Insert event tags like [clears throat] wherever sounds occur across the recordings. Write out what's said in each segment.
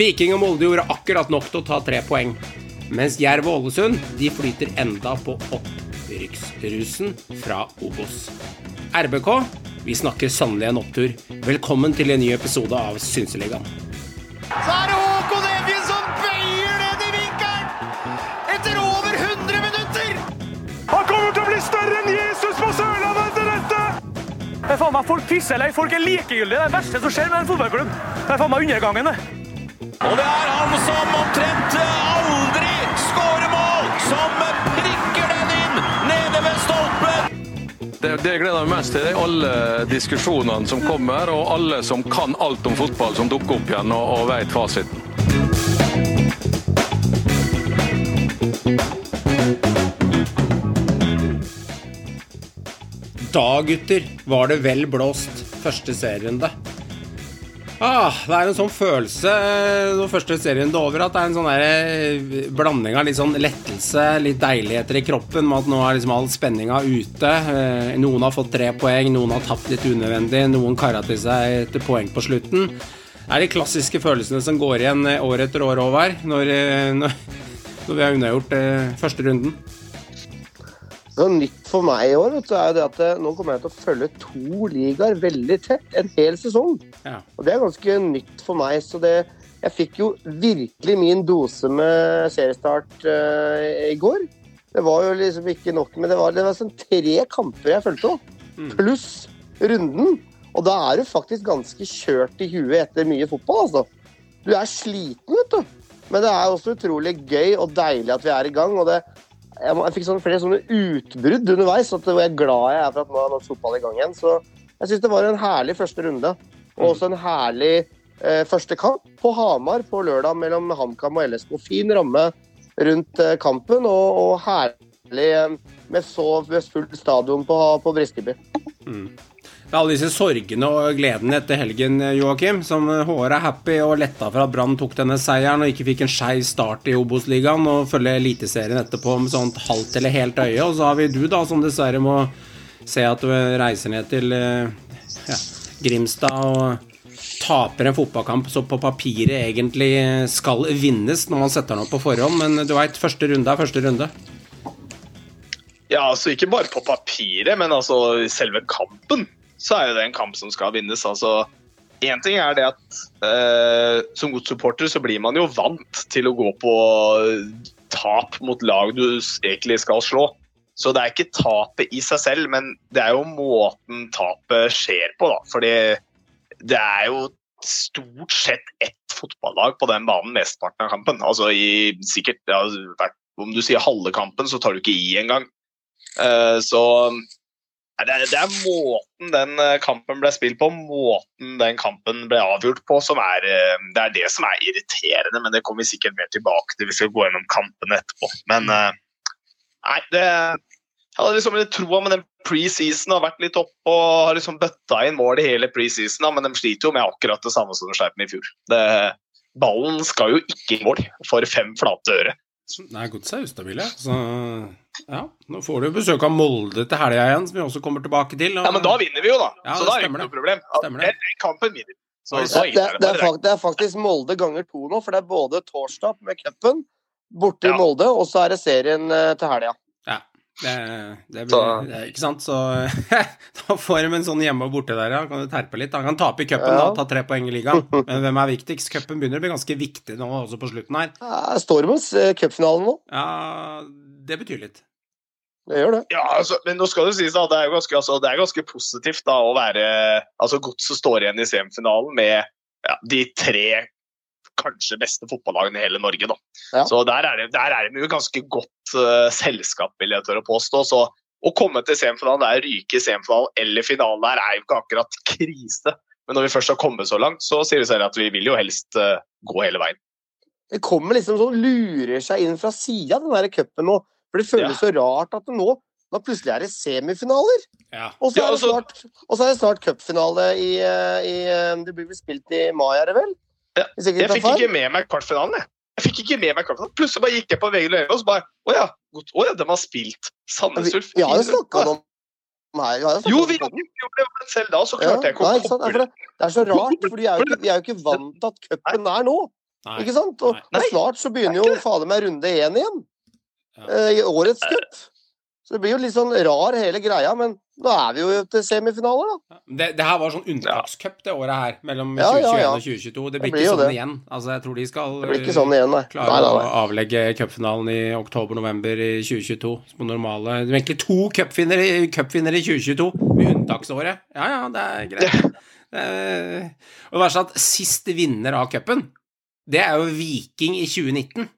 Viking og Molde gjorde akkurat nok til å ta tre poeng. Mens Jerv og Ålesund de flyter enda på opprykksrusen fra Obos. RBK, vi snakker sannelig en opptur. Velkommen til en ny episode av Synseligaen. Så er det Håkon Evjen som bøyer ned i vinkelen! Etter over 100 minutter! Han kommer til å bli større enn Jesus på Sørlandet etter dette! Det er faen meg Folk pisser eller folk er likegyldige. Det er det verste som skjer med en fotballklubb. Det er faen meg undergangen, det. Og det er han som omtrent aldri skårer mål, som prikker den inn nede ved stolpen! Det, det jeg gleder meg mest til, er alle diskusjonene som kommer, og alle som kan alt om fotball, som dukker opp igjen og, og vet fasiten. Da, gutter, var det vel blåst første serierunde. Ah, det er en sånn følelse eh, når første serien er over, at det er en sånn der eh, blanding av litt sånn lettelse, litt deiligheter i kroppen med at nå er liksom all spenninga ute. Eh, Noen har fått tre poeng, noen har tapt litt unødvendig, noen kara til seg et poeng på slutten. Det er de klassiske følelsene som går igjen år etter år, Håvard, når, når, når vi har unnagjort første runden. Så nytt for meg i år vet du, er jo det at eh, nå kommer jeg til å følge to ligaer veldig tett en hel sesong. Ja. Og det er ganske nytt for meg. Så det, jeg fikk jo virkelig min dose med seriestart uh, i går. Det var jo liksom ikke nok, men det var, det var sånn tre kamper jeg fulgte òg. Pluss runden. Og da er du faktisk ganske kjørt i huet etter mye fotball, altså. Du er sliten, vet du. Men det er også utrolig gøy og deilig at vi er i gang. og det jeg, jeg fikk sånne, flere sånne utbrudd underveis. At hvor jeg glad jeg er for at nå er norsk fotball i gang igjen. Så jeg syns det var en herlig første runde. Og også en herlig eh, første kamp på Hamar på lørdag mellom HamKam og LSK. Fin ramme rundt eh, kampen, og, og herlig eh, med så med fullt stadion på, på Briskeby. Er alle disse sorgene og gledene etter helgen, Joakim. Som HR er happy og letta for at Brann tok denne seieren og ikke fikk en skeiv start i Obos-ligaen og følge Eliteserien etterpå med sånt halvt eller helt øye. Og så har vi du, da, som dessverre må se at du reiser ned til eh, ja, Grimstad og taper en fotballkamp som på papiret egentlig skal vinnes når man setter den opp på forhånd, men du veit, første runde er første runde. Ja, altså ikke bare på papiret, men altså selve kampen så er jo det en kamp som skal vinnes. altså Én ting er det at eh, som godssupporter så blir man jo vant til å gå på tap mot lag du egentlig skal slå. Så det er ikke tapet i seg selv, men det er jo måten tapet skjer på. da. Fordi det er jo stort sett ett fotballag på den banen mesteparten av kampen. Altså i sikkert ja, Om du sier halve kampen, så tar du ikke i engang. Eh, Så det er, det er måten den eh, kampen ble spilt på, måten den kampen ble avgjort på, som er eh, det er det som er irriterende. Men det kommer vi sikkert mer tilbake til hvis vi går gjennom kampene etterpå. Men eh, nei, det Jeg hadde liksom litt troa med den preseason, har vært litt oppe og har liksom bøtta inn mål i hele preseason, men de sliter jo med akkurat det samme som de sleit med i fjor. Det, ballen skal jo ikke i mål for fem flate øre. Nei, godset er ustabile. Så ja, nå får du besøk av Molde til helga igjen, som vi også kommer tilbake til. og- Ja, men da vinner vi jo, da. Ja, så da er det ikke noe problem. Stemmer det. Den, den kampen vinner. Så, så det, det det, er bare. det er faktisk Molde ganger to nå, for det er både torsdag med cupen borte i Molde, og så er det serien eh, til helga. Ja, det, det blir Så- det, Ikke sant, så [laughs] da får de en sånn hjemme og borte der, ja. Kan du terpe litt? Han kan tape i cupen, Ja. da, ta tre poeng i ligaen. [laughs] Men hvem er viktigst? Cupen begynner å bli ganske viktig nå også på slutten her. Ja, Stormens eh, cupfinalen nå. Ja, det betyr litt. Det gjør det. Ja, altså, men nå skal det sies da, det er jo ganske, altså, det er ganske positivt da, å være altså Godset står igjen i semifinalen med ja, de tre kanskje beste fotballagene i hele Norge. da. Ja. Så der er, det, der er det jo ganske godt uh, selskap, vil jeg tørre å påstå. Så å komme til semifinalen, der ryke i semifinalen eller finalen der, er jo ikke akkurat krise. Men når vi først har kommet så langt, så sier det seg at vi vil jo helst uh, gå hele veien. Det kommer liksom sånn, lurer seg inn fra sida, den der cupen nå. For det føles så rart at det nå da plutselig er det semifinaler. Ja. Og så er det altså- snart, og så er det snart cupfinale i, eh, i Det blir vel spilt i mai, er det vel? Ja, Jeg, Jeg fikk ikke med meg kvartfinalen. Jeg. jeg fikk ikke med meg kvartfinalen. Plutselig bare gikk jeg på VG og så bare Å ja, godt, å ja, de har spilt Sandnes Ulf. Vi har jo snakka om her. Vi jo vi gjorde det, men selv da så Ja, klarte jeg ikke å sant? Nei, koble det, det er så rart, for vi er jo ikke, er jo ikke vant til at cupen er nå. Nei. Ikke sant? Og, og snart så begynner jo fader meg runde én igjen. Ja. eh, I årets cup. Så det blir jo litt sånn rar hele greia, men nå er vi jo til semifinaler, da. Det, det her var sånn unntakscup det året her, mellom Ja, ja, 2021 ja. og 2022. Det blir Det blir ikke sånn det. igjen. Altså, jeg tror de skal sånn igjen, nei. klare Nei, nei, å avlegge cupfinalen i oktober-november i 2022 på normale Det er egentlig to cupvinnere i- cup i 2022 med unntaksåret. Ja, ja, det er greit. Det og det verste er at sist vinner av cupen, det er jo Viking i 2019.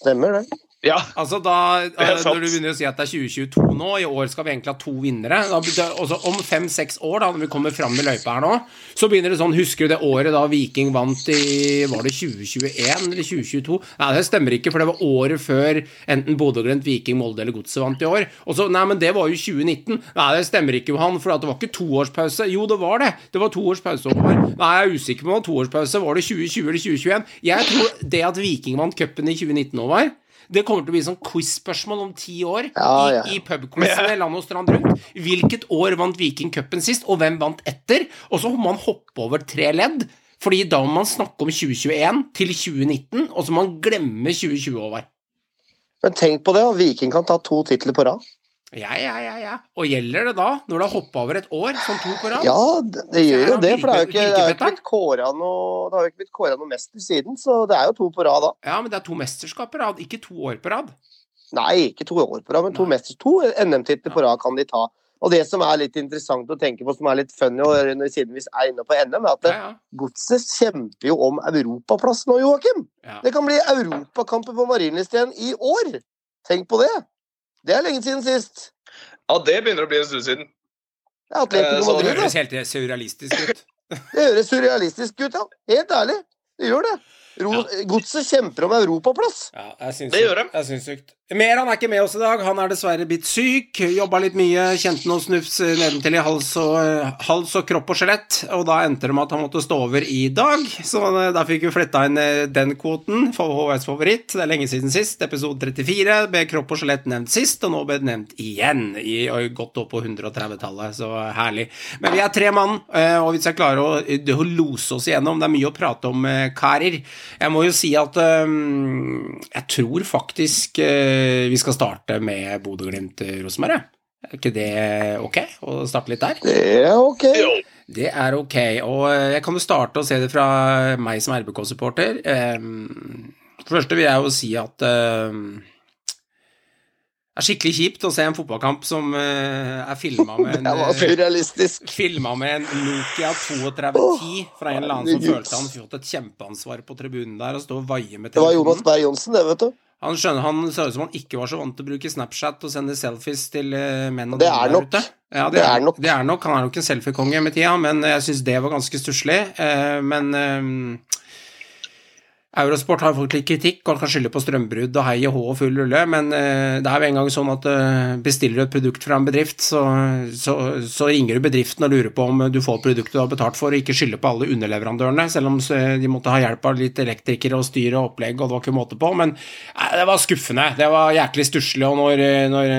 Stemmer det. Ja, Altså da, [laughs] er. Når du begynner å si at det er 2022 nå, i år skal vi egentlig ha to vinnere da, også Om fem-seks år, da, når vi kommer fram i løypa her nå, så begynner det sånn Husker du det året da Viking vant i Var det 2021 eller 2022? Nei, det stemmer ikke, for det var året før enten Bodø-Glimt, Viking, Molde eller Godset vant i år. Og så, Nei, men det var jo 2019. Nei, det stemmer ikke, Johan, for det var ikke toårspause. Jo, det var det. Det var toårspause over. Nei, jeg er usikker på om det var toårspause. Var det 2020 eller 2021? Jeg tror det at Viking vant cupen i 2019 nå, var det kommer til å bli sånn quiz-spørsmål om ti år Ja, i, i pubquizene land og strand rundt. Hvilket år vant Viking cupen sist, og hvem vant etter? Og så må man hoppe over tre ledd, fordi da må man snakke om 2021 til 2019, og så må man glemme 2020 over. Men tenk på det, at Viking kan ta to titler på rad. Ja, ja, ja, ja. Og gjelder det da, når du har hoppa over et år, som to på rad? Ja, det, det gjør jo det, for det er jo ikke, det er ikke blitt kåra noe, har noe mester siden, så det er jo to på rad da. Ja, men det er to mesterskap på rad, ikke to år på rad. Nei, ikke to år på rad, men to, Nei. to NM-titler på rad kan de ta. Og det som er litt interessant å tenke på, som er litt funny, og siden vi er inne på NM, er at Ja, ja. Godset kjemper jo om europaplass nå, Joakim. ja. Det kan bli europakamper på Marienlyst igjen i år. Tenk på det. Det er lenge siden sist. ja det begynner å bli en stund siden. Det er Atletico Madrid, så Det høres helt surrealistisk ut. [laughs] Det høres surrealistisk ut, ja. Helt ærlig. Det gjør det. Ro- Godset kjemper om europaplass. Ja, Det gjør de. Det er sykt. Meran er ikke med oss i dag. Han er dessverre blitt syk. Jobba litt mye, kjente noen snufs nedentil i hals og, eh, hals og kropp og skjelett. Og da endte det med at han måtte stå over i dag. Så eh, da fikk vi fletta inn eh, den kvoten for HVs favoritt. Det er lenge siden sist. Episode 34 ble kropp og skjelett nevnt sist, og nå ble det nevnt igjen. I godt opp på 130-tallet. Så herlig. Men vi er tre mann, og hvis jeg klarer å, å lose oss igjennom Det er mye å prate om, karer. Jeg må jo si at um, jeg tror faktisk eh, vi skal starte med Bodø-Glimt-Rosenborg. Er ikke det ok å starte litt der? Det er ok. Det er ok, og eh, jeg kan jo starte å se det fra meg som RBK-supporter. Eh, For det første vil jeg jo si at eh, det er skikkelig kjipt å se en fotballkamp som eh, er filma med [laughs] eh, med en Nokia 3210 fra en eller annen som følte han fått et kjempeansvar på tribunen der og stå og vaie med Det var Jonas telefonen. Berg Johnsen, det, vet du. Han skjønner, han ser ut som han ikke var så vant til å bruke Snapchat og sende selfies til eh, menn og Det er nok. ute. Ja, det, Det er, er nok. Det er nok. Han er nok en selfiekonge med tida, men jeg syns det var ganske stusslig. Eh, men eh, Eurosport har fått litt kritikk og kan skylde på strømbrudd og hei og hå og full rulle, men eh, det er jo engang sånn at eh, bestiller du et produkt fra en bedrift, så, så, så ringer du bedriften og lurer på om du får produktet du har betalt for, og ikke skylder på alle underleverandørene, selv om eh, de måtte ha hjelp av litt elektrikere og styr og opplegg, og det var ikke måte på. Men det var skuffende. Det var jæklig stusslig, og når, når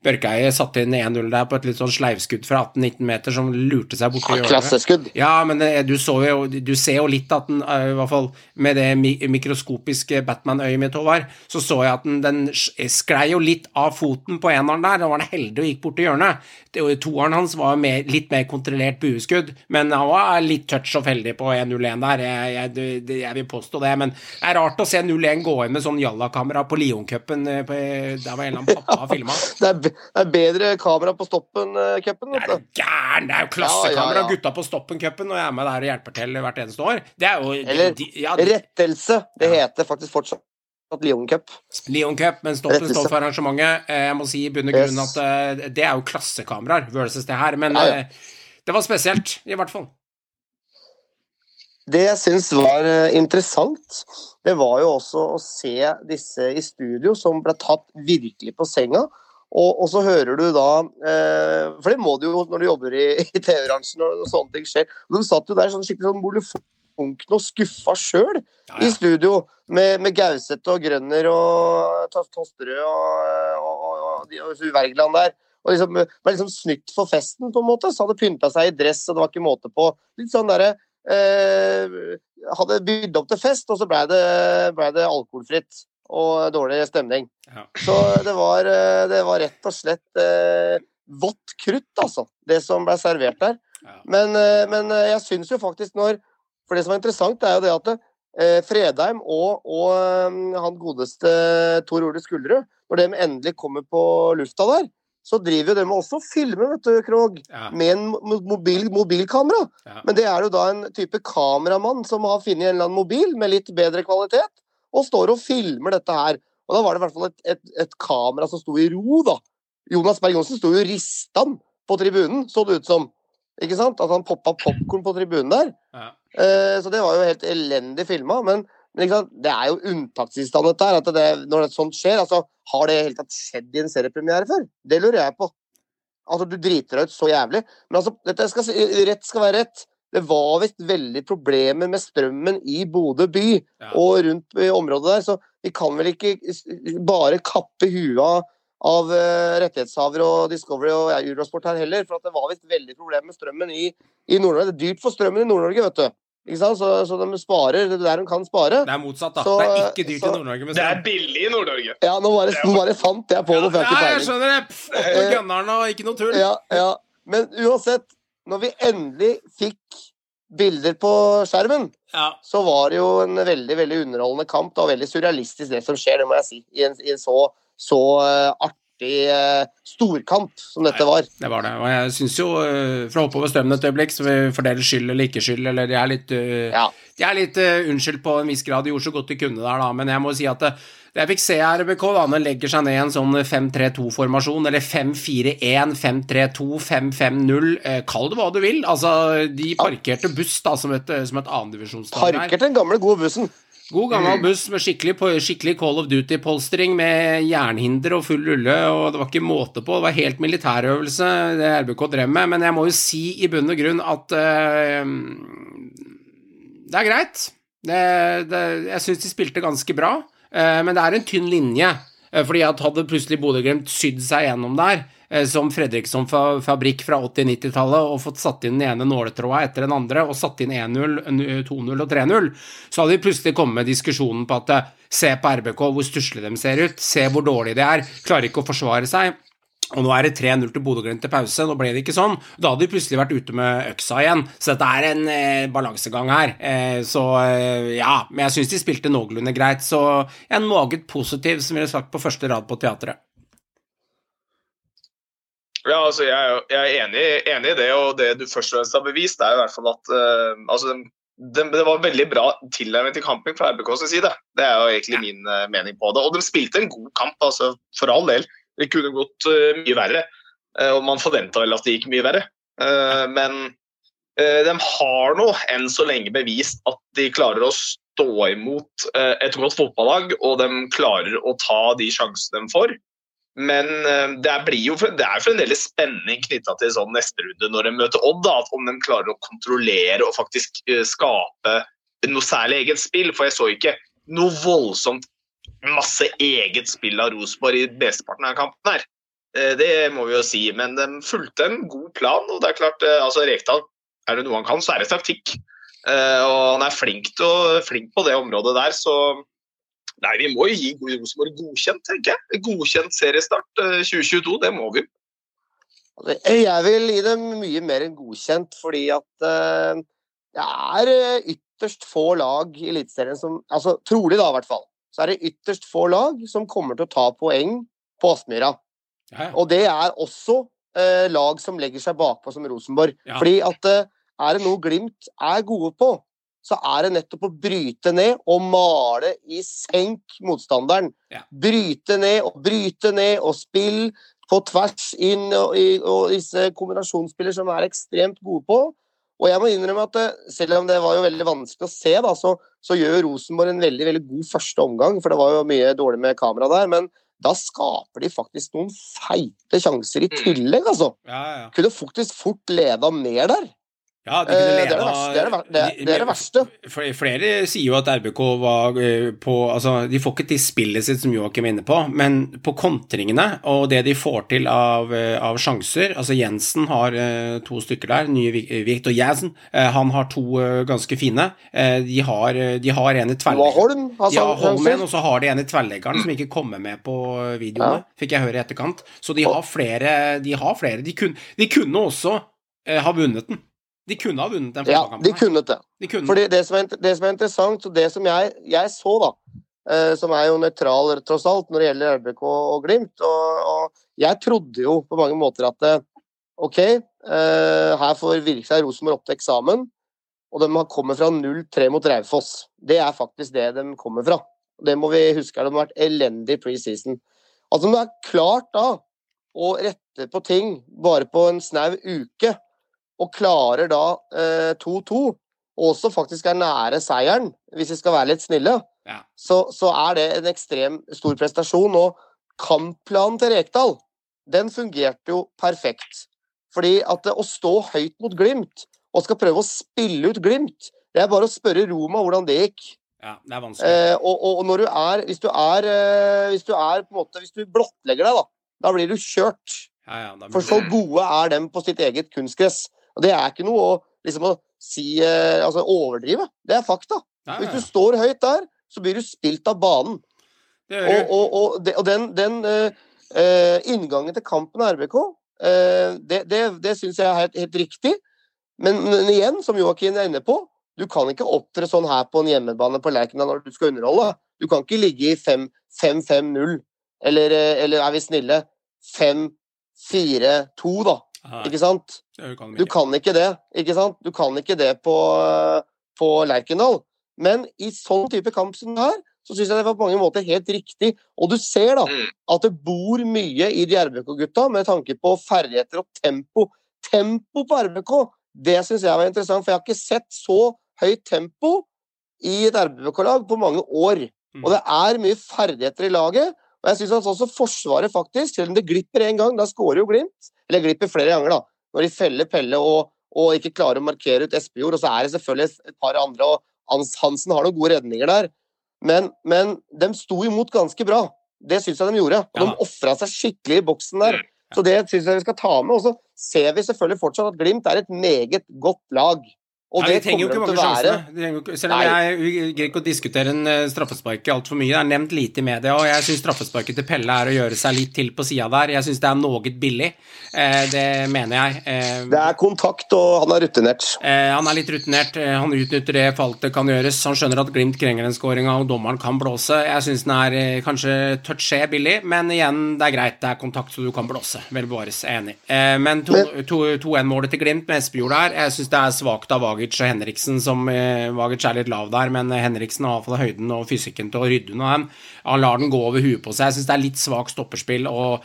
Bjørkeie satte inn 1-0 der på et litt sånn sleivskudd fra 18-19 meter som lurte seg borti hjørnet Klasseskudd. ja, men du, så jo, du ser jo litt at den, i hvert fall med det mikroskopiske Batman-øyet mitt, Håvard, så så jeg at den, den sklei jo litt av foten på eneren der. Da var han heldig og gikk bort til hjørnet. Det- og Toeren hans var mer, litt mer kontrollert bueskudd, men han var litt touch og heldig på 1-0-1 der. Jeg, jeg, jeg vil påstå det, men det er rart å se 0-1 gå inn med sånn Jalla-kamera på Lioncupen. eh, Der var en eller annen pappa filma. [laughs] Det er, det er bedre kamera på stoppen-cupen, Det er gæren! Det er jo klassekamera, Ja, ja, ja. gutta på Stoppen-cupen, og jeg er med der og hjelper til hvert eneste år. Det er jo Eller de, ja, de, Rettelse. Det Ja. heter faktisk fortsatt Lyon Cup. Lyon Cup, men Rettelse. står for arrangementet. Eh, Jeg må si i bunn og Yes. at eh, det er jo klassekameraer versus det her, men Ja, ja. eh, det var spesielt, i hvert fall. Det jeg syns var interessant, det var jo også å se disse i studio som ble tatt virkelig på senga. Og, og så hører du da eh, For det må du jo når du jobber i, [laughs] i TV-bransjen og, sånne ting skjer. Og de satt jo der sånn skikkelig sånn molefonken og skuffa sjøl Ja, i studio. Med, med Gauseth og Grønner og Tos- Tosterød og, og, og, og, Wergeland der. Og liksom, var liksom snytt for festen, på en måte. Så hadde pynta seg i dress, og det var ikke måte på. Litt sånn derre eh, hadde bydd opp til fest, og så blei det, ble det alkoholfritt og dårlig stemning. Ja. Så det var, eh, det var rett og slett eh, vått krutt, altså, det som ble servert der. Ja. Men, eh, men eh, jeg syns jo faktisk når For det som er interessant, er jo det at Fredheim og, og eh, han godeste Tor Ole Skullerud, når de endelig kommer på lufta der, så driver jo de også og filmer, vet du, Krog, Ja. med en mobil, mobilkamera. Ja. Men det er jo da en type kameramann som har funnet en eller annen mobil med litt bedre kvalitet, og står og filmer dette her. Og da var det i hvert fall et, et, et kamera som sto i ro, da. Jonas Berg Johnsen sto jo ristan på tribunen, så det ut som. Ikke sant? At han poppa popkorn på tribunen der. Ja. Eh, så det var jo helt elendig filma. Men, men det er jo unntakstilstand dette her. At det, når det sånt skjer, altså Har det i hele tatt skjedd i en seriepremiere før? Det lurer jeg på. Altså, du driter deg ut så jævlig. Men altså, dette skal, rett skal være rett. Det var visst veldig problemer med strømmen i Bodø by Ja. og rundt i området der, så vi kan vel ikke bare kappe huet av, av eh, rettighetshavere og Discovery og Eurosport her heller, for at det var visst veldig problemer med strømmen i, i Nord-Norge. Det er dyrt for strømmen i Nord-Norge, vet du. Ikke sant? Så, så de sparer det er der de kan spare. Det er motsatt, da. Så- det er ikke dyrt så- i Nord-Norge Det er billig i Nord-Norge. Ja, nå bare, nå bare fant jeg på jeg har Ja, ikke jeg skjønner det. Eh, og ikke noe tull. Ja, ja. Men uansett, når vi endelig fikk bilder på skjermen, Ja. så var det jo en veldig veldig underholdende kamp. Det var veldig surrealistisk det som skjer, det må jeg si. I en, i en så, så eh, artig eh, storkamp som dette var. Det var det. Og jeg syns jo, eh, for å hoppe over strømmen et øyeblikk, så vi fordeler skyld eller ikke skyld, eller de er litt, Ja. de er litt uh, unnskyldt på en viss grad. De gjorde så godt de kunne der, da. Men jeg må si at det, det jeg fikk se her, RBK, da, når legger seg ned i en sånn 5-3-2-formasjon, eller 5-4-1, 5-3-2, 5-5-0, eh, kall det hva du vil. Altså, de parkerte buss da, som et, som et annendivisjonslag Parkerte den gamle, gode bussen. God gammel buss med skikkelig, skikkelig Call of Duty-polstring med jernhinder og full rulle, og det var ikke måte på. Det var helt militærøvelse det RBK drev med, men jeg må jo si i bunn og grunn at uh, det er greit. Det, det, jeg syns de spilte ganske bra, uh, men det er en tynn linje. Uh, fordi at hadde plutselig Bodø-Glimt sydd seg gjennom der, som Fredriksson Fabrikk fra 80-90-tallet, og fått satt inn den ene nåletråda etter den andre, og satt inn 1-0, 2-0 og 3-0, så hadde vi plutselig kommet med diskusjonen på at eh, se på RBK, hvor stusslige de ser ut, se hvor dårlige de er, klarer ikke å forsvare seg. Og nå er det 3-0 til Bodø-Glimt til pause. Nå ble det ikke sånn. Da hadde de plutselig vært ute med øksa igjen. Så dette er en eh, balansegang her. Eh, så eh, ja, men jeg syns de spilte noenlunde greit. Så en meget positiv, som vi ville sagt på første rad på teatret. Ja, altså jeg, er jeg er enig, enig i det, og det du først og fremst har bevist, er i hvert fall at uh, altså, det, det var veldig bra tilnærming til kampen fra RBKs side. Det er jo egentlig min uh, mening på det. Og de spilte en god kamp, altså, for all del. Det kunne gått uh, mye verre, og man forventa vel at det gikk mye verre. Men de har nå enn så lenge bevist at de klarer å stå imot et godt fotballag, og de klarer å ta de sjansene de får. Men eh, det blir jo, det er fremdeles spenning knytta til sånn neste runde når de møter Odd. Da, om de klarer å kontrollere og faktisk eh, skape noe særlig eget spill. For jeg så ikke noe voldsomt masse eget spill av Rosenborg i mesteparten av kampen her. Eh, Det må vi jo si. Men de fulgte en god plan. Og det er klart, altså Rekdal, er det noe han kan, så er det taktikk. Og han er flink, til flink på det området der, så Nei, vi må jo gi Rosenborg godkjent, tenker jeg. Godkjent seriestart eh, 2022, det må vi. Jeg vil gi dem mye mer enn godkjent, fordi at eh, det er eh, ytterst få lag i Eliteserien som altså Trolig, da, i hvert fall. Så er det ytterst få lag som kommer til å ta poeng på Aspmyra. Ja, ja. Og det er også eh, lag som legger seg bakpå som Rosenborg. Ja. Fordi at eh, er det noe Glimt er gode på, så er det nettopp å bryte ned og male i senk motstanderen. Ja. Bryte ned og bryte ned og spill på tvers inn og, og disse kombinasjonsspiller som er ekstremt gode på. Og jeg må innrømme at eh, selv om det var jo veldig vanskelig å se, da, så, så gjør Rosenborg en veldig veldig god første omgang, for det var jo mye dårlig med kamera der. men da skaper de faktisk noen feite sjanser i tillegg, altså. Ja, ja. Kunne faktisk fort leda mer der. Ja, de kunne Eh, det er det det er det er- er verste. Flere, sier jo at RBK var eh, på Altså, de får ikke til spillet sitt, som Joakim er inne på, men på kontringene og det de får til av, eh, av sjanser Altså, Jensen har to stykker der, nye Viktor Jensen. han har to ganske fine. De, har, de har en i tverrleggeren. Altså, Ja, Holmen, og så har de en i tverrleggeren som ikke kommer med på videoene, fikk jeg høre i etterkant. Så de har flere. De, har flere. de, kunne, de kunne også ha vunnet den. De kunne ha vunnet den ja, de kunne det. De kunne. Fordi det som er, det som er interessant, og det som jeg, jeg så, da, eh, som er jo nøytral tross alt når det gjelder RBK og Glimt, og, og jeg trodde jo på mange måter at eh, OK, eh, her får virkelig Rosenborg opp til eksamen, og de har kommet fra 0-3 mot Raufoss. Det er faktisk det de kommer fra. Det må vi huske. De har vært elendig preseason. Altså, om det er klart da å rette på ting bare på en snau uke, og klarer da eh, 2-2, og også faktisk er nære seieren, hvis vi skal være litt snille, Ja. så, så er det en ekstrem stor prestasjon. Og kampplanen til Rekdal, den fungerte jo perfekt. Fordi at å stå høyt mot Glimt, og skal prøve å spille ut Glimt, det er bare å spørre Roma hvordan det gikk. Ja, det er vanskelig. Eh, og, og, og når du er Hvis du er eh, Hvis du er på en måte Hvis du blottlegger deg, da, da blir du kjørt. ja, ja, blir For så gode er dem på sitt eget kunstgress. Og det er ikke noe å, liksom, å si eh, Altså overdrive. Det er fakta. Nei. Hvis du står høyt der, så blir du spilt av banen. Og, og, og, de, og den, den uh, uh, inngangen til kampen av RBK, uh, det, det, det syns jeg er helt, helt riktig. Men, men igjen, som Joakim er inne på, du kan ikke opptre sånn her på en hjemmebane på Lerkendal når du skal underholde. Du kan ikke ligge i 5-5-0, eller, eller er vi snille, 5-4-2, da. Ja, Ikke sant? kan Du kan ikke det, ikke sant? Du kan ikke det på, på Lerkendal. Men i sånn type kamp som det her, så syns jeg det var på mange måter helt riktig. Og du ser da Mm. at det bor mye i de RBK-gutta med tanke på ferdigheter og tempo. Tempo på RBK, det syns jeg var interessant, for jeg har ikke sett så høyt tempo i et RBK-lag på mange år. Mm. Og det er mye ferdigheter i laget. Og jeg syns også Forsvaret, faktisk, selv om det glipper én gang, da skårer jo Glimt. Eller glipper flere ganger, da. Når de feller Pelle og, og ikke klarer å markere ut Espejord. Og så er det selvfølgelig et par andre, og Hansen har noen gode redninger der. Men, men de sto imot ganske bra. Det syns jeg de gjorde. Og de ofra seg skikkelig i boksen der. Så det syns jeg vi skal ta med. Og så ser vi selvfølgelig fortsatt at Glimt er et meget godt lag. Og Nei, de det trenger jo ikke til å være. ikke- Selv om jeg greier ikke å diskutere en eh, straffespark altfor mye. Det er nevnt lite i media, og jeg syns straffesparket til Pelle er å gjøre seg litt til på sida der. Jeg syns det er noe billig. Eh, det mener jeg. Eh, Det er kontakt, og han er rutinert. Eh, han er litt rutinert. Han utnytter det faltet kan gjøres. Han skjønner at Glimt krenger den skåringa, og dommeren kan blåse. Jeg syns den er kanskje touché billig, men igjen, det er greit. Det er kontakt, så du kan blåse. Vel bevares. Enig. Eh, men 2-1-målet til Glimt med Espejord der, jeg syns det er svakt av Vagic og Henriksen, som eh, Vagic er litt lav der, men Henriksen har iallfall høyden og fysikken til å rydde unna den. Han lar den gå over huet på seg. Jeg syns det er litt svakt stopperspill. og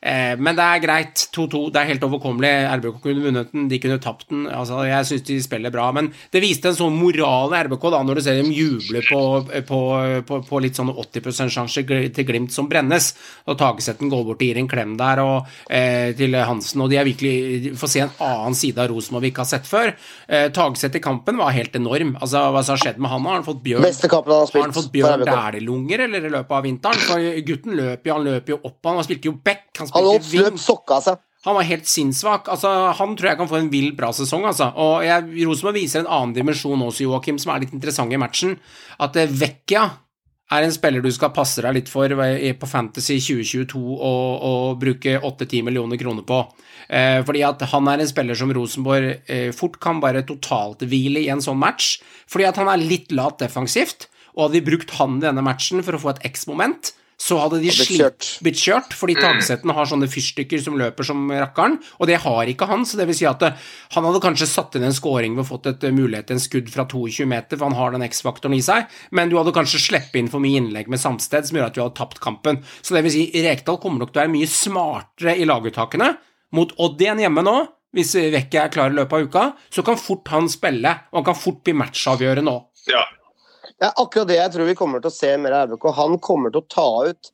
men det er greit. 2-2. Det er helt overkommelig. RBK kunne vunnet den, de kunne tapt den. Altså, jeg syns de spiller bra. Men det viste en sånn moral i RBK da, når du ser dem juble på, på, på, på litt sånne 80 %-sjanser til Glimt som brennes. Og Tagesetten går bort og gir en klem der og, eh, til Hansen. Og de er virkelig får se en annen side av Rosenborg vi ikke har sett før. Eh, Tagesett i kampen var helt enorm. Altså, Hva som har skjedd med han? Har han fått bjørn? Beste kampen han har Har han fått Bjørn. Dæhlie-lunger eller i løpet av vinteren? For gutten løper jo, han løper jo opp, han spilte jo back, han Han spilte løp, sokka seg. Han var helt sinnssvak. Altså, han tror jeg kan få en vill bra sesong. Altså. Og Rosenborg viser en annen dimensjon også, Joakim, som er litt interessant i matchen. At eh, Vecchia er en spiller du skal passe deg litt for på Fantasy 2022 og, og bruke 8-10 millioner kroner på. Eh, fordi at han er en spiller som Rosenborg eh, fort kan bare totalthvile i en sånn match. Fordi at han er litt lat defensivt, og hadde de brukt han i denne matchen for å få et X-moment, så hadde de blitt slitt kjørt. blitt kjørt, fordi Tagsetten har sånne fyrstikker som løper som rakkeren, og det har ikke han, så det vil si at eh, han hadde kanskje satt inn en scoring ved å fått et eh, mulighet til en skudd fra 22 meter, for han har den X-faktoren i seg, men du hadde kanskje sluppet inn for mye innlegg med Samsted, som gjør at du hadde tapt kampen. Så det vil si, Rekdal kommer nok til å være mye smartere i laguttakene mot Odd igjen hjemme nå, hvis Vekke er klar i løpet av uka, så kan fort han spille, og han kan fort bli matchavgjørende òg. Ja. Det er akkurat det jeg tror vi kommer til å se mer av RBK. Han kommer til å ta ut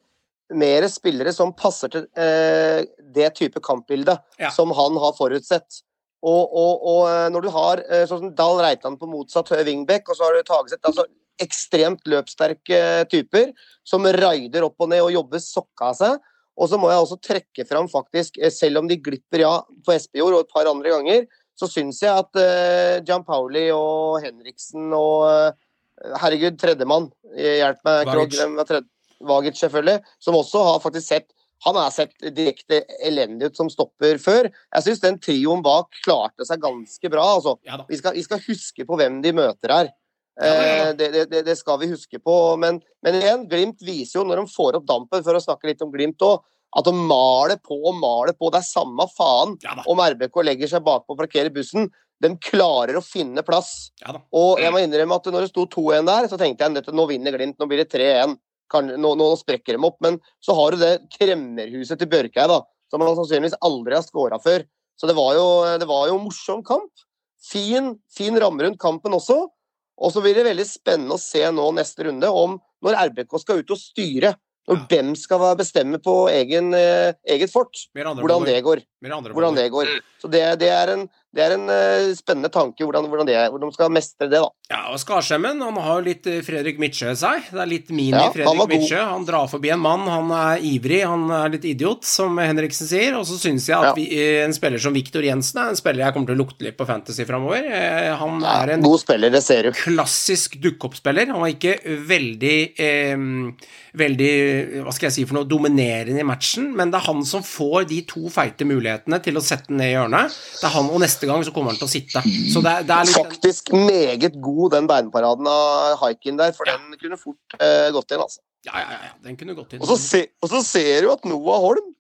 mer spillere som passer til eh, det type kampbilde Ja. som han har forutsett. Og, og, og eh, når du har eh, sånn som Dahl Reitan på motsatt høyre wingback, og så har du Tageseth altså ekstremt løpssterke typer som raider opp og ned og jobber sokka av seg. Og så må jeg også trekke fram, faktisk, eh, selv om de glipper ja på Espejord og et par andre ganger, så syns jeg at uh, Gian Pauli og Henriksen og Herregud, tredjemann, hjelp meg, Krog. Vagic. Selvfølgelig. Som også har faktisk sett Han har sett direkte elendig ut som stopper før. Jeg syns den trioen bak klarte seg ganske bra. altså. Ja. Vi skal, vi skal huske på hvem de møter her. Ja. Eh, det, det- det, skal vi huske på. Men, men igjen, Glimt viser jo, når de får opp dampen, for å snakke litt om Glimt òg, at de maler på og maler på. Det er samme faen om RBK legger seg bakpå og parkerer bussen. De klarer å finne plass. Ja. Og jeg må innrømme at når det sto 2-1 der, så tenkte jeg at nå vinner Glimt, nå blir det 3-1. Nå, nå sprekker de opp. Men så har du det kremmerhuset til Børkei, da, som han sannsynligvis aldri har skåra før. Så det var jo, det var jo morsom kamp. Fin, fin ramme rundt kampen også. Og så blir det veldig spennende å se nå neste runde om når RBK skal ut og styre. Når Ja. dem skal bestemme på egen, eh, eget fort. Hvordan det går. Hvordan det går. Så det, det er en, det er en uh, spennende tanke hvordan, hvordan, det, hvordan de skal mestre det, da. Ja, og Skarshemmen han har jo litt eh, Fredrik Midtsjø i seg. Det er litt mini-Fredrik ja. Midtsjø. Han drar forbi en mann, han er ivrig, han er litt idiot, som Henriksen sier. Og så syns jeg at Ja. vi, eh, en spiller som Viktor Jensen er en spiller jeg kommer til å lukte litt på Fantasy framover. Han er en God spiller, det ser du. klassisk dukkeoppspiller. Han var ikke veldig eh, Veldig hva skal jeg si for noe dominerende i matchen, men det er han som får de to feite mulighetene til å sette den ned i hjørnet. Det er han, Og neste gang så kommer han til å sitte. Så det, det er litt Faktisk meget god, den beinparaden av haiken der, for den kunne fort eh, gått inn, altså. Ja, ja, ja, ja, den kunne gått inn. Og så, se, og så ser du at Noah Holm,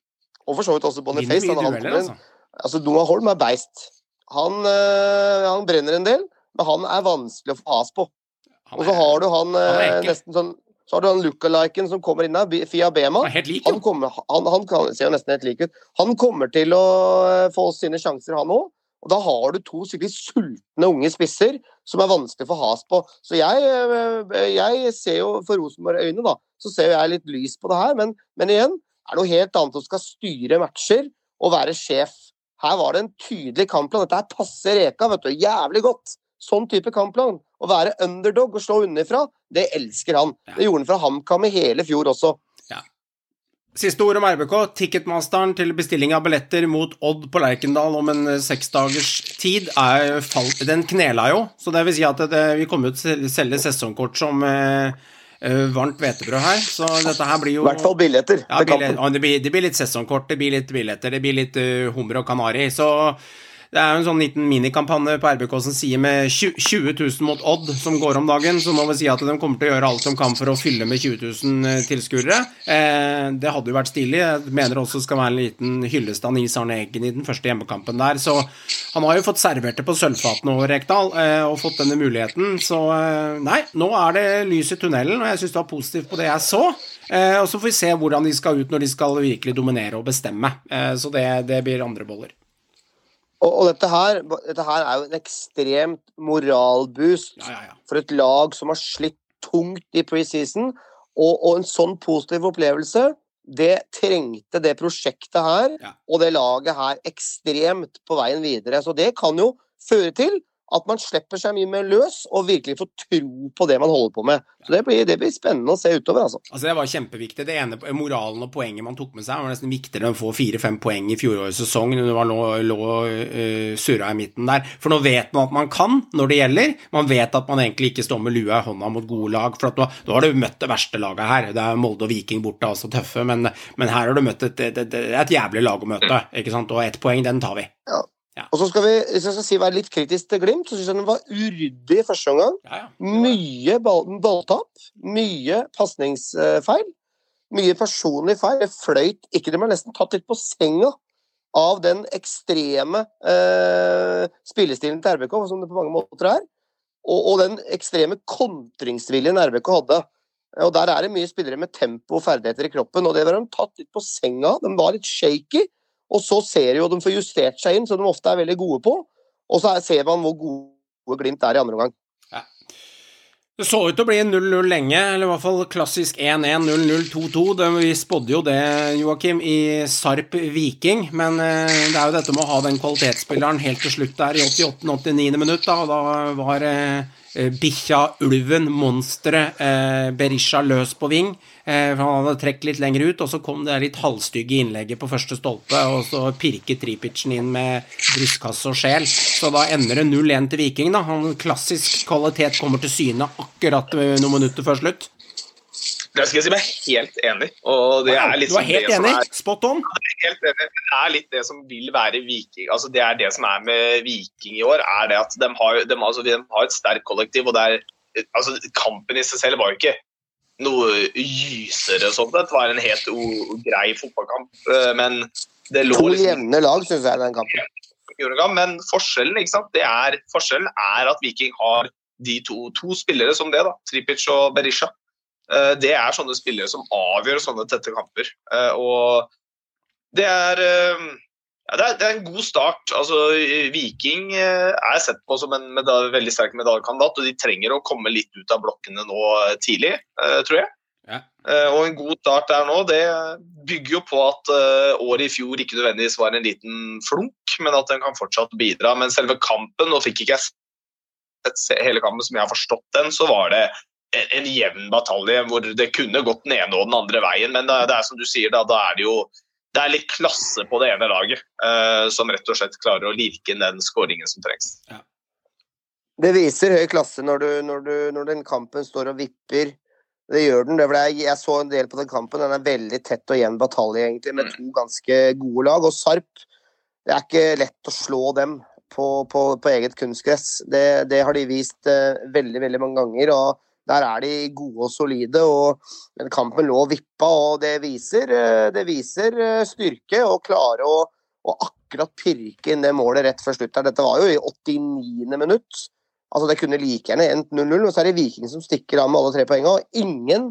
og for så vidt også Boniface han, han, dueller, altså. altså Noah Holm er beist. Han, øh, han brenner en del, men han er vanskelig å få has på. Er, Og så har du han, han eh, nesten sånn så har du han lookaliken som kommer inn der, Fia Bema. han er helt lik, Han, kommer, han, han kan, ser jo nesten helt lik ut. Han kommer til å eh, få sine sjanser, han òg. Og da har du to skikkelig sultne unge spisser som er vanskelig å få has på. Så jeg, eh, jeg ser jo for Rosenborg-øyne, da, så ser jeg litt lys på det her. Men, men igjen, er det noe helt annet å skal styre matcher og være sjef. Her var det en tydelig kampplan. Dette her passer Reka vet du, jævlig godt. Sånn type kampplan. Å være underdog og slå underfra, det elsker han. Ja. Det gjorde han fra HamKam i hele fjor også. Siste ord om RBK. Ticketmasteren til bestilling av billetter mot Odd på Lerkendal om en seksdagers tid er falt Den knela jo, så det vil si at det, vi kommer til å selge sesongkort som eh, eh, varmt hvetebrød her, så dette her blir jo I hvert fall billetter. Ja, billetter. det, blir, det blir litt sesongkort, det blir litt billetter, det blir litt uh, hummer og kanari. Så det er jo en sånn liten minikampanje på RBK som sier med 20 20 000 mot Odd som går om dagen, så må vi si at de kommer til å gjøre alt de kan for å fylle med 20 000 tilskuere. Eh, det hadde jo vært stilig. Jeg mener også skal være en liten hyllest av Nils Arne Eggen i den første hjemmekampen der. Så han har jo fått servert det på sølvfatene over Rekdal, eh, og fått denne muligheten. Så eh, nei, nå er det lys i tunnelen, og jeg syns det var positivt på det jeg så. Eh, og så får vi se hvordan de skal ut når de skal virkelig dominere og bestemme. Eh, så det, det blir andre boller. Og, og dette, her, dette her er jo en ekstremt moralboost Ja, ja, ja. for et lag som har slitt tungt i preseason. Og, og en sånn positiv opplevelse, det trengte det prosjektet her og det laget her ekstremt på veien videre. Så det kan jo føre til at man slipper seg mye mer løs og virkelig får tro på det man holder på med. Så det blir, det blir spennende å se utover, altså. Altså Det var kjempeviktig. Det ene moralen og poenget man tok med seg, var nesten viktigere enn å få fire-fem poeng i fjorårets sesong når man lå, lå uh, surra i midten der. For nå vet man at man kan når det gjelder. Man vet at man egentlig ikke står med lua i hånda mot gode lag. For at nå, nå har du møtt det verste laget her. Det er Molde og Viking borte, altså tøffe, men, men her har du møtt et, et, et, et jævlig lag å møte. ikke sant? Og ett poeng, den tar vi. Og så skal vi, hvis jeg skal si være litt kritisk til Glimt, så syns jeg den var uryddig første omgang. Ja, ja. Mye ball, balltap, mye pasningsfeil. Mye personlig feil. Det fløyt ikke. De ble nesten tatt litt på senga av den ekstreme eh, spillestilen til RBK, som det på mange måter er. Og, og den ekstreme kontringsviljen RBK hadde. Og Der er det mye spillere med tempo og ferdigheter i kroppen, og det var de tatt litt på senga. De var litt shaky. Og så ser jo de får justert seg inn, som de ofte er veldig gode på. Og så er- ser man hvor gode Glimt er i andre omgang. Det så ut til å bli 0-0 lenge, eller i hvert fall klassisk 1-1, 0-0, 2-2. Vi spådde jo det, Joakim, i Sarp Viking, men eh, det er jo dette med å ha den kvalitetsspilleren helt til slutt der i 88.-89. minutt, da, og da var eh, bikkja, ulven, monsteret, eh, Berisha løs på ving. Eh, han hadde trukket litt lenger ut, og så kom det litt halvstygge innlegget på første stolpe, og så pirket Tripicen inn med brystkasse og sjel. Så da ender det 0-1 til Viking, da. Han klassisk kvalitet kommer til syne akkurat eh, noen minutter før slutt. Det skal jeg si meg helt enig. Og det er du er helt det enig? er Spot on? helt enig. Det er litt det som vil være Viking. Altså Det er det som er med Viking i år. er det at De har, de, altså, de har et sterkt kollektiv. og det er, altså Kampen i seg selv var jo ikke noe gysere sånn sett. Det var en helt o- grei fotballkamp. eh, Men det lå To liksom jevne lag, syns jeg, den kampen. Men forskjellen ikke sant? Det er, forskjellen er at Viking har de to, to spillere som det. da, Tripic og Berisha. Eh, Det er sånne spillere som avgjør sånne tette kamper. Eh, Og det er eh, ja, det er, det er en god start. Altså, Viking er sett på som en medal veldig sterk medaljekandidat, og de trenger å komme litt ut av blokkene nå tidlig, tror jeg. Ja. Og en god start der nå, det bygger jo på at året i fjor ikke nødvendigvis var en liten flunk, men at den kan fortsatt bidra. Men selve kampen, nå fikk ikke jeg sett hele kampen som jeg har forstått den, så var det en, en jevn batalje hvor det kunne gått den ene og den andre veien. Men det, det er som du sier, da, da er det jo det er litt klasse på det ene laget, eh, som rett og slett klarer å lirke inn den skåringen som trengs. Det viser høy klasse når, du, når, du, når den kampen står og vipper. Det gjør den. Det jeg, jeg så en del på den kampen. Den er veldig tett og jevn batalje, egentlig, med to ganske gode lag. Og Sarp, det er ikke lett å slå dem på, på, på eget kunstgress. Det, det har de vist eh, veldig, veldig mange ganger. og der er de gode og solide, og den kampen lå og vippa, og det viser, eh, det viser eh, styrke å klare å, å akkurat pirke inn det målet rett før slutt. Dette var jo i 89. minutt. Altså Det kunne like gjerne endt 0-0, og så er det Viking som stikker av med alle tre poengene. Og ingen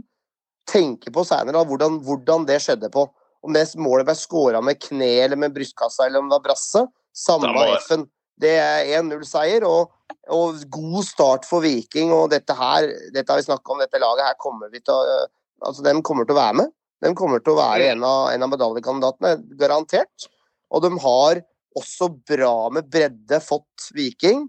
tenker på seinere hvordan, hvordan det skjedde på. Om det målet ble skåra med kne eller med brystkassa eller om det var brasse. Samme. F-en. Det er 1-0-seier og, og god start for Viking. Og dette her, dette har vi snakka om, dette laget her kommer vi til å Altså, de kommer til å være med. De kommer til å være en av, en av medaljekandidatene, garantert. Og de har også bra med bredde fått Viking.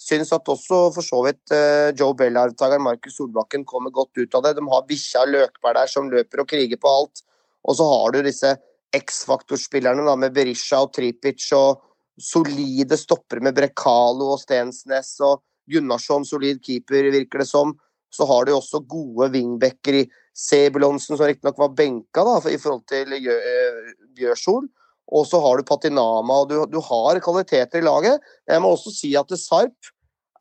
Syns at også for så vidt eh, Joe Bell-arvtakeren Markus Solbakken kommer godt ut av det. De har bikkja Løkberg der som løper og kriger på alt. Og så har du disse X-faktorspillerne med Berisha og Tripic og solide stoppere med Brekalo og Stensnes og Gunnarsson, solid keeper, virker det som. Så har du også gode wingbacker i Sebulonsen, som riktignok var benka da, i forhold til eh, Bjørsol. Og så har du Patinama, og du, du har kvaliteter i laget. Jeg må også si at Sarp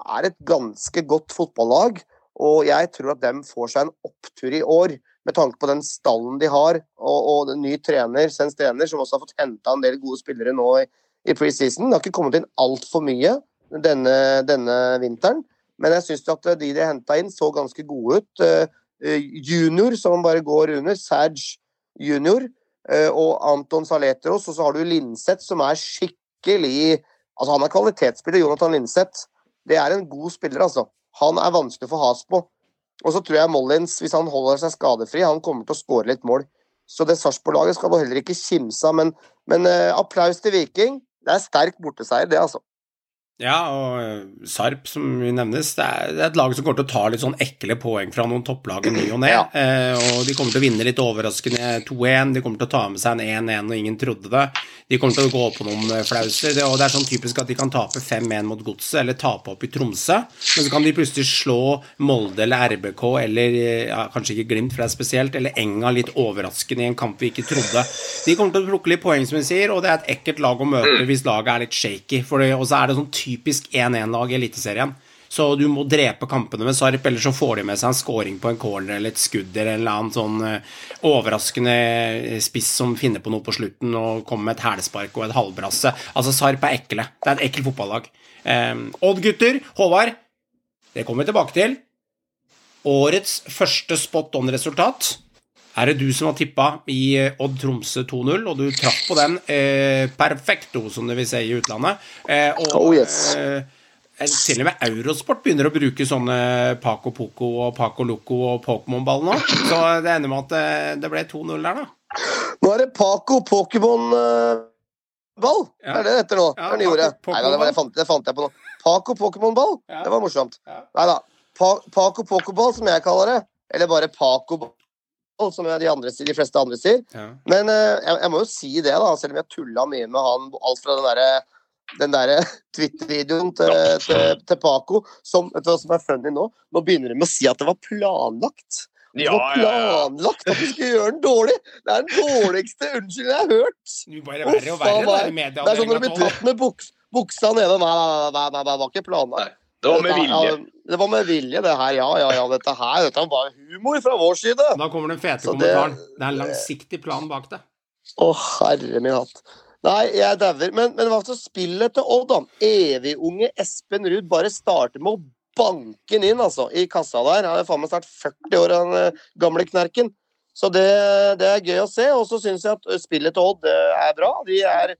er et ganske godt fotballag, og jeg tror at dem får seg en opptur i år. Med tanke på den stallen de har, og, og ny trener, Sens trener, som også har fått henta en del gode spillere nå i, i preseason. Det har ikke kommet inn altfor mye denne, denne vinteren, men jeg syns at de de henta inn, så ganske gode ut. Eh, eh, junior, som bare går under, Serge junior, eh, og Anton Saletros, og så har du Linseth, som er skikkelig Altså, han er kvalitetsspiller, Jonathan Linseth. Det er en god spiller, altså. Han er vanskelig å få has på. Og så tror jeg Mollins, hvis han holder seg skadefri, han kommer til å skåre litt mål. Så det Sarpsborg-laget skal du heller ikke kimse av, men, men uh, applaus til Viking. Det er sterk borteseier, det, altså. Ja, og eh, Sarp, som vi nevnes, det er, det er et lag som kommer til å ta litt sånn ekle poeng fra noen topplag i ny og ne. Ja. Eh, og de kommer til å vinne litt overraskende 2-1. De kommer til å ta med seg en 1-1 og ingen trodde det. De kommer til å gå på noen eh, flauser. Det, og det er sånn typisk at de kan tape 5-1 mot Godset, eller tape opp i Tromsø. Men så kan de plutselig slå Molde eller RBK, eller eh, ja, kanskje ikke Glimt, for det er spesielt, eller Enga litt overraskende i en kamp vi ikke trodde. De kommer til å plukke litt poeng, som vi sier, og det er et ekkelt lag å møte hvis laget er litt shaky. Og så er det sånn typisk 1-1-lag i Eliteserien. Så du må drepe kampene med Sarp, eller så får de med seg en scoring på en corner eller et skudd eller en eller annen sånn eh, overraskende spiss som finner på noe på slutten og kommer med et hælspark og et halvbrasse. Altså, Sarp er ekle. Det er et ekkelt fotballag. Um, Odd-gutter, Håvard, det kommer vi tilbake til. Årets første spot on-resultat er det du som har tippa i eh, Odd Tromsø 2-0, og du traff på den eh, perfekto, som det vil si i utlandet. Eh, og, Oh, yes. eh, eh, til og med Eurosport begynner å bruke sånne Paco Poco og Paco Loco og Pokémon-ball nå. Så det ender med at det, det ble 2-0 der, da. Nå er det Paco Pokémon-ball. Ja. Er det dette nå. Ja, det. Paco Nei det, var- det, fant, det fant jeg på nå. Paco Pokémon-ball. Ja. Det var morsomt. Ja. Nei da. Pa, Paco Pokéball, som jeg kaller det. Eller bare Paco-ball, som de, andre, de fleste andre sier. Men eh, jeg, jeg må jo si det, da, selv om jeg tulla mye med han alt fra den derre den der [laughs] Twitter-videoen til, til, til Paco som, Vet du hva som er funny nå? Nå begynner de med å si at det var planlagt. Det var planlagt at du skulle gjøre den dårlig! Det er den dårligste unnskyldningen jeg har hørt! Det bare verre og det media. Det er sånn når du blir tatt med buks, buksa nede. Nei, nei, nei, nei, det var ikke planlagt. Det var med vilje. Det var med vilje, det her. Ja, ja, ja. Dette her dette var humor fra vår side. Da kommer den fete kommentaren. Det er en langsiktig plan bak det. Å, herre min hatt. Nei, jeg dauer. Men, men hva så spillet til Odd, da? Evigunge Espen Ruud bare starter med å banke den inn, altså, i kassa der. Han er faen meg snart 40 år, den eh, gamle knerken. Så det, det er gøy å se. Og så syns jeg at eh, spillet til Odd det er bra. De er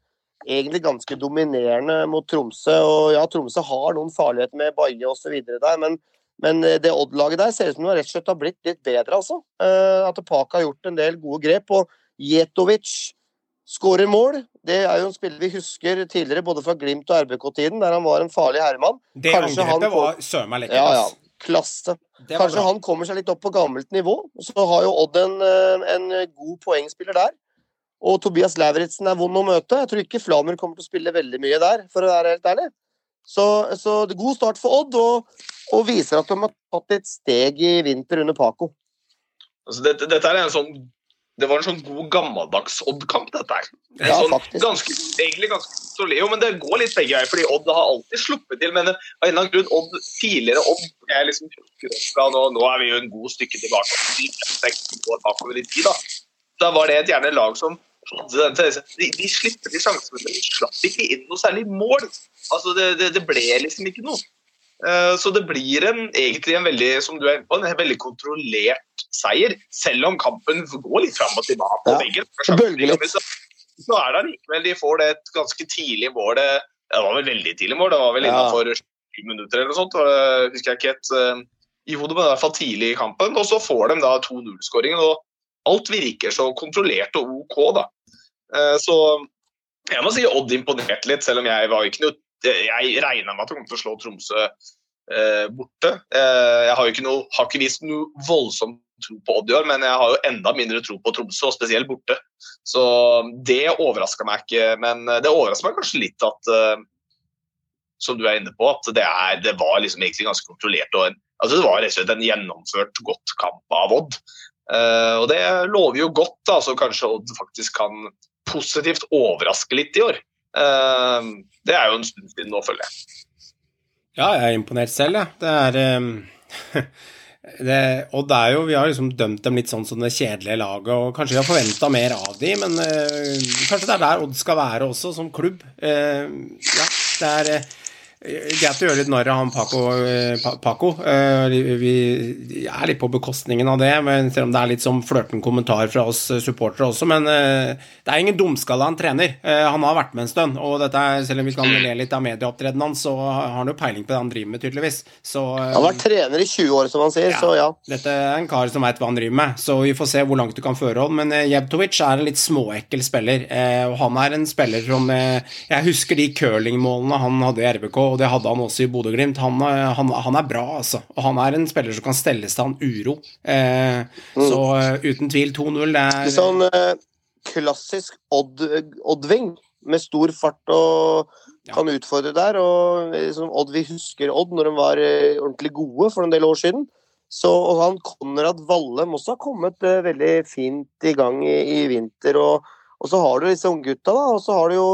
egentlig ganske dominerende mot Tromsø. Og ja, Tromsø har noen farligheter med Baye osv. der, men, men eh, det Odd-laget der ser ut som det rett og slett har blitt litt bedre, altså. Eh, At Paka har gjort en del gode grep. Og Jetovic skårer mål. Det er jo en spiller vi husker tidligere både fra Glimt og RBK-tiden, der han var en farlig herremann. Det Kanskje angrepet han... var søren meg lekkert. Ja, ja. Klasse. Kanskje bra. han kommer seg litt opp på gammelt nivå. Så har jo Odd en, eh, en god poengspiller der. Og Tobias Lauritzen er vond å møte. Jeg tror ikke Flamur kommer til å spille veldig mye der, for å være helt ærlig. Så, så det er god start for Odd, og, og viser at de har tatt et steg i vinter under Paco. Altså, dette, dette er en sånn Det var en sånn god gammeldags Odd-kamp, dette her. Ja, sånn, faktisk. Ganske, egentlig ganske solid. Jo, men det går litt begge veier, fordi Odd har alltid sluppet til. Men av en eller annen grunn, Odd, tidligere Odd jeg liksom husker nå, nå er vi jo en god stykke tilbake. da. Da var det et gjerne lag som hadde den de, de slipper til sjansene, men de slapp ikke inn noe særlig mål. Altså, det, det, det ble liksom ikke noe. Eh, Så det blir en, egentlig en veldig som du er inne på, en veldig kontrollert seier, selv om kampen går litt fram og tilbake. Ja, og. Så, så er det allikevel de får det et ganske tidlig mål. Det, det var vel veldig tidlig mål, det var vel Ja. innenfor sju minutter eller noe sånt. var det- husker jeg ikke helt eh, i hodet, men i hvert fall tidlig i kampen. Og så får de da 2-0-skåringen, og alt virker så kontrollert og OK, da. Eh, Så jeg må si Odd imponerte litt, selv om jeg var ikke noe Jeg regna med at de kom til å slå Tromsø eh, borte. Eh, jeg har jo ikke, noe, har ikke vist noe voldsomt tro på Odd i år, men jeg har jo enda mindre tro på Tromsø, og spesielt borte. Så det overraska meg ikke. Men eh, det overraska meg kanskje litt at eh, som du er inne på, at det, er, det var liksom egentlig ganske kontrollert. og en, altså Det var rett og slett en gjennomført godt kamp av Odd. Eh, og det lover jo godt, da, så kanskje Odd faktisk kan positivt overraske litt i år. Eh, det er jo en stund siden nå, føler jeg. Ja, jeg er imponert selv, jeg. Det er um, [laughs] det, Odd er jo Vi har liksom dømt dem litt sånn som det kjedelige laget, og kanskje vi har forventa mer av dem, men uh, kanskje det er der Odd skal være også, som klubb. Uh, ja, det er eh, greit å gjøre litt narr av han Paco. eh, Paco. Eh, vi er litt på bekostningen av det, men selv om det er litt som flørten kommentar fra oss eh, supportere også. Men det er ingen dumskalle han trener. Han har vært med en stund, og er, selv om vi kan le litt av medieopptredenen hans, så har han jo peiling på det han driver med, tydeligvis. Så Han har vært trener i 20 år, som han sier, Ja. så ja. dette er en kar som veit hva han driver med, så vi får se hvor langt du kan føre han. Men Jevtovic er en litt småekkel spiller, og han er en spiller som Jeg husker de curlingmålene han hadde i RBK, og det hadde han også i Bodø-Glimt. Han, han, han er bra, altså. Og han er en spiller som kan stelle seg an uro. Eh, Så eh, uten tvil 2-0. Det er sånn eh, klassisk Odd, Oddving, med stor fart og Ja. kan utfordre der. Og liksom Odd, vi husker Odd når de var eh, ordentlig gode for en del år siden. Så, og han Konrad Vallem også har kommet eh, veldig fint i gang i, i vinter. Og, og så har du disse unggutta, da. Og så har du jo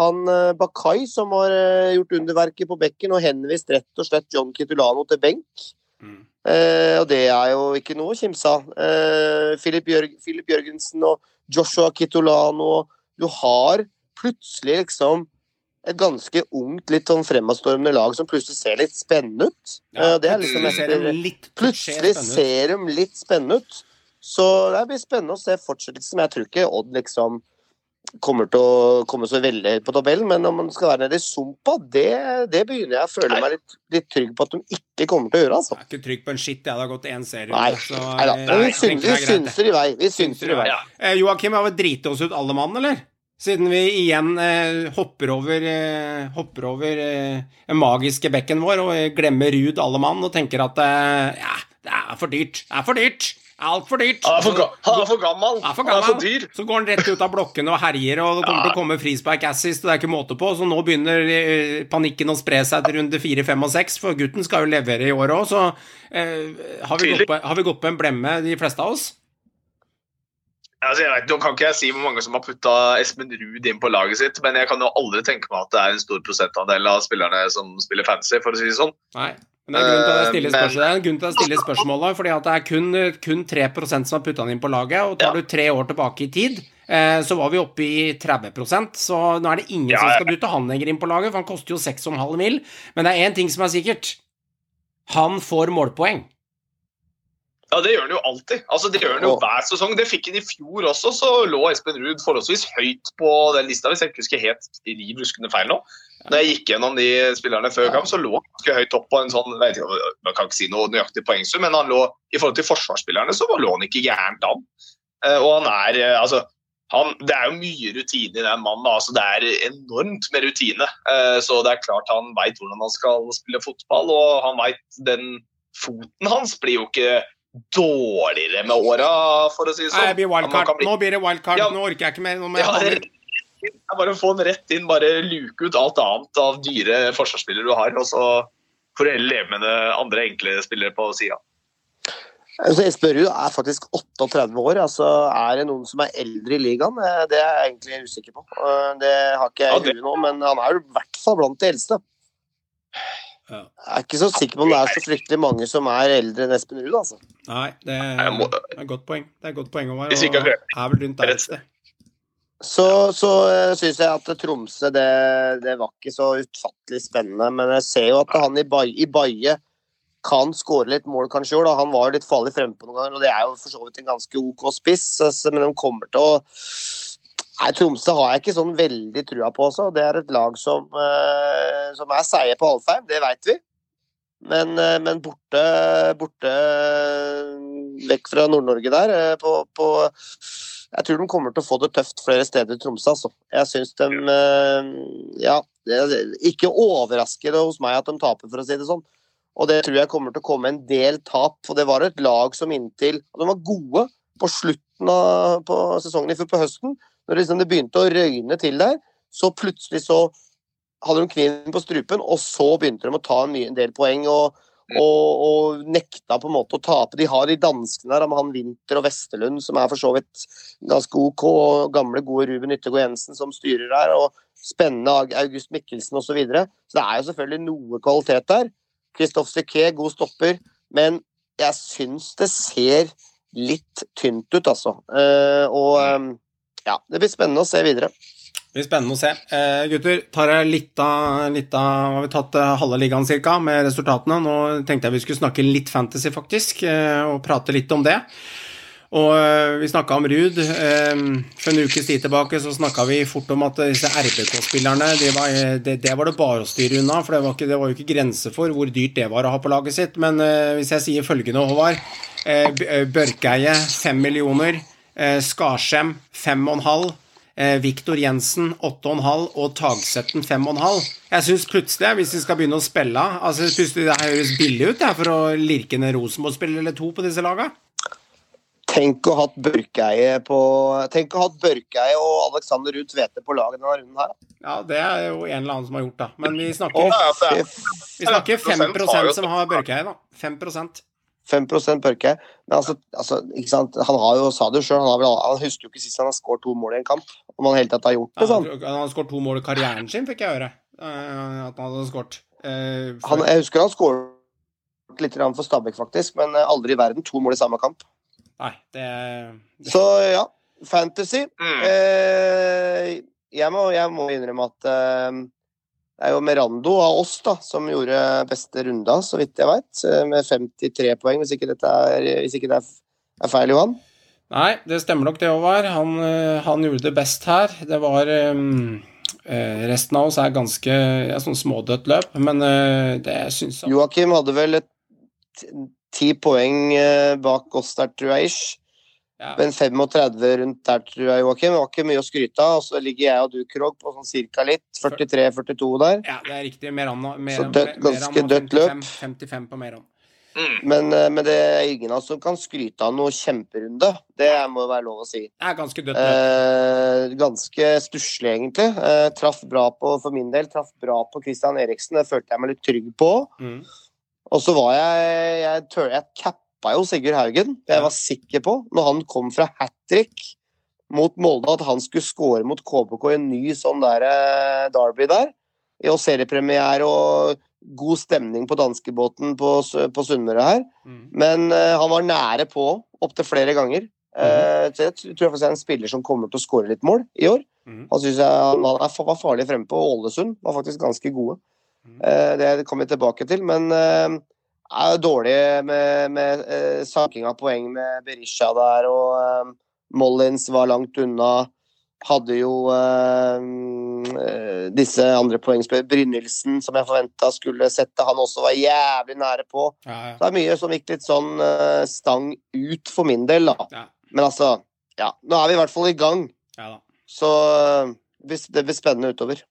han eh, Bakai som har eh, gjort underverket på bekken og henvist rett og slett John Kitulano til benk. Mm. Eh, og det er jo ikke noe å kimse av. Eh, Filip, Jørg Filip Jørgensen og Joshua Kitulano Du har plutselig liksom et ganske ungt, litt sånn fremadstormende lag som plutselig ser litt spennende ut. Eh, det er liksom etter, plutselig ser de litt spennende ut. Så det blir spennende å se fortsettelsen. Men jeg tror ikke Odd liksom kommer til å komme så veldig høyt på tabellen, men om man skal være nede i sumpa, det, det begynner jeg å føle meg litt, litt trygg på at de ikke kommer til å gjøre. altså. Jeg er ikke trygg på en skitt, jeg. Det har gått én serie. Nei, så, nei da. eh, Men vi, jeg vi er synser i vei. Vi synser i vei. Ja. Eh, Joakim, har vi driti oss ut alle mann, eller? Siden vi igjen eh, hopper over, eh, hopper over eh, den magiske bekken vår og eh, glemmer Ruud alle mann og tenker at eh, ja, det er for dyrt. Det er for dyrt. Altfor dyrt. Han er for, han er for gammel. Han er for Han er for gammel. dyr. Så går han rett ut av blokkene og herjer, og det kommer til å komme frispark assist, og det er ikke måte på. Så nå begynner eh, panikken å spre seg til runde fire, fem og seks, for gutten skal jo levere i år òg, så eh, har, vi gått på, har vi gått på en blemme, de fleste av oss? Altså, jeg vet, Nå kan ikke jeg si hvor mange som har putta Espen Ruud inn på laget sitt, men jeg kan jo aldri tenke meg at det er en stor prosentandel av spillerne som spiller fancy, for å si det sånn. Nei. Men det er grunn til at jeg stiller Eh, spørsmål, er en grunn til at jeg stiller spørsmålet, fordi at det er kun, kun 3% som har putta den inn på laget, og tar Ja. du tre år tilbake i tid, eh, så var vi oppe i 30% så nå er det ingen Ja, som skal putte han lenger inn på laget, for han koster jo 6,5 mil. Men det er én ting som er sikkert. Han får målpoeng. Ja, det gjør han jo alltid. Altså, Det gjør han jo hver sesong. Det fikk han i fjor også, så lå Espen Ruud forholdsvis høyt på den lista, hvis jeg ikke husker helt riv ruskende feil nå. Når jeg gikk gjennom de spillerne før kamp, så lå han ganske høyt opp på en sånn jeg ikke, Man kan ikke si noe nøyaktig poengsum, men han lå, i forhold til forsvarsspillerne så lå han ikke gærent an. Eh, Og han er eh, altså han, det er jo mye rutine i den mannen. altså Det er enormt med rutine. Eh, Så det er klart han veit hvordan han skal spille fotball, og han veit den foten hans blir jo ikke dårligere med åra, for å si det sånn. Nei, det blir wildcard. bli- Nå blir det wildcard. Ja. Nå orker jeg ikke mer. Nå må Ja, det er bare å få den rett inn, bare luke ut alt annet av dyre forsvarsspillere du har, og så får du heller leve med det andre enkle spillere på sida. Altså, Espen Ruud er faktisk 38 år. altså Er det noen som er eldre i ligaen? Eh, Det er jeg egentlig usikker på. Det har ikke jeg i huet nå, men han er jo i hvert fall blant de eldste. Ja. Jeg er ikke så sikker på om det er så fryktelig mange som er eldre enn Espen Ruud. altså. Nei, det er, det er et godt poeng. Det er et godt poeng å være, og er vel rundt der et sted. Så, så uh, syns jeg at Tromsø det, det var ikke så utfattelig spennende. Men jeg ser jo at han i Baie, i Baie kan skåre litt mål kanskje da. Han var jo litt farlig frempå noen ganger, og det er jo for så vidt en ganske OK spiss. Men de kommer til å Nei, Tromsø har jeg ikke sånn veldig trua på også. Det er et lag som, eh, som er seige på Alfheim, det veit vi. Men, eh, men borte, borte eh, vekk fra Nord-Norge der, eh, på, på Jeg tror de kommer til å få det tøft flere steder i Tromsø, altså. Jeg syns de eh, Ja, ikke overrasker det hos meg at de taper, for å si det sånn. Og det tror jeg kommer til å komme en del tap. For det var et lag som inntil De var gode på slutten av på sesongen i fjor, på høsten. Når liksom det begynte å røyne til der, så plutselig så hadde de kniven på strupen, og så begynte de å ta en, mye, en del poeng. og og, og nekta på en måte å tape. De har de danskene der med han Winther og Westerlund, som er for så vidt ganske OK, og gamle, gode Ruben Yttergård Jensen som styrer der, og spennende August Mikkelsen osv. Så, videre. så det er jo selvfølgelig noe kvalitet der. Christophe Siquet, god stopper, men jeg syns det ser litt tynt ut, altså. Eh, og eh, ja, det blir spennende å se videre. Det blir spennende å se. Eh, gutter, tar jeg litt av, litt av Har vi tatt eh, halve ligaen cirka med resultatene? Nå tenkte jeg vi skulle snakke litt fantasy, faktisk, eh, og prate litt om det. Og eh, vi snakka om Ruud. Eh, for en ukes tid tilbake så snakka vi fort om at disse RBK-spillerne det, det, det var det bare å styre unna, for det var, ikke, det var jo ikke grense for hvor dyrt det var å ha på laget sitt. Men hvis jeg sier følgende, Håvard. Børkeie fem millioner. Skarsheim fem og en halv. Eh, Viktor Jensen 8,5 og Tagsetten 5,5. Jeg syns plutselig, hvis vi skal begynne å spille altså plutselig Det høres billig ut det, for å lirke ned Rosenborg-spiller eller to på disse lagene. Tenk å ha hatt Børkeie på Tenk å ha hatt Børkeie og Alexander Ruud Tvete på laget denne runden her. Ja, det er jo en eller annen som har gjort, da. Men vi snakker, vi snakker 5 har som har Børkeie, da. 5 5% Børke. Men altså, altså ikke sant? han har jo, sa det jo sjøl, han, han husker jo ikke sist han har skåret to mål i en kamp. Om han i hele tatt har gjort det sånn. Han har skåret to mål i karrieren sin, fikk jeg høre. eh, At han hadde skåret. Eh, for- Han, jeg husker han skåret litt grann for Stabæk, faktisk, men eh, aldri i verden to mål i samme kamp. Nei, det, det Så ja, Fantasy. Mm. Eh, jeg, må, jeg må innrømme at eh, det er jo Merando av oss da, som gjorde beste runda, så vidt jeg veit, med 53 poeng, hvis ikke, er, hvis ikke det er, feil, Johan. Nei, det stemmer nok det, Håvard. Han, eh, han gjorde det best her. Det var um, eh, Resten av oss er ganske ja, sånn smådødt løp, men uh, det syns jeg Joakim hadde vel ti poeng eh, bak oss der, tror jeg. ish. Ja. Men 35 rundt der, tror jeg, Joakim. Det var ikke mye å skryte av. Og så ligger jeg og du, Krog, på sånn cirka litt. 43-42 der. Ja, det er riktig. Meran, mer, Så dødt- ganske dødt løp. 55 på Meran. Mm. Men, eh, men det er ingen av oss som kan skryte av noe kjemperunde. Det må være lov å si. Det er ganske dødt løp. Eh, ganske stusslig, egentlig. Eh, traff bra på, for min del, traff bra på Christian Eriksen. Det følte jeg meg litt trygg på. Mm. Og så var jeg Jeg, tør, jeg cappa jo Sigurd Haugen. Jeg var sikker på, når han kom fra hat trick mot Molde, at han skulle score mot KBK i en ny sånn der eh, derby der. I og seriepremiere og god stemning på danskebåten på, på Sunnmøre her. Mm. Men uh, han var nære på opptil flere ganger. Eh, så jeg tror jeg faktisk er en spiller som kommer til å skåre litt mål i år. Mhm. Han synes jeg han han er, var farlig fremme på Ålesund. Var faktisk ganske gode. Eh, det kommer vi tilbake til. Men er dårlig med, med eh, saking av poeng med Berisha der, og eh, Mollins var langt unna. Hadde jo eh, eh, disse andre poengspillerne, Brynildsen, som jeg forventa skulle sette, han også var jævlig nære på. Ja, ja. Det er mye som gikk litt sånn eh, stang ut for min del, da. Ja. Men altså, ja. Nå er vi i hvert fall i gang. Så eh, det blir spennende utover.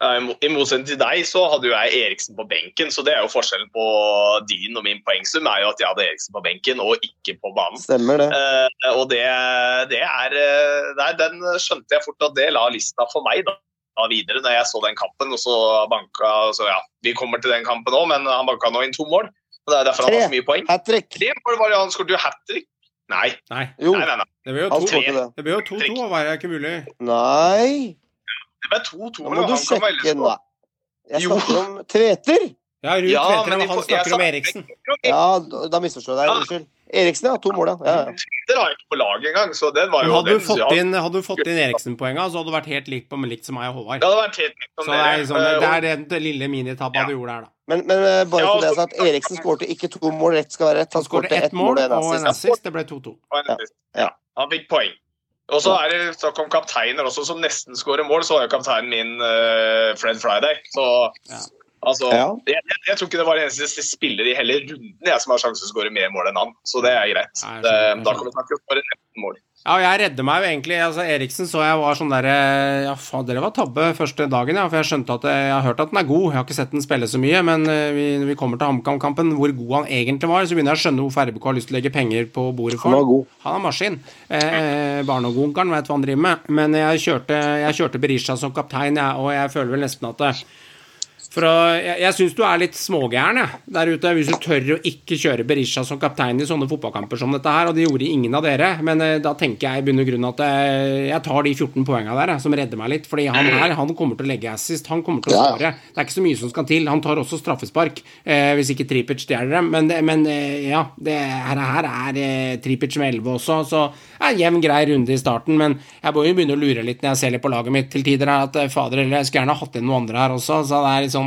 Ja, I mo- motsetning til deg så hadde jo jeg Eriksen på benken, så det er jo forskjellen på din og min poengsum er jo at jeg hadde Eriksen på benken og ikke på banen. Stemmer det. Uh, og det, det er eh, Nei, den skjønte jeg fort at det la lista for meg da, da videre når jeg så den kampen. Og så banka så ja, Vi kommer til den kampen òg, men han banka nå inn to mål. og Det er derfor han har så mye poeng. Hat trick. Tre mål var det han skåret jo hat trick. Nei, Nei, Jo, nei, nei, nei. det blir jo han to. skåret det. Det blir jo 2-2, var Det ikke mulig. Nei, Det ble 2-2. nå må du sjekke. nå. Jeg snakker om Tveter. Ja, Ruud Ja, Tveter, men han snakker om Eriksen. Ja, da misforstår jeg deg. Unnskyld. Eriksen, ja. To mål, ja. ja. ja. Twitter har jeg ikke på laget engang, så den var jo hadde du fått ja, inn, hadde du fått inn Eriksen-poenga, så hadde du vært helt likt på likt som meg og Håvard. Det hadde vært helt likt som Så det er, liksom, det Eh, er det, det lille minitappet du gjorde her, da. Men, men eh, bare for det jeg sa, at Eriksen skårte ikke to mål. Rett skal være rett. Han skårte ett mål og en assist. Det ble 2-2. og en assist. Ja. Ja, han fikk poeng. Og så er det snakk om kapteiner også, som nesten skårer mål. Så var jo kapteinen min uh, Fred Friday. Så Ja. altså Ja. jeg, jeg, jeg tror ikke det var den eneste spiller i hele runden jeg som har sjanse til å skåre mer mål enn han. Så det er greit. Nei, Det, da kan vi snakke om skåre 19 mål. Ja, jeg redder meg jo egentlig. altså Eriksen så jeg var sånn derre Ja, faen, dere var tabbe første dagen, ja. For jeg skjønte at jeg har hørt at den er god. Jeg har ikke sett den spille så mye, men eh, vi, når vi kommer til HamKam-kampen, hvor god han egentlig var, så begynner jeg å skjønne hvorfor RBK har lyst til å legge penger på bordet for han. god. Han er maskin. Eh, Barnehageonkelen vet hva han driver med. Men jeg kjørte, jeg kjørte Berisha som kaptein, jeg, og jeg føler vel nesten at det, for å, Jeg, jeg syns du er litt smågæren jeg, der ute, hvis du tør å ikke kjøre Berisha som kaptein i sånne fotballkamper som dette her, og det gjorde ingen av dere. Men eh, da tenker jeg i bunn og grunn at eh, jeg tar de 14 poengene der, jeg, som redder meg litt. Fordi han her han kommer til å legge assist, han kommer til å Ja. skåre. Det er ikke så mye som skal til. Han tar også straffespark, eh, hvis ikke Tripic stjeler dem. Men, det- men eh, ja, det her, her er eh, Tripic med 11 også, så det er jevn, grei runde i starten. Men jeg må jo begynne å lure litt når jeg ser litt på laget mitt til tider, her, at eh, fader, eller jeg skulle gjerne hatt inn noen andre her også. Så det er litt sånn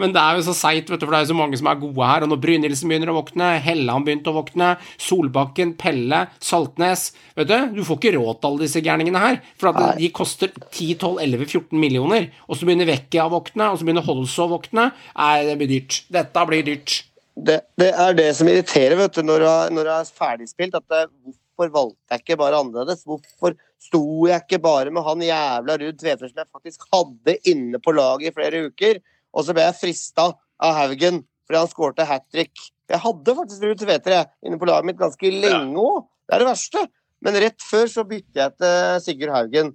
men det er jo så seigt, vet du, for det er jo så mange som er gode her. Og når Brynildsen begynner å våkne, Helland begynte å våkne, Solbakken, Pelle, Saltnes Vet du, du får ikke råd til alle disse gærningene her. For de koster 10-12-11-14 millioner. Og så begynner Vekke å våkne, og så begynner Holso å våkne. Nei, det blir dyrt. Dette blir dyrt. Det, det er det som irriterer vet du, når du er, er ferdigspilt. At det, hvorfor valgte jeg ikke bare annerledes? Hvorfor sto jeg ikke bare med han jævla Ruud Tvedtvedt som jeg faktisk hadde inne på laget i flere uker? Og så ble jeg frista av Haugen fordi han skårte hat trick. Jeg hadde faktisk Ruud Tveter inne på laget mitt ganske lenge òg. Det er det verste. Men rett før så bytter jeg til Sigurd Haugen.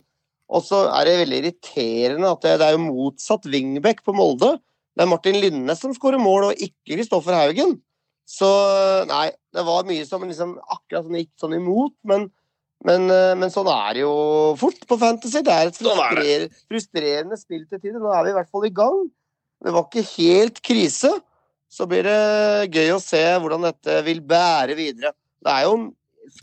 Og så er det veldig irriterende at det, det er jo motsatt wingback på Molde. Det er Martin Linnes som skårer mål, og ikke Kristoffer Haugen. Så nei, det var mye som liksom akkurat sånn gikk sånn imot, men, men, eh, men sånn er det jo fort på Fantasy. Det er et Sånn er frustrer, frustrerende spill til tider. Nå er vi i hvert fall i gang. Det var ikke helt krise. Så blir det gøy å se hvordan dette vil bære videre. Det er jo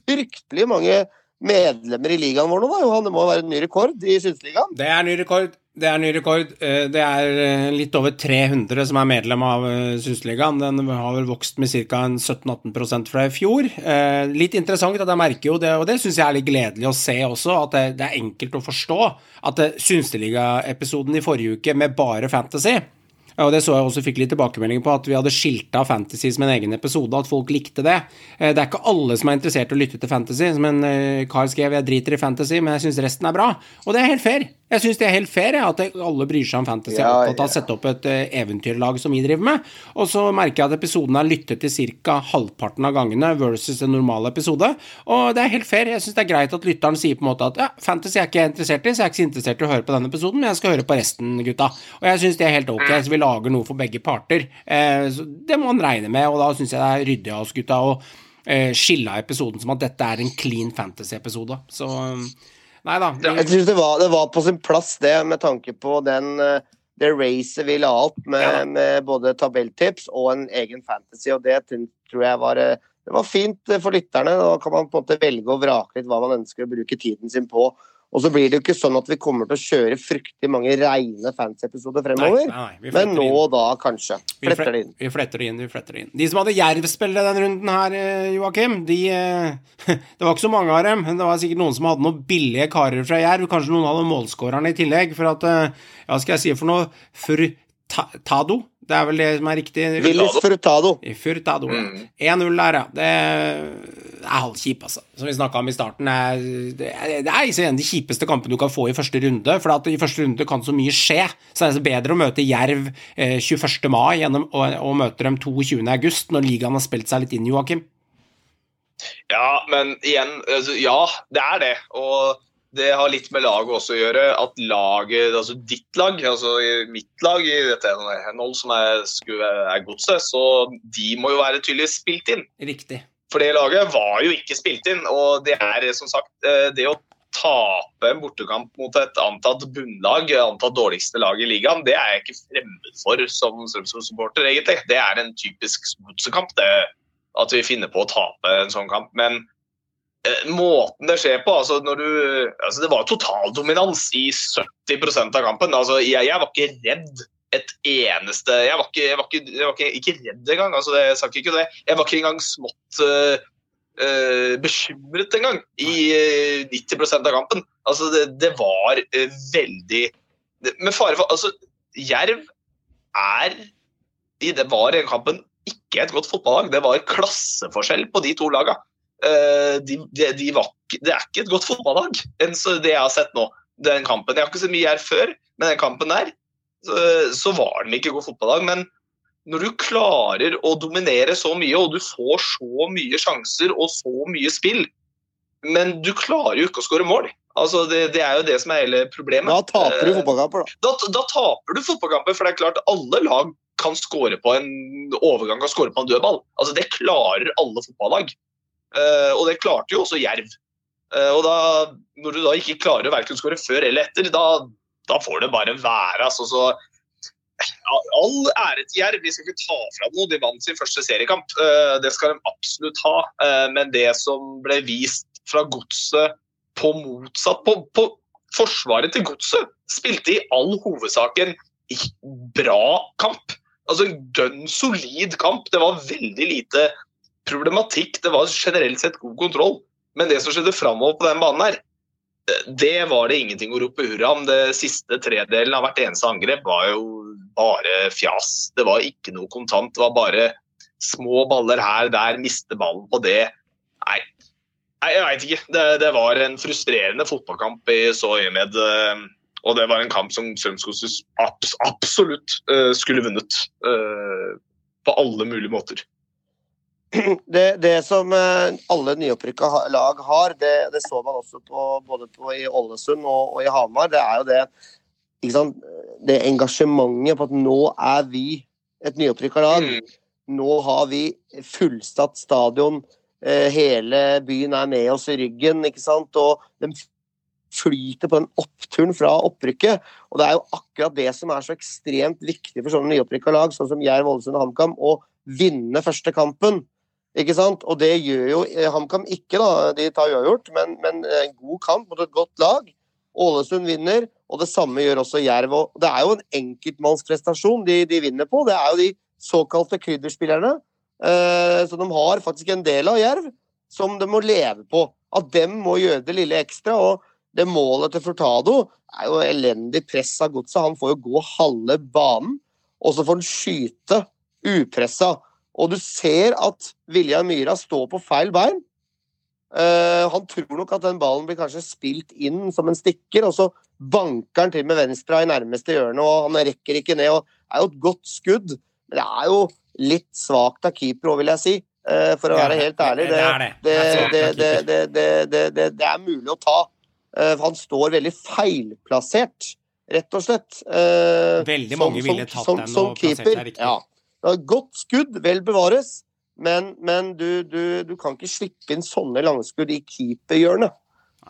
fryktelig mange medlemmer i ligaen vår nå, da. Johan, det må være en ny rekord i Synsligaen. Det er ny rekord. Det er ny rekord. Eh, Det er eh, litt over 300 som er medlem av Synsligaen. Den har vel vokst med ca. 17-18% fra i fjor. Eh, Litt interessant at jeg merker jo det, og det syns jeg er litt gledelig å se også, at det, er enkelt å forstå at Synseliga-episoden i forrige uke med bare fantasy og det så jeg også fikk litt tilbakemeldinger på, at vi hadde skilta fantasy som en egen episode, at folk likte det. Eh, Det er ikke alle som er interessert i å lytte til fantasy, som en eh, skrev 'jeg driter i fantasy', men jeg syns resten er bra. Og det er helt fair. Jeg syns det er helt fair at alle bryr seg om fantasy, Ja, opptatt av å sette opp et eh, eventyrlag som vi driver med. Og så merker jeg at episoden er lyttet til ca. halvparten av gangene versus en normal episode. Og det er helt fair. Jeg syns det er greit at lytteren sier på en måte at ja, fantasy er ikke jeg interessert i, så jeg er ikke så interessert i å høre på denne episoden, men jeg skal høre på resten, gutta. Og jeg syns det er helt ok, så vi lager noe for begge parter. Eh, så det må man regne med, og da syns jeg det er ryddig av oss, gutta, å eh, skille av episoden som at dette er en clean fantasy-episode. Så Nei da. Jeg synes det var, det var på sin plass, det, med tanke på den, eh, det racet vi la opp med, Ja. med både tabelltips og en egen fantasy. og Det tror jeg var, eh, det var fint eh, for lytterne. Da kan man på en måte velge og vrake litt hva man ønsker å bruke tiden sin på. Og så blir det jo ikke sånn at vi kommer til å kjøre fryktelig mange reine fans-episoder fremover. nei, nei, Men nå og da, kanskje. Vi Fletter det inn. Vi fletter det inn, vi fletter det inn. De som hadde Jerv-spillere denne runden her, eh, Joakim, de eh, [laughs] Det var ikke så mange av dem, men det var sikkert noen som hadde noen billige karer fra Jerv. Kanskje noen hadde målskårerne i tillegg, for at eh, Ja, skal jeg si for noe? Furtado? Det er vel det som er riktig? Willis Furtado. Furtado. Mm. 1-0 der, ja. Det er halvkjip, altså. Som vi snakka om i starten. Er, det er, det er en av de kjipeste kampene du kan få i første runde. For at i første runde kan så mye skje. Så er det bedre å møte Jerv eh, 21. mai gjennom, og, og møte dem 22. august, når ligaen har spilt seg litt inn, Joakim. Ja, men igjen, altså, ja, det er det. Og det har litt med laget også å gjøre. At laget, altså ditt lag, altså mitt lag i dette henhold som er, er godset, så de må jo være tydelig spilt inn. Riktig. For det laget var jo ikke spilt inn. Og det er som sagt eh, det å tape en bortekamp mot et antatt bunnlag, antatt dårligste lag i ligaen, det er jeg ikke fremmed for som Strømsgodset-supporter, egentlig. Det er en typisk godsekamp, at vi finner på å tape en sånn kamp. Men eh, måten det skjer på altså når du, altså Det var totaldominans i 70% av kampen. altså jeg, jeg var ikke redd et eneste Jeg var ikke, jeg var ikke, jeg var ikke, ikke redd engang. altså jeg sa ikke det. Jeg var ikke engang smått uh, uh, bekymret engang i uh, 90% av kampen. Altså det, det var eh, veldig det, Med fare for Altså, Jerv er i det var i kampen ikke et godt fotballag. Det var klasseforskjell på de to lagene. Eh, de, de, de det er ikke et godt fotballag, enn det jeg har sett nå. Den kampen. Jeg har ikke så mye her før, men den kampen der, så, så var den ikke god fotballag. Men når du klarer å dominere så mye, og du får så mye sjanser og så mye spill, men du klarer jo ikke å skåre mål. Altså, det, det er jo det som er hele problemet. Da taper du Eh, fotballkamper, da. da, da taper du fotballkamper, for det er klart alle lag kan skåre på en overgang kan skåre på en dødball. Altså, det klarer alle fotballag. Eh, og det klarte jo også Jerv. Eh, og da, når du da ikke klarer å verken skåre før eller etter, da, da får det bare være. Altså, så All ære til Jerv, vi skal ikke ta fra noe. De vant sin første seriekamp. Eh, det skal de absolutt ha. Eh, men det som ble vist fra godset på motsatt på, på Forsvaret til godset spilte i all hovedsak en bra kamp. Altså en dønn solid kamp. Det var veldig lite problematikk. Det var generelt sett god kontroll. Men det som skjedde framover på den banen her, det var det ingenting å rope hurra om. Det siste tredelen av hvert eneste angrep var jo bare fjas. Det var ikke noe kontant. Det var bare små baller her, der, miste ballen på det. Nei, Nei jeg veit ikke. Det, det var en frustrerende fotballkamp i så øyemed. eh, Og det var en kamp som Strømskog abs absolutt eh, skulle vunnet. eh, på alle mulige måter. [clears throat] det, det som eh, alle nyopprykka lag har, det, det så man også på, både på i Ålesund og, og i Hamar, det er jo det ikke sant? Det engasjementet på at nå er vi et nyopprykka lag. Mm. Nå har vi fullstatt stadion. eh, Hele byen er med oss i ryggen, ikke sant. Og de flyter på den oppturen fra opprykket. Og det er jo akkurat det som er så ekstremt viktig for sånne nyopprykka lag, sånn som Jerv, Ålesund og HamKam, å vinne første kampen. Ikke sant? Og det gjør jo eh, HamKam ikke, da. De tar uavgjort, men, men en god kamp mot et godt lag. Ålesund vinner, Og det samme gjør også Jerv. Og det er jo en enkeltmannsprestasjon de, de vinner på. Det er jo de såkalte krydderspillerne. Eh, så de har faktisk en del av Jerv som de må leve på. At dem må gjøre det lille ekstra. Og det målet til Furtado er jo elendig press av godset. Han får jo gå halve banen, og så får han skyte upressa. Og du ser at Viljar Myhra står på feil bein. Uh, han tror nok at den ballen blir kanskje spilt inn som en stikker, og så banker han til med venstre i nærmeste hjørne, og han rekker ikke ned. og Det er jo et godt skudd, men det er jo litt svakt av keeper òg, vil jeg si. Uh, For å være helt ærlig. Det det. Det, Det er mulig å ta. Uh, Han står veldig feilplassert, rett og slett. Veldig som- mange ville tatt som- den og plassert den riktig. Ja. Godt skudd, vel bevares, men, men du, du, du kan ikke slippe inn sånne langskudd i keeperhjørnet.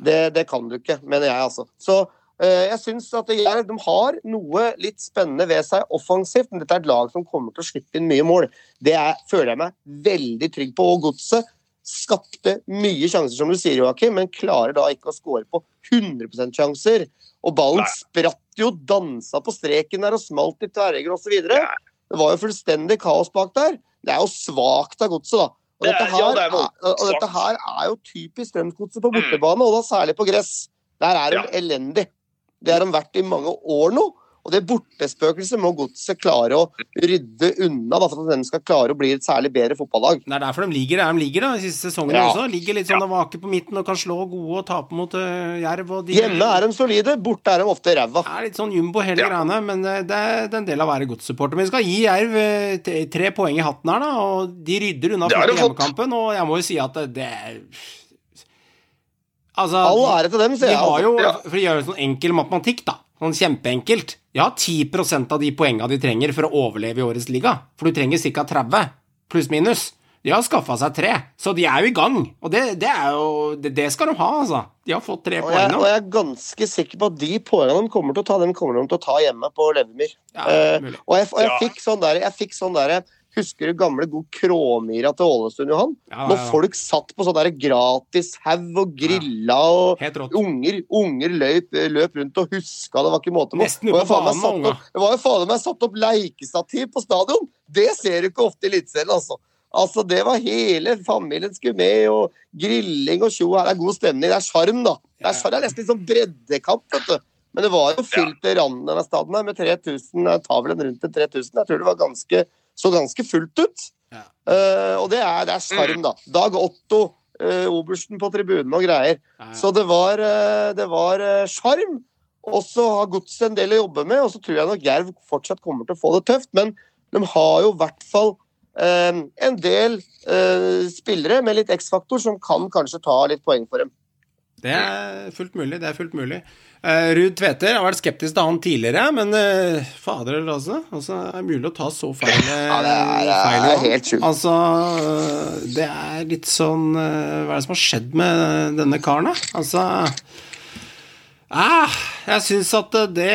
Det, det kan du ikke, mener jeg, altså. Så eh, jeg syns at Jerv de har noe litt spennende ved seg offensivt, men dette er et lag som kommer til å slippe inn mye mål. Det er, føler jeg meg veldig trygg på. Og Godset skapte mye sjanser, som du sier, Joakim, men klarer da ikke å skåre på 100 sjanser. Og ballen Nei. spratt jo, dansa på streken der og smalt i tverrlegger osv. Det var jo fullstendig kaos bak der. Det er jo svakt av godset, da. Og dette, her, ja, det er og dette her er jo typisk Strømsgodset på bortebane, og da særlig på gress. Der er de Ja. elendig. Det har de vært i mange år nå. Og det bortespøkelset må godset klare å rydde unna da, for at de skal klare å bli et særlig bedre fotballag. Det er derfor de ligger der de ligger da, i siste sesongen Ja. også. Ligger litt sånn og vaker på midten og kan slå gode og tape mot uh, Jerv. Og de Hjemme er de solide, borte er de ofte ræva. er litt sånn jumbo hele Ja. greiene, men eh, det er, det er en del av å være godssupporter. Men vi skal gi Jerv eh, tre poeng i hatten her, da, og de rydder unna første hjemmekampen, og jeg må jo si at det, det er Altså All ære til dem, sier jeg. har altså. jo, Ja. For å gjøre sånn enkel matematikk, da. Sånn kjempeenkelt. Har 10% av de poengene de trenger for å overleve i årets liga. For du trenger ca. 30, pluss minus. De har skaffa seg tre, så de er jo i gang. Og det, det er jo det, det skal de ha, altså. De har fått tre Og poeng nå. og jeg er ganske sikker på at de poengene de kommer til å ta, dem kommer de til å ta hjemme på Levermyr. Ja, uh, og jeg, og jeg Ja. fikk sånn der, jeg fikk sånn der Husker du gamle god Kråmyra til Ålesund, Johan? Ja, ja, Når folk satt på sånn gratis haug og grilla, og unger, unger løp, løp rundt og huska det var ikke måte på. Det var jo fader meg satt opp leikestativ på stadion! Det ser du ikke ofte i Eliteserien, altså. Altså, Det var hele familien skulle med, og grilling og tjo. Her er god stemning. Det er sjarm, da. Det er, det er nesten litt sånn breddekamp, vet du. Men det var jo fylt til randen av staden her med 3000. Jeg tar vel en rundt til 3000. Jeg tror det var ganske, så ganske fullt ut. Ja. Uh, og det er, det er sjarm, da. Dag Otto, uh, obersten på tribunen og greier. Ja, ja. Så det var uh, det var sjarm. Og så har Godset en del å jobbe med, og så tror jeg nok Jerv fortsatt kommer til å få det tøft. Men de har jo i hvert fall eh, en del eh, spillere med litt X-faktor som kan kanskje ta litt poeng for dem. Det er fullt mulig. det er fullt mulig. Uh, Ruud Tveter har vært skeptisk til han tidligere, men uh, fader eller altså, altså er det mulig å ta så feil, eh, Ja, det er- det er feil helt sjukt. Altså, eh, det er litt sånn eh, Hva er det som har skjedd med denne karen, da? Altså Ah, jeg syns at det,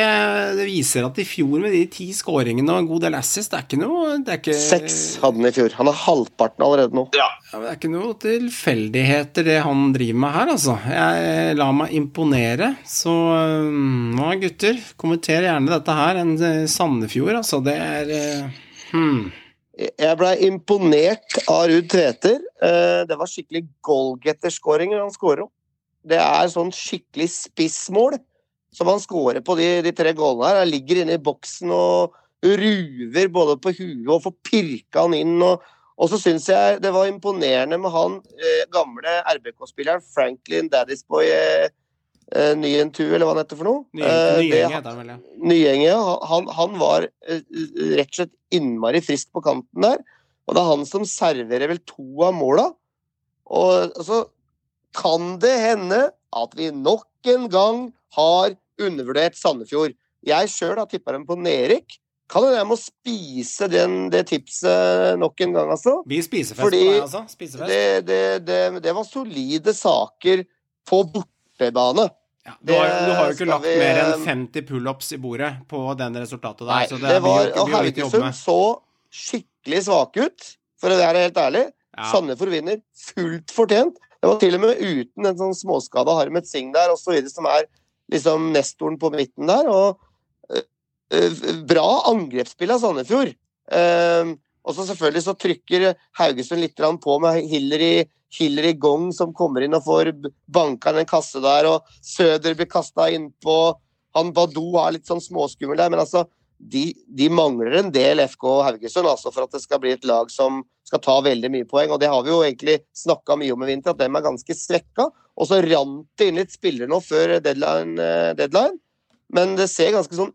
det viser at i fjor med de ti skåringene og en god del assis, det er ikke noe det er ikke, Seks hadde han i fjor. Han er halvparten allerede nå. Ja. ja, men Det er ikke noe tilfeldigheter, det han driver med her, altså. Jeg lar meg imponere. Så um, nå, gutter, kommenter gjerne dette her. En eh, Sandefjord, altså. Det er eh, hmm. Jeg ble imponert av Ruud Tveter. Eh, Det var skikkelig goalgetterskåringer han skårer. Det er sånn skikkelig spissmål som han skårer på de, de tre gålene her. Han ligger inne i boksen og ruver både på huet og får pirka han inn. Og, og så syns jeg det var imponerende med han eh, gamle RBK-spilleren Franklin Daddysboy eh, eh, Nyentu, eller hva han heter for noe. Nyenge, Eh, nye det- gjeng heter han vel, ja. Han, han var eh, rett og slett innmari frisk på kanten der. Og det er han som serverer vel to av måla. Og så kan det hende at vi nok en gang har undervurdert Sandefjord. Jeg sjøl har tippa dem på nedrykk. Kan hende jeg må spise den, det tipset nok en gang, altså. Blir spisefest Fordi på deg, altså? Spisefest? Det, det, det, det var solide saker på bortebane. Ja, du, har, du har jo ikke lagt vi, mer enn eh, 50 pullups i bordet på den resultatet der. Nei, så det, var, og Haugesund så skikkelig svake ut, for å være helt ærlig. Ja. Sandefjord vinner fullt fortjent. Det var til og med uten en sånn småskada Harmet Singh der, og så videre, som er liksom nestoren på midten der. og eh, eh, Bra angrepsspill av Sandefjord. Eh, og så selvfølgelig så trykker Haugesund litt på med Hillary, Hillary Gong som kommer inn og får banka en kasse der, og Søder blir kasta innpå. Han Badou er litt sånn småskummel der, men altså de, de mangler en del FK Haugesund altså for at det skal bli et lag som skal ta veldig mye poeng. og Det har vi jo egentlig snakka mye om i vinter, at dem er ganske svekka. Og så rant det inn litt spillere nå før deadline, eh, deadline. Men det ser ganske sånn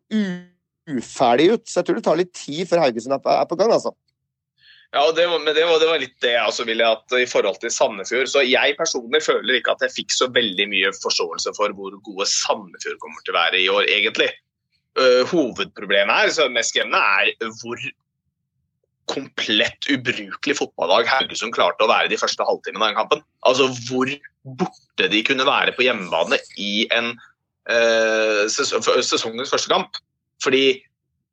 uferdig ut. Så jeg tror det tar litt tid før Haugesund er på, er på gang, altså. Ja, det var, men det var, det var litt det jeg også ville at i forhold til Sandefjord. Så jeg personlig føler ikke at jeg fikk så veldig mye forståelse for hvor gode Sandefjord kommer til å være i år, egentlig. Uh, hovedproblemet her, så mest skremmende, er hvor komplett ubrukelig fotballag Haugesund klarte å være de første halvtimene av den kampen. Altså hvor borte de kunne være på hjemmebane i en uh, sesongens første kamp. Fordi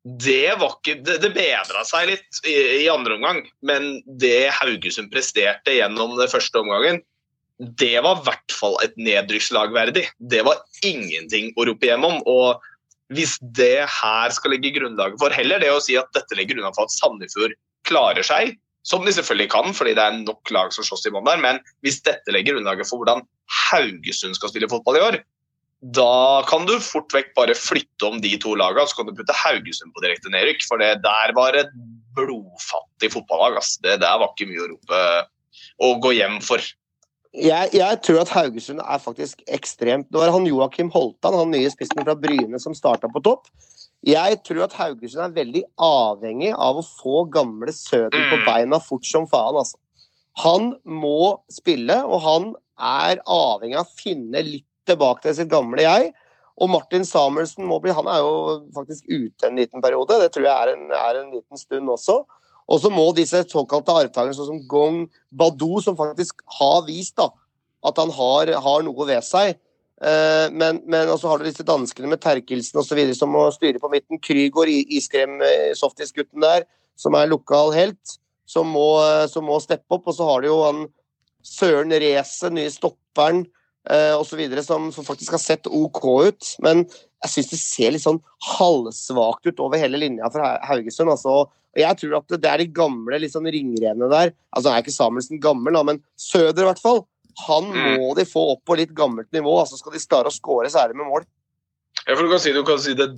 det var ikke Det, det bedra seg litt i, i, andre omgang, men det Haugesund presterte gjennom den første omgangen, det var i hvert fall et nedrykkslag verdig. Det var ingenting å rope hjem om. Og hvis det her skal legge grunnlaget for heller det å si at dette legger grunnlaget for at Sandefjord klarer seg, som de selvfølgelig kan, fordi det er nok lag som slåss i bånn der, men hvis dette legger grunnlaget for hvordan Haugesund skal spille fotball i år, da kan du fort vekk bare flytte om de to lagene, så kan du putte Haugesund på direkte nedrykk. For det der var et blodfattig fotballag. Ass. Det der var ikke mye å rope å gå hjem for. Jeg, jeg, tror at Haugesund er faktisk ekstremt Det var han Joakim Holtan, han nye spissen fra Bryne, som starta på topp. Jeg tror at Haugesund er veldig avhengig av å få gamle Søder på mm. beina fort som faen. Altså. Han må spille, og han er avhengig av å finne litt tilbake til sitt gamle jeg. Og Martin Samuelsen må bli, han er jo faktisk ute en liten periode. Det tror jeg er en, er en liten stund også. Og så må disse såkalte arvtakerne, sånn som Gong Badou, som faktisk har vist da, at han har, har noe ved seg. Eh, men, men også har du disse danskene med Terkelsen osv. som må styre på midten. Krygård, iskrem, softisgutten der, som er lokal helt, som må, som må steppe opp. Og så har du jo han Søren Reese, nye stopperen uh, osv., som, som faktisk har sett OK ut. Men jeg syns det ser litt sånn halvsvakt ut over hele linja for Haugesund. altså jeg tror at det er de gamle litt sånn ringrene der. Altså er ikke Samuelsen gammel, da, men Søder i hvert fall. Han mm. må de få opp på litt gammelt nivå. altså Skal de klare å skåre, så er det med mål. Ja, for Du kan si, du kan si det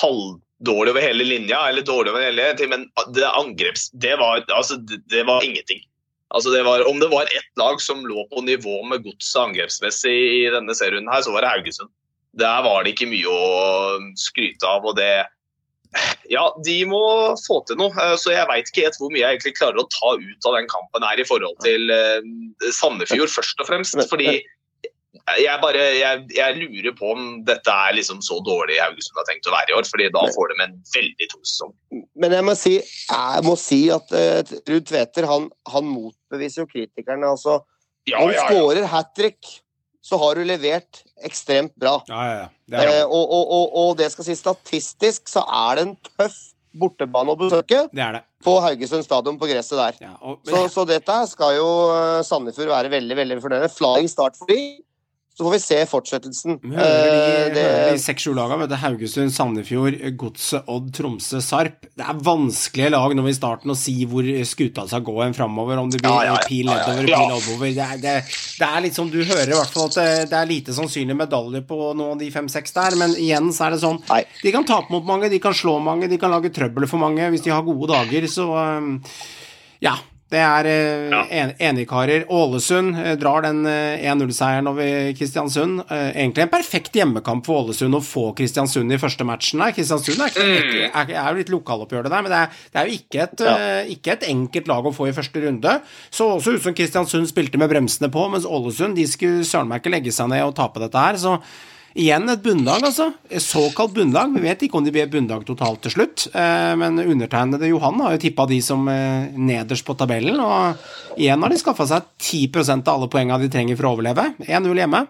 halvdårlig over hele linja, eller dårlig over hele men det angreps, det var, altså, det var ingenting. Altså det var, om det var ett lag som lå på nivå med godset angrepsmessig i denne serien, her, så var det Haugesund. Der var det ikke mye å skryte av. og det ja, de må få til noe. Eh, så jeg veit ikke hvor mye jeg egentlig klarer å ta ut av den kampen her i forhold til eh, Sandefjord, først og fremst. Fordi jeg bare jeg, jeg, lurer på om dette er liksom så dårlig Haugesund har tenkt å være i år. fordi da får de en veldig tung sesong. Men jeg må si, jeg må si at uh, Ruud Tveter han, han, motbeviser jo kritikerne. altså. Ja, han ja, ja. skårer hat trick, så har du levert ekstremt bra. Ja, ja, ja. Eh, og, og, og, og, det skal si statistisk så er det en tøff bortebane å besøke det er det. på Haugesund stadion på gresset der. Ja, og, så, så, dette skal jo eh, Sandefjord være veldig veldig fornøyd med. Flying start for dem. Så får vi se fortsettelsen. Vi hører de, seks-sju lagene. Haugesund, Sandefjord, Godset, Odd, Tromsø, Sarp. Det er vanskelige lag når i starten å si hvor skuta skal gå en framover. Om det blir ja, ja, pil nedover, ja, pil oppover. Det er, det, det er litt som du hører, i hvert fall at det, er lite sannsynlig medalje på noen av de fem-seks der. Men igjen så er det sånn Nei. De kan tape mot mange, de kan slå mange, de kan lage trøbbel for mange hvis de har gode dager. Så um, ja, det er eh, ja. en, enigkarer. Ålesund eh, drar den 1-0-seieren eh, over Kristiansund. Egentlig en perfekt hjemmekamp for Ålesund å få Kristiansund i første matchen. Der. Kristiansund er, ikke, mm. er, er jo litt lokaloppgjør, det der, men det er, det er jo ikke et, ja. ikke et, enkelt lag å få i første runde. Så også ut som Kristiansund spilte med bremsene på, mens Ålesund de skulle søren meg ikke legge seg ned og tape dette her. så Igjen et bunnlag, altså. Et såkalt bunnlag. Vi vet ikke om de blir et bunnlag totalt til slutt. Eh, men undertegnede Johan har jo tippa de som eh, nederst på tabellen. Og igjen har de skaffa seg 10% av alle poengene de trenger for å overleve. 1-0 hjemme.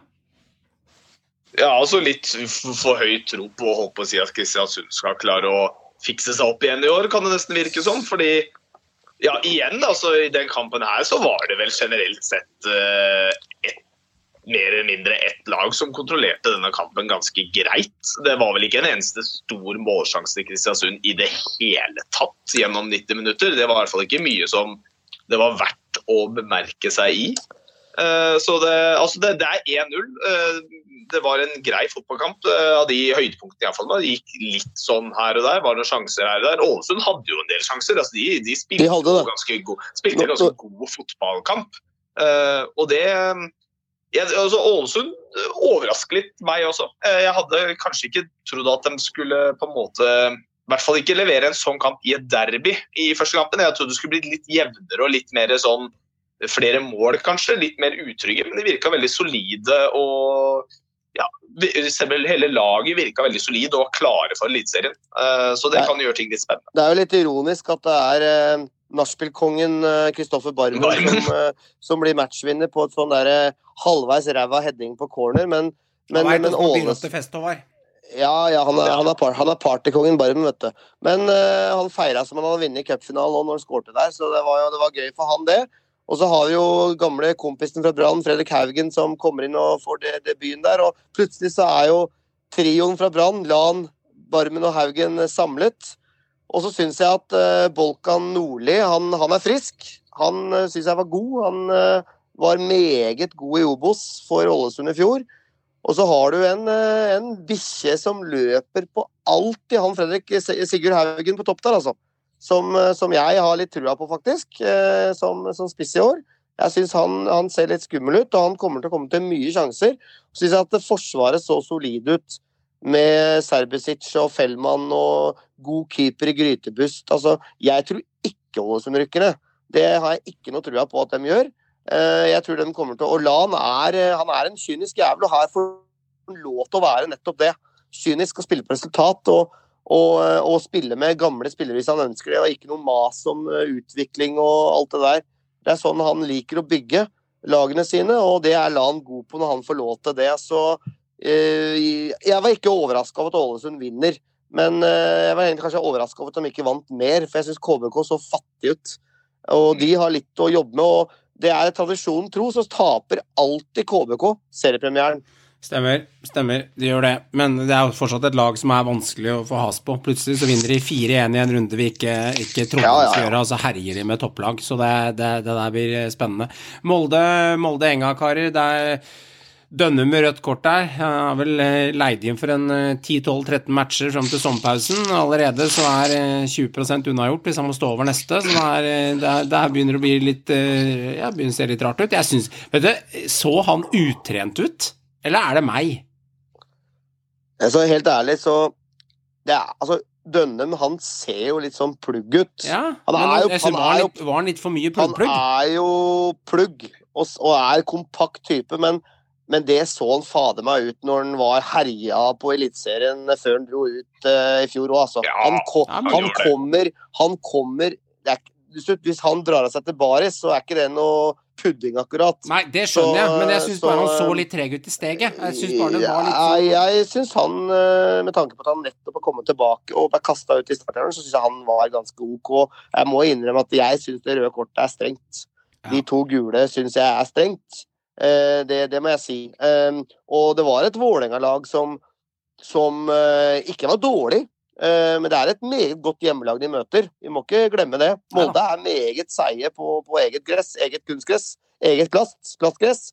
Ja, altså litt for høy tro på å holde på å si at Kristiansund skal klare å fikse seg opp igjen i år, kan det nesten virke sånn. Fordi ja, igjen, altså i den kampen her så var det vel generelt sett uh, et mer eller mindre ett lag som kontrollerte denne kampen ganske greit. Det var vel ikke en eneste stor målsjanse til Kristiansund i det hele tatt gjennom 90 minutter. Det var i hvert fall ikke mye som det var verdt å bemerke seg i. Eh, Så det, altså det, det er 1-0. Eh, Det var en grei fotballkamp eh, av de høydepunktene iallfall. Det gikk litt sånn her og der. Var det sjanser her og der. Ålesund hadde jo en del sjanser. Altså de, de spilte, De ganske, god, spilte ganske god fotballkamp. Og det jeg, altså Ålesund overrasker litt meg også. Eh, Jeg hadde kanskje ikke trodd at de skulle på en måte i hvert fall ikke levere en sånn kamp i et derby i første kampen. Jeg trodde det skulle blitt litt jevnere og litt mer sånn flere mål, kanskje. Litt mer utrygge, men de virka veldig solide og ja, hele laget virka veldig solid og var klare for Eliteserien. Eh, Så det kan gjøre ting litt spennende. Det er jo litt ironisk at det er eh, nachspielkongen eh, Kristoffer Barmen Barmen. som, eh, som blir matchvinner på et sånn der eh, halvveis ræva heading på corner, men, men, vet men Åles fest, Ja, ja, han er, han er, par, han er partykongen Barmen, vet du. Men uh, han feira som han hadde vunnet cupfinalen nå når han skårte der, så det var jo det var gøy for han, det. Og så har vi jo gamle kompisen fra Brann, Fredrik Haugen, som kommer inn og får det, debuten der. Og plutselig så er jo trioen fra Brann, Lan, Barmen og Haugen, eh, samlet. Og så syns jeg at eh, Bolkan Nordli, han, han er frisk. Han uh, syns jeg var god. Han eh, var meget god i Obos for Ålesund i fjor. Og så har du en, eh, en bikkje som løper på alt i han Fredrik Sigurd Haugen på topp der, altså. Som, eh, som jeg har litt trua på, faktisk, eh, som, som spiss i år. Jeg syns han, han ser litt skummel ut, og han kommer til å komme til mye sjanser. Så syns jeg at Forsvaret så solid ut med Serbisic og Fellmann og god keeper i Grytebust. Altså, jeg tror ikke Ålesund rykker ned. Det har jeg ikke noe trua på at de gjør. Eh, Jeg tror de kommer til å Og Lan er, eh, han er en kynisk jævel, og her får han lov til å være nettopp det. Kynisk og spille på resultat. og og, eh, og spille med gamle spillere hvis han ønsker det, og ikke noe mas om utvikling og alt det der. Det er sånn han liker å bygge lagene sine, og det er Lan god på når han får lov til det. Så jeg var ikke overraska over at Ålesund vinner, men eh, jeg var egentlig kanskje overraska over at de ikke vant mer, for jeg syns KBK så fattig ut. Og de har litt å jobbe med, og det er tradisjonen tro, så taper alltid KBK seriepremieren. Stemmer, stemmer, de gjør det. Men det er jo fortsatt et lag som er vanskelig å få has på. Plutselig så vinner de 4-1 i en runde vi ikke, ikke trodde Ja, de ja, gjøre, og så herjer de med topplag. Så det, det, det der blir spennende. Molde, Molde karer. Det er Dønnum med rødt kort der. Han har vel eh, leid inn for en eh, 10-12-13 matcher fram til sommerpausen. Allerede så er eh, 20 unnagjort hvis han må stå over neste. Så det, er, eh, det, er, her begynner å bli litt eh, Ja, begynner å se litt rart ut. Jeg synes, Vet du, så han utrent ut? Eller er det meg? Så helt ærlig, så det er, altså, Dønnem han ser jo litt sånn plugg ut. Ja, Han men er jo- jeg synes han var, er jo- var han litt for mye plugg? Han er jo plugg, og, og er kompakt type, men, men det så han fader meg ut når han var herja på Eliteserien før han dro ut uh, i fjor òg, altså. Ja, han, ko han, han kommer Han kommer det er, hvis- Hvis han drar av seg til baris, så er ikke det noe pudding, akkurat. Nei, det skjønner jeg, men jeg syns bare han så litt treg ut i steget. Jeg synes bare det var litt sånn jeg syns han, eh, med tanke på at han nettopp har kommet tilbake og ble kasta ut i starteren, så syns jeg han var ganske OK. Jeg må innrømme at jeg syns det røde kortet er strengt. Ja. De to gule syns jeg er strengt. Eh, Det, det må jeg si. Eh, Og det var et Vålerenga-lag som, som eh, ikke var dårlig. eh, Men det er et meget godt hjemmelag de møter. Vi må ikke glemme det. Molde er meget seige på, på eget gress, eget kunstgress, eget plast, plastgress.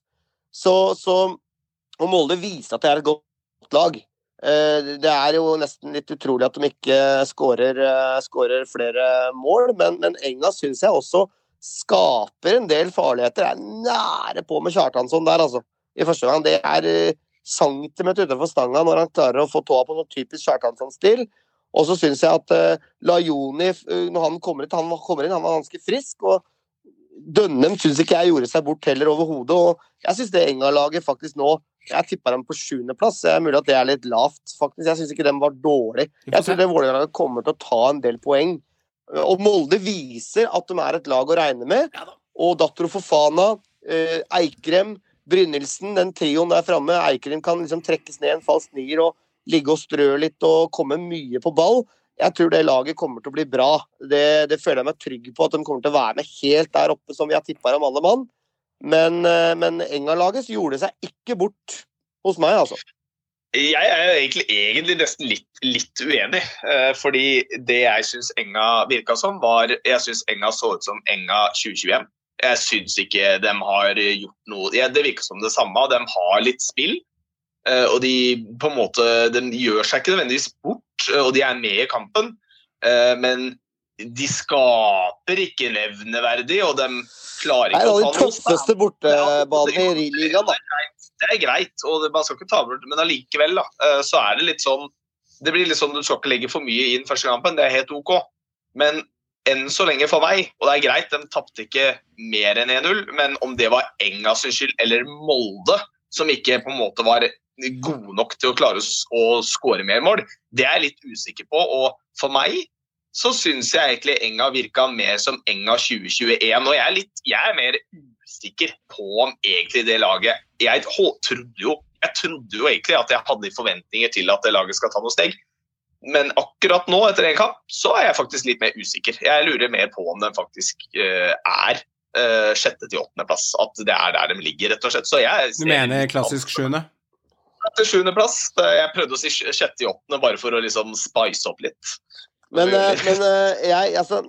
Så, så Og Molde viser at det er et godt lag. Det er jo nesten litt utrolig at de ikke skårer, skårer flere mål, men, men Enga syns jeg også skaper en del farligheter. Jeg Er nære på med Kjartansson der, altså. I første gang. Det er eh, centimeter utenfor stanga når han klarer å få tåa på noe typisk Kjartansson-stil. Og så syns jeg at uh, Lajoni, eh, når han kommer, inn, han kommer inn, han var ganske frisk. og Dønnem syns ikke jeg gjorde seg bort heller overhodet. Og jeg syns det Enga-laget faktisk nå Jeg tippa dem på sjuendeplass. Det er mulig at det er litt lavt, faktisk. Jeg syns ikke dem var dårlig. Jeg tror det Vålerenga kommer til å ta en del poeng. Og Molde viser at de er et lag å regne med. Ja. Og Datro Fofana, eh, Eikrem, Brynildsen, den trioen der framme. Eikrem kan liksom trekkes ned en falsk nier og ligge og strø litt og komme mye på ball. Jeg tror det laget kommer til å bli bra. Det, det føler jeg meg trygg på at de kommer til å være med helt der oppe som vi har tippa om alle mann. Men, eh, men Enga-laget gjorde seg ikke bort hos meg, altså. Jeg er jo egentlig, egentlig nesten litt, litt uenig. eh, fordi det jeg syns Enga virka som, var Jeg syns Enga så ut som Enga 2021. Jeg syns ikke de har gjort noe ja, Det virker som det samme. De har litt spill. eh, og de på en måte De gjør seg ikke nødvendigvis bort, eh, og de er med i kampen. men de skaper ikke nevneverdig, og de klarer ikke Nei, å ta noe ta de den tøffeste bortebanen i ligaen, da. Det er greit, og man skal ikke ta bort men allikevel eh, så er det litt sånn Det blir litt sånn du skal ikke legge for mye inn første kampen, det er helt OK. Men enn så lenge for meg, og det er greit, de tapte ikke mer enn 1-0, men om det var Enga sin skyld eller Molde, som ikke på en måte var gode nok til å klare å skåre mer mål, det er jeg litt usikker på. Og for meg så syns jeg egentlig Enga virka mer som Enga 2021. Og jeg er, litt, jeg er mer usikker på om egentlig det laget Jeg trodde jo, jeg trodde jo egentlig at jeg hadde forventninger til at det laget skal ta noen steg. Men akkurat nå, etter en kamp, så er jeg faktisk litt mer usikker. Jeg lurer mer på om den faktisk uh, er uh, sjette til åttendeplass. At det er der de ligger, rett og slett. Så jeg Du mener klassisk sjuende? Etter sjuendeplass. Jeg prøvde å si sj- sjette til åttende bare for å liksom spice opp litt. Men, eh, men jeg, altså,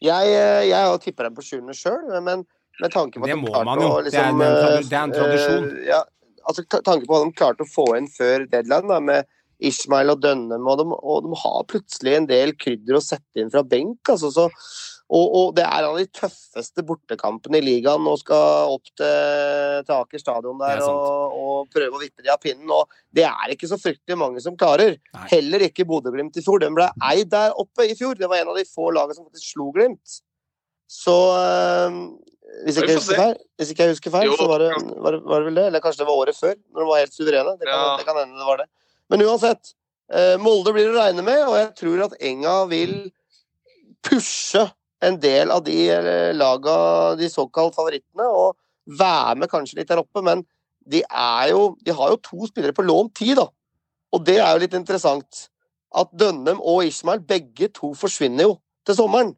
jeg, jeg har jo dem på sjuende sjøl, men med tanke på at Det må man jo. å Det er liksom, en eh, det er en tradisjon. Uh, ja, altså tanke på hva de klarte å få inn før deadline, da, med Ishmael og Dønnem, og de, og de har plutselig en del krydder å sette inn fra benk. Altså, så, og, og det er en av de tøffeste bortekampene i ligaen og skal opp til, til Aker stadion er der og, og prøve å vippe de av pinnen. Og det er ikke så fryktelig mange som klarer. Nei. Heller ikke Bodø-Glimt i fjor. Den ble eid der oppe i fjor. Det var en av de få lagene som faktisk slo Glimt. Så øh, hvis, ikke jeg husker feil, hvis ikke jeg husker feil, Jo. så var det, var, det, var det vel det. Eller kanskje det var året før, når de var helt suverene. Det kan, Ja. det kan hende det var det. Men uansett. eh, Molde blir å regne med, og jeg tror at Enga vil pushe en del av de laga, de såkalt favorittene, og være med kanskje litt der oppe. Men de er jo De har jo to spillere på lånt tid, da. Og det er jo litt interessant. At Dønnem og Ismail, begge to forsvinner jo til sommeren.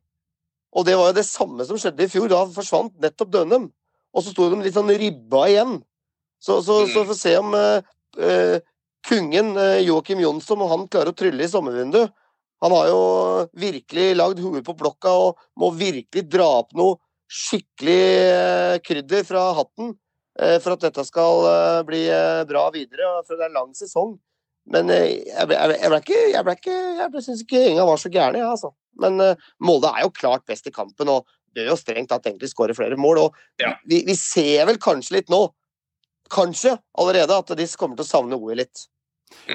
Og det var jo det samme som skjedde i fjor. Da forsvant nettopp Dønum. Og så sto de litt sånn ribba igjen. Så, så, så får vi se om uh, uh, kungen uh, Joakim Jonsson og han klarer å trylle i sommervinduet. Han har jo virkelig lagd huet på blokka og må virkelig dra opp noe skikkelig krydder fra hatten for at dette skal bli bra videre. For det er en lang sesong. Men jeg ble, jeg ble, ikke Jeg, ble ikke, jeg syns ikke Enga var så gæren, jeg, altså. Men eh, Molde er jo klart best i kampen og bør jo strengt tatt egentlig skåre flere mål. Og Ja. vi, vi ser vel kanskje litt nå, kanskje allerede, at de kommer til å savne OE litt.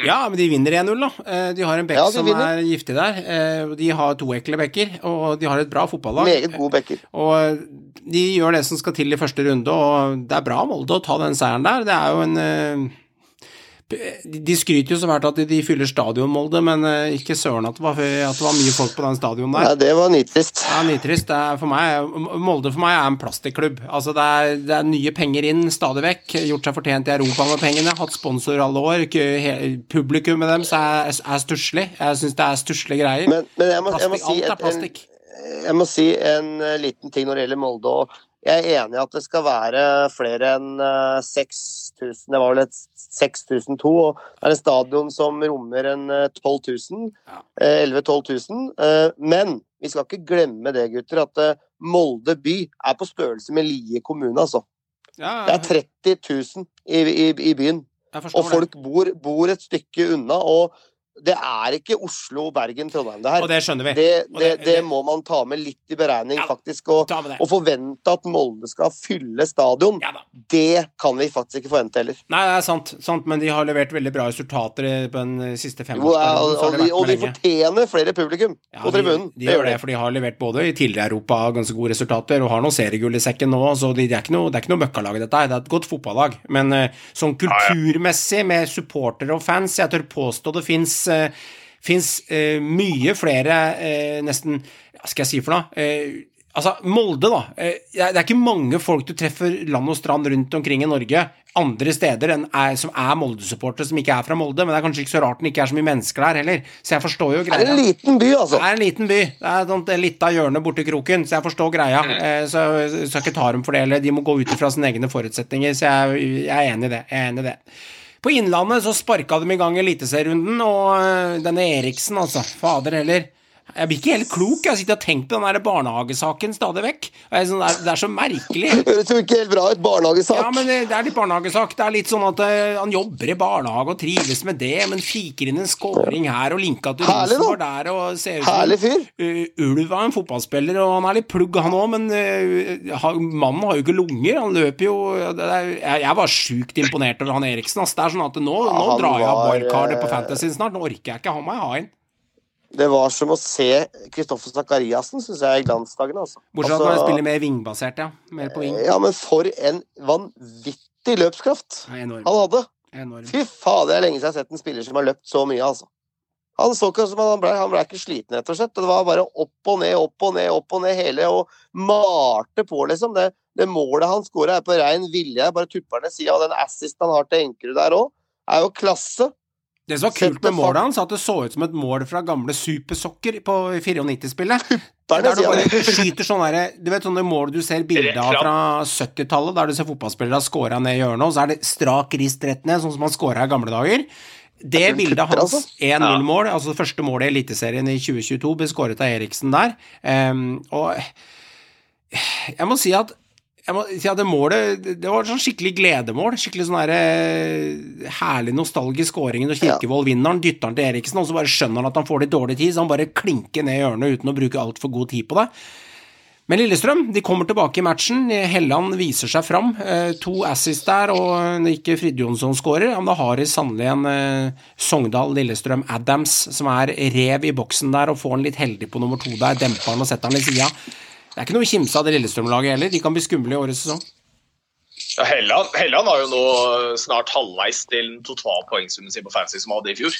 Ja, men de vinner 1-0, da. Eh, De har en bekk Ja, som er giftig der. Eh, De har to ekle bekker, og de har et bra fotballag. Meget gode bekker. Og de gjør det som skal til i første runde, og det er bra av Molde å ta den seieren der. Det er jo en de- skryter jo så fælt at de, de fyller stadion, Molde, men eh, ikke søren at det var, at det var mye folk på den stadion der. Ja, det var nitrist. Ja, nitrist. Det er for meg, Molde for meg er en plastikklubb. Altså, det er, det er nye penger inn stadig vekk. Gjort seg fortjent i Europa med pengene. Hatt sponsor alle år. Publikum med dem så er, er stusslig. Jeg syns det er stusslige greier. Men, men jeg, må, jeg, må si alt er en, jeg må si en eh, liten ting når det gjelder Molde. og Jeg er enig i at det skal være flere enn eh, 6000. Det var vel et 6002. og Det er en stadion som rommer en eh, 12 000. Ja. eh, 11 000-12 000. eh, Men vi skal ikke glemme det, gutter, at eh, Molde by er på størrelse med Lie kommune, altså. Ja, Det er 30 000 i, i, i byen. Og folk bor, bor et stykke unna. Og det er ikke Oslo, Bergen, Trondheim det det. her. Og det skjønner vi. Det, det, det- det det- må man ta med litt i beregning, Ja, faktisk. Og, det. og forvente at Molde skal fylle stadion, Ja det kan vi faktisk ikke forvente heller. Nei, det er sant, sant, men de har levert veldig bra resultater på den siste femårsperioden. og, og, og de fortjener flere publikum Ja, på tribunen. De, de gjør det, for de har levert både i tidligere Europa ganske gode resultater, og har noen seriegull i sekken nå, så de, det er ikke noe, det er ikke noe møkkalag, dette her. Det er et godt fotballag. Men eh, sånn kulturmessig, med supportere og fans, jeg tør påstå det fins fins eh, mye flere eh, nesten Hva skal jeg si for noe? Eh, altså, Molde, da. Eh, det er ikke mange folk du treffer land og strand rundt omkring i Norge andre steder er, som er Molde-supportere, som ikke er fra Molde. Men det er kanskje ikke så rart den ikke er så mye mennesker der heller. Så jeg forstår jo Det er en liten by, altså. Det er en liten by. Det er et lite hjørne borti kroken, så jeg forstår greia. Eh, Så jeg skal ikke ta dem for det, eller de må gå ut ifra sine egne forutsetninger, så jeg, jeg er enig i det. Jeg er enig i det. På Innlandet så sparka de i gang Eliteserierunden, og øh, denne Eriksen, altså. Fader heller. Jeg blir ikke helt klok. Jeg sitter og tenker på den der barnehagesaken stadig vekk. Sånn, det, er, det er så merkelig. [laughs] Høres jo ikke helt bra ut. Barnehagesak. Ja, men det, det er litt barnehagesak. Det er litt sånn at uh, han jobber i barnehage og trives med det, men fiker inn en scoring her og linka til. Rosenborg der og ser ut Herlig fyr. Uh, Ulv er en fotballspiller, og han er litt plugg, han òg, men uh, ha- mannen har jo ikke lunger. Han løper jo det er, jeg, var sjukt imponert over han Eriksen. Ass. Det er sånn at nå, nå drar jeg av wildcardet på eh, Fantasy snart. Nå orker jeg ikke. Han må jeg ha inn. Det var som å se Kristoffer Zakariassen, syns jeg, i glansdagene. Altså. Bortsett fra Altså, at han spiller mer vingbasert, ja. Mer på ving. Ja, men for en vanvittig løpskraft Enorm. han hadde. enorm. Fy faen, det er lenge siden jeg har sett en spiller som har løpt så mye, altså. Han så ikke som han ble, han ble ikke sliten, rett og slett. Det var bare opp og ned, opp og ned, opp og ned hele, og malte på, liksom. Det, det målet han skåra, er på rein vilje. Bare tupper ned sida, og den assisten han har til Enkerud der òg, er jo klasse. Det som var kult med målet hans, at det så ut som et mål fra gamle Supersokker på 94-spillet. Der du bare skyter sånn derre Du vet sånne mål du ser bilde av fra 70-tallet, der du ser fotballspillere har scora ned i hjørnet, og så er det strak rist rett ned, sånn som man scora i gamle dager. Det bildet hans, altså. 1-0-mål, altså det første målet i Eliteserien i 2022, ble skåret av Eriksen der. Um, og jeg må si at jeg må si at det målet Det var sånn skikkelig gledemål. Skikkelig sånn der, eh, herlig nostalgisk scoring når Kirkevold vinner. Han dytter han til Eriksen, og så bare skjønner han at han får litt dårlig tid, så han bare klinker ned i hjørnet uten å bruke altfor god tid på det. Men Lillestrøm de kommer tilbake i matchen. Helland viser seg fram. Eh, to assist der, og ikke Fridtjonsson skårer. Men da har de sannelig en eh, Sogndal Lillestrøm Adams som er rev i boksen der, og får han litt heldig på nummer to der. Demper han og setter han i sida. Det er ikke noe å kimse av det Lillestrøm-laget heller. De kan bli skumle i årets sesong. Ja, Helland, Helland har jo nå snart halvveis til den totale poengsummen sin på Fancy som han hadde i fjor.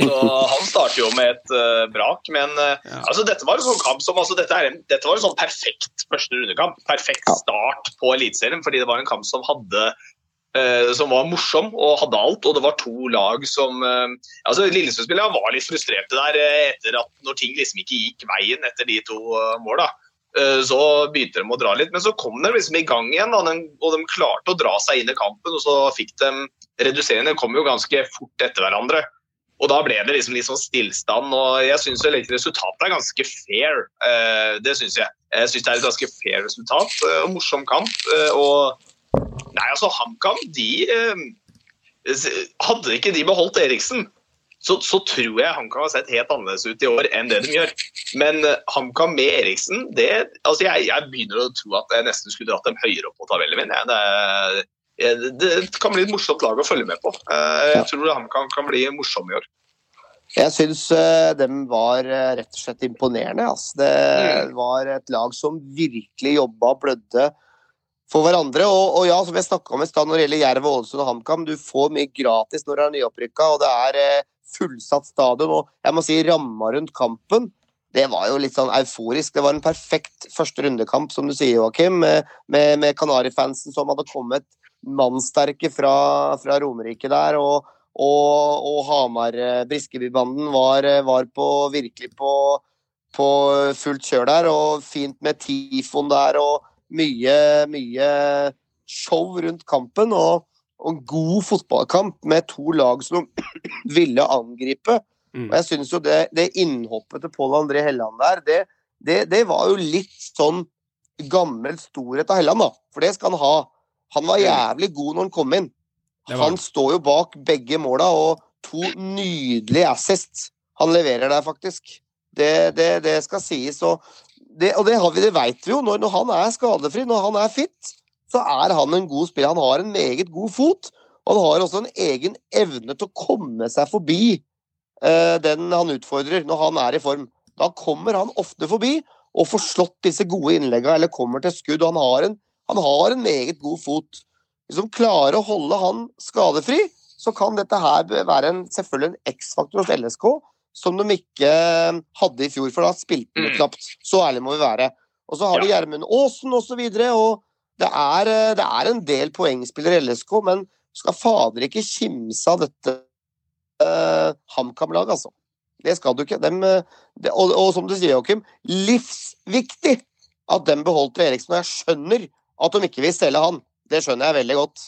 Så han starter jo med et uh, brak, men eh, altså, dette var en sånn kamp som altså, dette, er en, dette var en sånn perfekt første rundekamp. Perfekt start på Eliteserien, fordi det var en kamp som hadde eh, som var morsom og hadde alt, og det var to lag som altså Lillestrøm-spillerne var litt frustrerte der etter at når ting liksom ikke gikk veien etter de to uh, måla. Eh, Så begynte de å dra litt, men så kom de liksom i gang igjen. Da, den- og de klarte å dra seg inn i kampen, og så fikk de reduserende. De kom jo ganske fort etter hverandre. Og da ble det liksom litt sånn stillstand. og Jeg syns resultatet er ganske fair. Eh, Det syns jeg. Jeg syns det er et ganske fair resultat eh, og morsom kamp. Og Nei, altså, HamKam, de Hadde ikke de beholdt Eriksen, så, så tror jeg HamKam har sett helt annerledes ut i år enn det de gjør. Men eh, HamKam med Eriksen, det Altså, jeg, jeg begynner å tro at jeg nesten skulle dratt dem høyere opp på tabellen min. Det, Det, det kan bli et morsomt lag å følge med på. Eh, Jeg tror HamKam kan bli morsom i år. Jeg syns dem var eh, rett og slett imponerende. Altså. Det var et lag som virkelig jobba og blødde for hverandre. Og, og ja, som jeg snakka om i stad når det gjelder Jerv, Ålesund og HamKam, du får mye gratis når du er nyopprykka, og det er eh, fullsatt stadion. Og jeg må si ramma rundt kampen, det var jo litt sånn euforisk. Det var en perfekt første rundekamp, som du sier, Joakim, med, med, med Kanarifansen som hadde kommet mannsterke fra, fra Romerike der. og og, og Hamar-Briskeby-banden var, var på, virkelig på, på fullt kjør der. Og fint med Tifon der og mye, mye show rundt kampen. Og, og god fotballkamp med to lag som [clears throat] ville angripe. Mm. Og jeg synes jo det, det innhoppet til Pål André Helland der, det, det, det var jo litt sånn gammel storhet av Helland, da. For det skal han ha. Han var jævlig god når han kom inn. Han står jo bak begge måla, og to nydelige assists. Han leverer der, faktisk. Det, det, det skal sies. Og det, og det, har vi, det vet vi jo. Når, når han er skadefri, når han er fit, så er han en god spiller. Han har en meget god fot, og han har også en egen evne til å komme seg forbi eh, den han utfordrer, når han er i form. Da kommer han ofte forbi og får slått disse gode innleggene, eller kommer til skudd. og Han har en, han har en meget god fot hvis de klarer å holde han skadefri, så kan dette her være en, selvfølgelig en X-faktor hos LSK som de ikke hadde i fjor, for da spilte de Mm. knapt. Så ærlig må vi være. Og så har vi Ja. Gjermund Aasen osv., og, så videre, og det er, eh, det er en del poengspillere i LSK, men skal fader ikke kimse av dette uh, HamKam-laget, altså. Det skal du ikke. Dem, eh, det, og, og som du sier, Joakim, livsviktig at dem beholdt Eriksen. Og jeg skjønner at de ikke vil selge han. Det skjønner jeg veldig godt.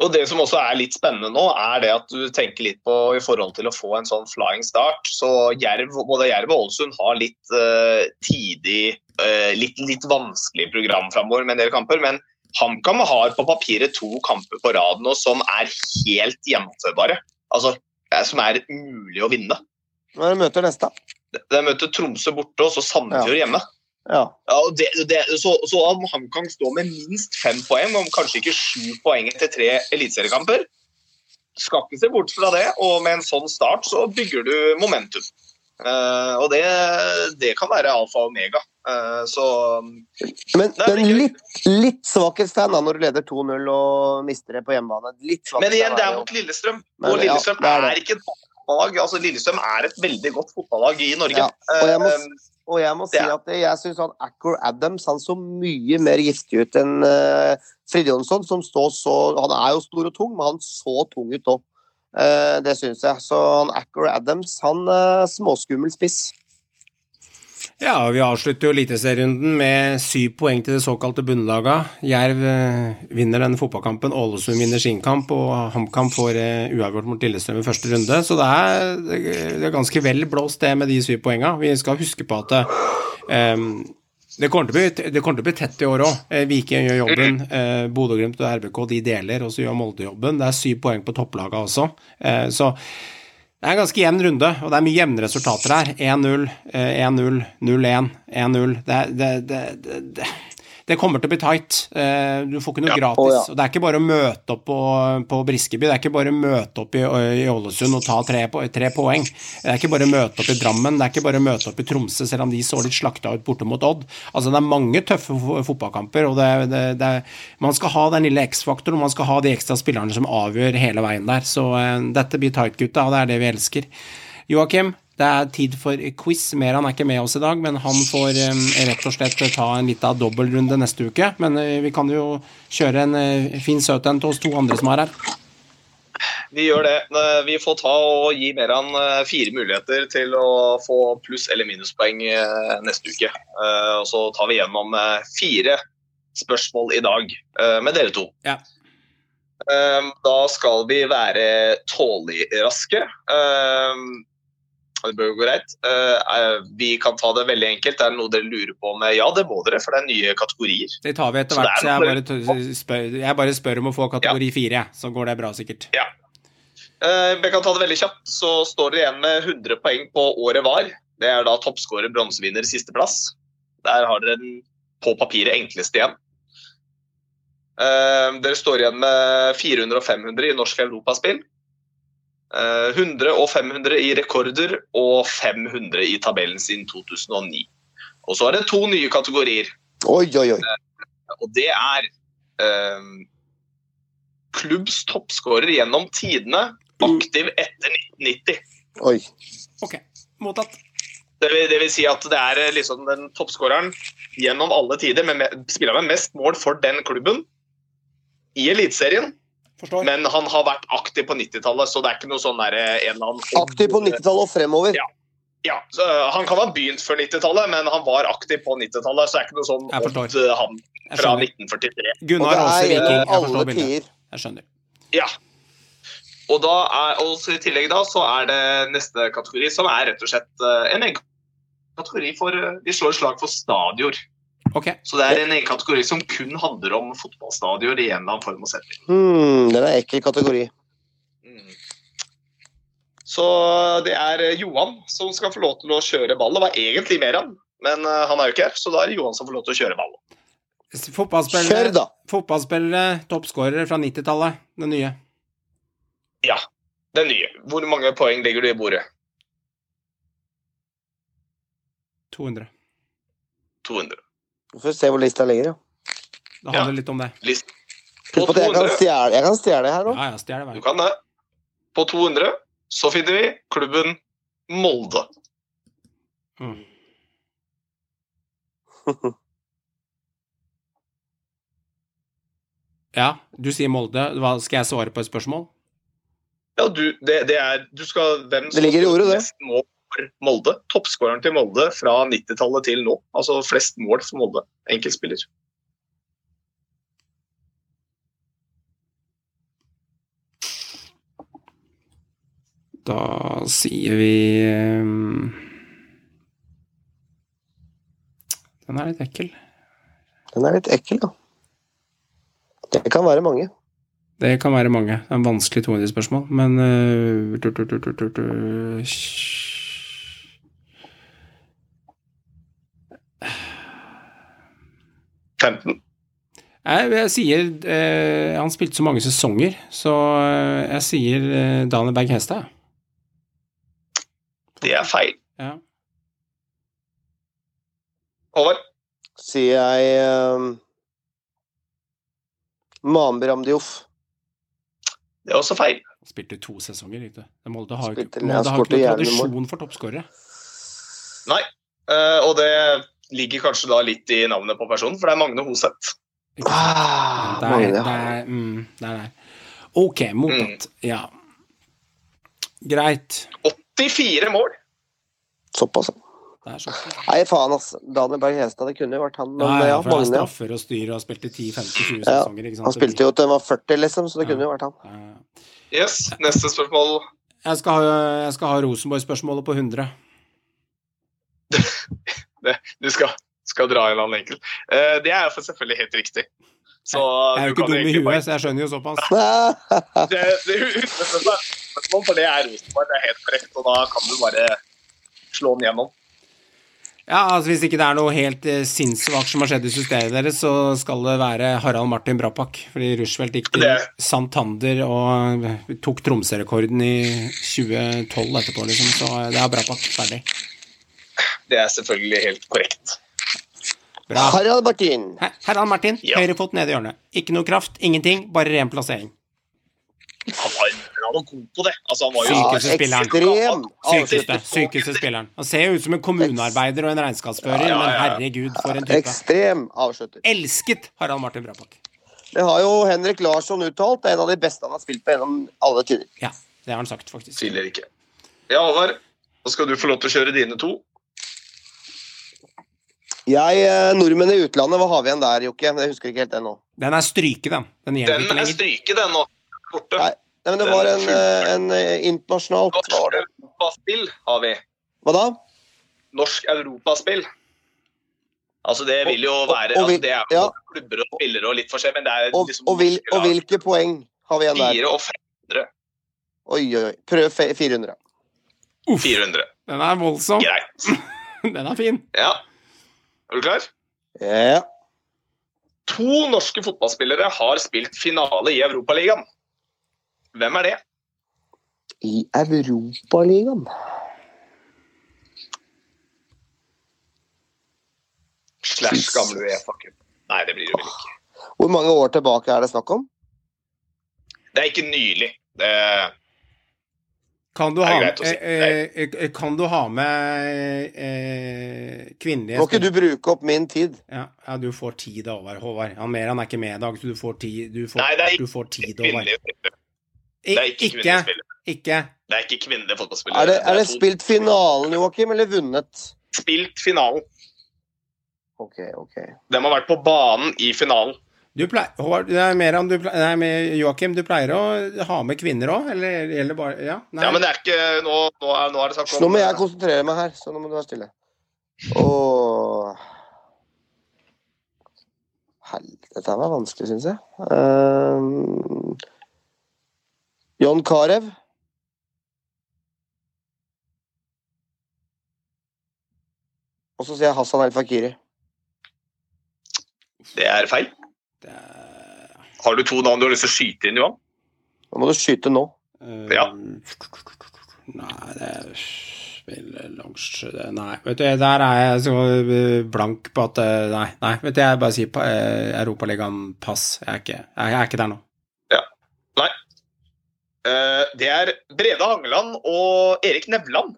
Og det som også er litt spennende nå, er det at du tenker litt på i forhold til å få en sånn flying start. Så Jerv, både Jerv og Ålesund har litt uh, tidig, uh, litt, litt vanskelig program framover med en del kamper. Men HamKam har på papiret to kamper på rad nå som er helt gjennomførbare. Altså som er mulig å vinne. Når de møter neste. De møter Tromsø borte og så Sandefjord hjemme. Ja. Ja, og det, det, så, så om HamKam står med minst fem poeng, om kanskje ikke sju poeng etter tre eliteseriekamper Skal ikke se bort fra det, og med en sånn start så bygger du momentum. Uh, og det, det kan være alfa og omega. Uh, så Men, men litt, litt svakhetstegn når du leder 2-0 og mister det på hjemmebane. Men igjen, det er mot Lillestrøm. Men, Og ja, Lillestrøm det er er ikke et fotballag. Altså, Lillestrøm er et veldig godt fotballag i Norge. Ja, og jeg må Eh, Og jeg må si er- at jeg syns han Adams han så mye mer giftig ut enn uh, Fridtjonsson, som står så Han er jo stor og tung, men han så tung ut òg. det syns jeg. Så han Adams, han uh, småskummel spiss. Ja, vi avslutter jo Eliteserierunden med syv poeng til det såkalte bunnlaga. Jerv eh, vinner denne fotballkampen, Ålesund vinner sin kamp, og HamKam får eh, uavgjort mot Lillestrøm i første runde. Så det er, det er ganske vel blåst, det med de syv poenga. Vi skal huske på at um, det kommer, bli, det kommer til å bli tett i år òg. Viking gjør jobben. Eh, Bodø-Glimt og RBK de deler, og så gjør Molde jobben. Det er syv poeng på topplaga også. Eh, så det er en ganske jevn runde, og det er mye jevne resultater her. 1-0, eh, 1-0, 0-1, 1-0. Det, det, det, det, det, kommer til å bli tight. Eh, Du får ikke noe Ja. gratis. Å, ja. Og det er ikke bare å møte opp på, på Briskeby, det er ikke bare å møte opp i, i Ålesund og ta tre, tre poeng. Det er ikke bare å møte opp i Drammen, det er ikke bare å møte opp i Tromsø, selv om de så litt slakta ut borte mot Odd. Altså, det er mange tøffe fotballkamper, og det, det, det, man skal ha den lille X-faktoren, og man skal ha de ekstra spillerne som avgjør hele veien der. Så uh, dette blir tight, gutta, og det er det vi elsker. Joakim, det er tid for quiz. Meran er ikke med oss i dag, men han får eh, rett og slett ta en lita dobbeltrunde neste uke. Men eh, vi kan jo kjøre en eh, fin søt en til oss to andre som er her. Vi gjør det. Eh, Vi får ta og gi Meran eh, fire muligheter til å få pluss- eller minuspoeng eh, neste uke. Eh, Og så tar vi gjennom eh, fire spørsmål i dag eh, med dere to. Ja. Eh, Da skal vi være tålig raske. Det bør gå greit. Eh, Vi kan ta det veldig enkelt. Er det noe dere lurer på med? Ja, det må dere, for det er nye kategorier. Det tar vi etter hvert, så, så jeg bare, spør, jeg bare spør om å få kategori fire, ja. Så går det bra, sikkert. Eh, Jeg kan ta det veldig kjapt. Så står dere igjen med 100 poeng på året var. Det er da toppskårer, bronsevinner, sisteplass. Der har dere den på papiret enkleste igjen. Eh, Dere står igjen med 400 og 500 i norsk europaspill. Eh, 100 og 500 i rekorder og 500 i tabellen siden 2009. Og så er det to nye kategorier. Oi, oi, oi. Og det er eh, klubbs toppskårer gjennom tidene, aktiv etter 1990. oi. Ok, mottatt. Det vil, det vil si at det er eh, liksom den toppskåreren gjennom alle tider, med, med, spiller med mest mål for den klubben i Eliteserien. Forstår. Men han har vært aktiv på 90-tallet, så det er ikke noe sånn der, eh, en eller annen Aktiv på 90-tallet og fremover. Ja. Ja, så øh, Han kan ha begynt før 90-tallet, men han var aktiv på 90-tallet. Så det er ikke noe sånn Jeg forstår. Odd, øh, han Jeg fra skjønner. 1943. Gunnar Aase Viking. eh, Jeg forstår bildet. Jeg skjønner. Ja. Og, da er, og i tillegg da, så er det neste kategori, som er rett og slett en egen kategori for Vi slår slag for stadioner. Ok, Så det er en egen kategori som kun handler om fotballstadioner i en eller annen form og setting. Hmm, det er ekkel kategori. Mm. Så det er eh, Johan som skal få lov til å kjøre ball. Det var egentlig Meran, men eh, han er jo ikke her, så da er det Johan som får lov til å kjøre ball. Kjør, da! fotballspillere toppskårere fra 90-tallet. Det nye. Ja, den nye. Hvor mange poeng legger du i bordet? 200. 200. Vi får se hvor lista ligger, ja. Det handler litt om det. List. På på jeg kan 200, stjele, jeg kan stjele her òg. Ja, ja, du kan det. På 200 så finner vi klubben Molde. Mm. [laughs] Ja, du sier Molde. Hva, skal jeg svare på et spørsmål? Ja, du, det, det er Du skal Hvem Det ligger i ordet, det for Molde. Toppskåreren til Molde fra 90-tallet til nå. Altså flest mål for Molde. Enkeltspiller. Da sier vi Den er litt ekkel. Den er litt ekkel, da. Det kan være mange. Det kan være mange. Det er en vanskelig 200-spørsmål, men uh, 15. Jeg, jeg sier eh, Han spilte så mange sesonger, så eh, jeg sier eh, Daniel Berg Hestad. Det er feil. Ja. Over. Sier jeg eh, Mambi Ramdiouf. Det er også feil. Han spilte to sesonger, ikke sant? Molde har jo ikke, Molde har ikke noen tradisjon for toppskårere. Nei. Eh, og det ligger kanskje da litt i navnet på personen, for det er Magne Hoseth. Ah, Det er, mange, det er, mm, der, der. Ok, mottatt. Ja. Greit. 84 mål! Såpass. ja. Det. Nei, faen, ass. Daniel Berg Hestad, det kunne jo vært han. Men Ja, for Magne, ja. straffer og styrer og spilte 10-15-20 Ja, sesonger, ikke sant. Han spilte jo til han var 40, liksom, så det Ja. kunne jo vært han. Yes, neste spørsmål. Jeg skal ha, jeg skal ha Rosenborg-spørsmålet på 100. Du skal, skal dra en eller annen enkel. Eh, det er selvfølgelig helt riktig. Så Jeg er jo ikke dum i huet, så jeg skjønner jo såpass. [laughs] Det, det, spørsmål, for det er Rosenborg, det er helt korrekt, og da kan du bare slå den gjennom. Ja, altså Hvis ikke det er noe helt eh, sinnssvakt som har skjedd i systemet deres, så skal det være Harald Martin Brapak. Fordi Rushfeldt gikk til Det- Santander og tok Tromsø-rekorden i 2012 etterpå, liksom. Så det er Brapak. Ferdig. Det er selvfølgelig helt korrekt. Bra. Harald Martin. Her- Harald Martin, Ja. høyrefot nede i hjørnet. Ikke noe kraft, ingenting, bare ren plassering. Han var, han var god på det. Altså, han var jo Sykehusspilleren. Sykeste. Sykeste, spilleren. Han ser jo ut som en kommunearbeider og en regnskapsfører, Ja, ja, men herregud, for en type. Ekstrem avslutter. Elsket Harald Martin Brapak. Det har jo Henrik Larsson uttalt. Det er en av de beste han har spilt på gjennom alle tider. Ja, det har han sagt, faktisk. Tviler ikke. Ja, Håvard, nå skal du få lov til å kjøre dine to. Jeg, eh, Nordmenn i utlandet, hva har vi igjen der, Jokke? Jeg husker ikke helt det nå. Den er stryket, den. Den Den ikke er lenger. stryket, den nå. Borte. Nei, Nei, men det var en, eh, en internasjonal internasjonalt europaspill har vi. Hva da? Norsk europaspill. Altså, det vil jo Og- være og altså, Det er ja. klubber og spillere og litt forskjellig, men det er Og, liksom og, norske og hvilke poeng har vi igjen der? Fire og fem- Oi, oi, oi. Prøv fe- 400. 400. Den er voldsom. Greit. [laughs] Den er fin. Ja. Er du klar? Ja. To norske fotballspillere har spilt finale i Europaligaen. Hvem er det? I Europaligaen. Slash gamle Uefa-cup. Nei, det blir det vel ikke. Hvor mange år tilbake er det snakk om? Det er ikke nylig. Det, Kan du ha, si. eh, eh, kan du ha med eh, kvinnelige Må ikke du bruke opp min tid? Ja, ja, du får tid, over, Håvard. Han Meran er ikke med i dag, så du får tid. Du får, Nei, det er du får tid, Håvard. Det er ikke Ikke, kvinnelige spillere. ikke. Det er ikke kvinnelige fotballspillere. Er det, er det spilt finalen, Joakim, eller vunnet? Spilt finalen. Ok, ok. De har vært på banen i finalen. Du pleier, Håvard, det er Meran, du pleier, nei, Joakim, du pleier å ha med kvinner òg, eller gjelder bare Ja? Nei. Ja, men det er ikke Nå, nå, er, nå er det snakk om nå må jeg konsentrere meg her, så nå må du være stille. Åh Helvete, dette var vanskelig, syns jeg. Ehm, John Carew. Og så sier jeg Hassan El Fakiri. Det er feil. Det er- Har du to navn du har lyst til å skyte inn, Johan? Nå må du skyte nå. Uh, Ja. Nei, det er Nei, vet du, der er jeg så eh, blank på at eh, Nei, nei vet du, jeg bare sier pa- eh, Europaligaen pass. Jeg er ikke, jeg er ikke der nå. Nei det er Brede Hangeland og Erik Nevland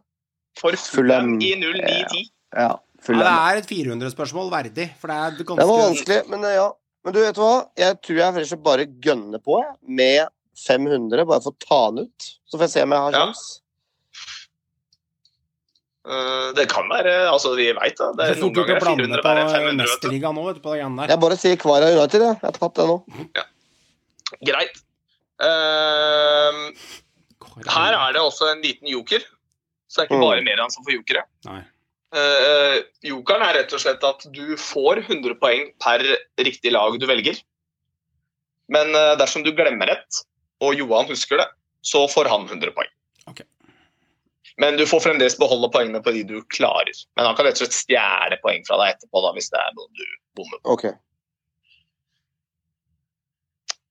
for Fulham. Fulham i 0910. Ja, Ja, det er et 400-spørsmål verdig, for det er Det var vanskelig, men eh, ja. Men du vet hva? Jeg tror jeg og bare gønner på jeg, med 500, bare for å ta den ut. Så får jeg se om jeg har Ja. sjans. Eh, det kan være Altså, vi veit da. Det Det er noen ganger å er blande 400 på verre 500. vet du. Mesterligaen nå, vet du, på det der. Jeg bare sier Kvara United, jeg. Jeg har tatt det nå. Greit. Uh, Her er det også en liten joker. Så det er ikke Mm. bare Meran som får jokere. Nei. Eh, jokeren er rett og slett at du får 100 poeng per riktig lag du velger. Men uh, dersom du glemmer et, og Johan husker det, så får han 100 poeng. Ok. Men du får fremdeles beholde poengene på de du klarer. Men han kan rett og slett stjele poeng fra deg etterpå da, hvis det er noe du bommer på. Ok.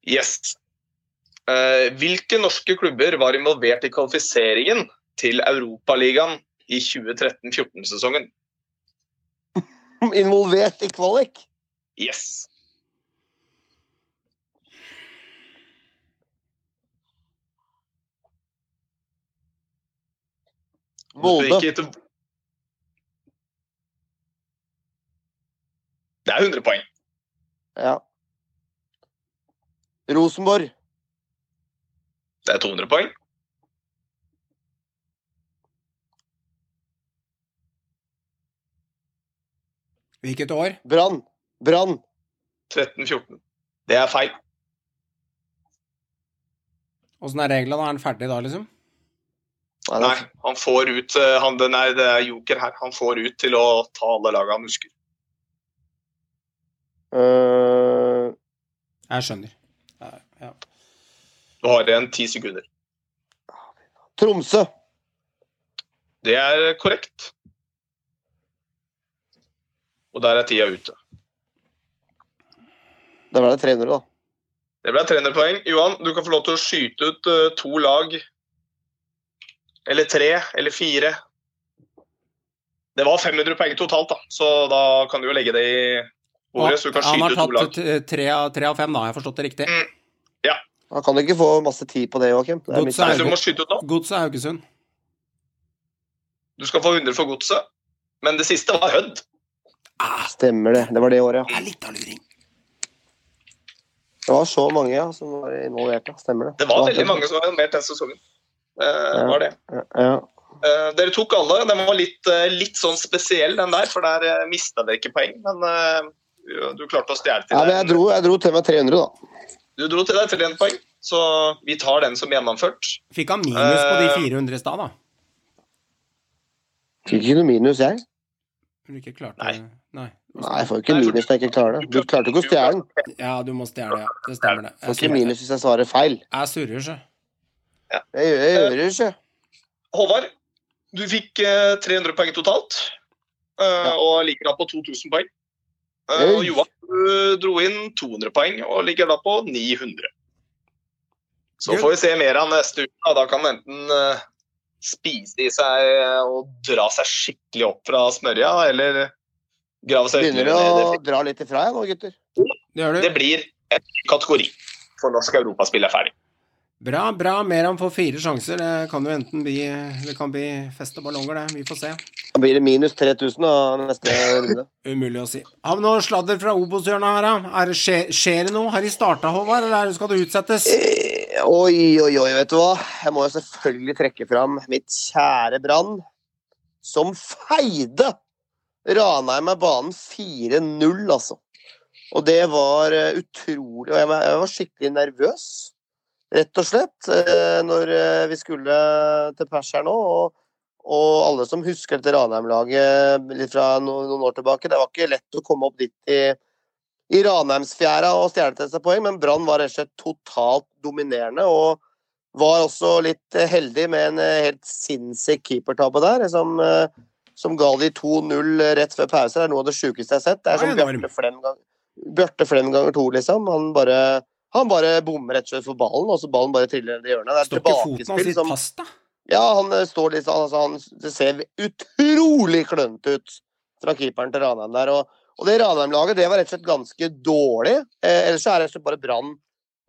Yes. Uh, hvilke norske klubber var involvert i kvalifiseringen til Europaligaen i 2013-14-sesongen? [laughs] Involvert i kvalik? Yes. Molde. Det er 100 poeng. Ja. Rosenborg. Det er 200 poeng. Hvilket år? Brann. Brann. 13-14. Det er feil. Åssen er reglene? Er han ferdig da, liksom? Nei, Nei, han får ut eh, han, den er, Det er joker her. Han får ut til å ta alle laga han husker. Uh... Jeg skjønner. Ja, ja. Du har igjen ti sekunder. Tromsø. Det er korrekt. Og der er tida ute. Da ble det 300, da. Det ble 300 poeng. Johan, du kan få lov til å skyte ut eh, to lag. Eller tre, eller fire. Det var 500 poeng totalt, da. så da kan du jo legge det i ordet. Så du kan skyte ut to lag. tatt t- tre av, tre av fem, da. Har jeg forstått det riktig? Ja. Da kan du ikke få masse tid på det, Joakim. Det Godset er Haugesund. Du skal få 100 for godset. Men det siste var Hødd. Stemmer det. Det var det året, Det ja. er litt av luring. Det var så mange ja, som var involvert, ja. Stemmer det. Det var veldig mange som var involvert den sesongen. Eh, var det. Ja. Eh, dere tok alle. Den var litt, uh, litt sånn spesiell, den der, for der uh, mista dere ikke poeng. Men uh, du klarte å stjele til ja, deg. jeg dro, jeg dro til meg 300, da. Du dro til deg til én poeng, så vi tar den som gjennomført. Fikk han minus på de Eh. 400 i stad, da? Fikk ikke noe minus, jeg. Du ikke klarte Nei. Nei. Nei, jeg får jo ikke minus hvis jeg ikke klarer det. Du klarte ikke å stjele den. Ja, du må stjele, ja. Det stemmer, det. Får ikke minus hvis jeg svarer feil. Jeg surrer, sjø. Jeg gjør, jeg gjør ikke. Håvard, du fikk eh, 300 poeng totalt. eh, Og ligger da på 2000 poeng. Eh, og Johan du dro inn 200 poeng og ligger da på 900. Så får vi se mer av neste uke. da. Kan enten eh, spise i seg eh, og dra seg skikkelig opp fra smørja, eller grave seg Begynner du å dra litt ifra jeg nå, gutter. Det gjør Det blir en kategori for norsk europaspill er ferdig. Bra, bra. Meran får fire sjanser. Det kan jo enten bli Det kan bli fest og ballonger, det. Vi får se. Da blir det minus 3000 av neste runde. [laughs] Umulig å si. Har vi noe sladder fra Obos-hjørnet her, da? Er det, skjer, skjer det noe? Har de starta, Håvard, eller er skal det utsettes? Eh, Oi, oi, oi, vet du hva. Jeg må jo selvfølgelig trekke fram mitt kjære Brann, som feide Ranheim av banen 4-0, altså. Og det var eh, utrolig Og jeg var, skikkelig nervøs, rett og slett, eh, når eh, vi skulle til pers her nå. Og, og alle som husker dette Ranheim-laget litt fra noen år tilbake, det var ikke lett å komme opp dit i i Ranheimsfjæra og stjele til seg poeng, men Brann var rett og slett totalt dominerende. Og var også litt eh, heldig med en eh, helt sinnssyk keepertabbe der, som, eh, som ga de 2-0 rett før pause. Det er noe av det sjukeste jeg har sett. Det er som. Bjarte Flem, Bjarte Flem ganger to, liksom. Han bare, han bare bommer rett og slett for ballen, og så ballen bare triller ned i hjørnet. Det er Står ikke foten hans litt som fast, da? ja, han står litt sånn altså, han, Det ser utrolig klønete ut fra keeperen til Ranheim der. Og, og det Ranheim-laget det var rett og slett ganske dårlig. Eh, ellers er rett og slett bare Brann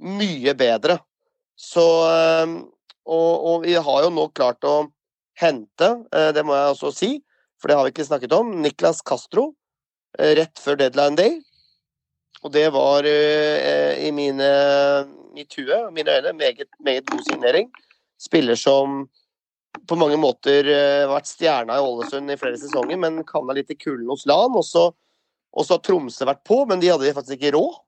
mye bedre. Så eh, og, og vi har jo nå klart å hente, eh, det må jeg også si, for det har vi ikke snakket om, Niklas Castro eh, rett før deadline day. Og det var eh, i mine, mitt hue, mine øyne, meget, meget god signering. Spiller som på mange måter eh, vært stjerna i Ålesund i flere sesonger, men havna litt i kulden hos LAN. Og så, og så har Tromsø vært på, men de hadde faktisk ikke råd.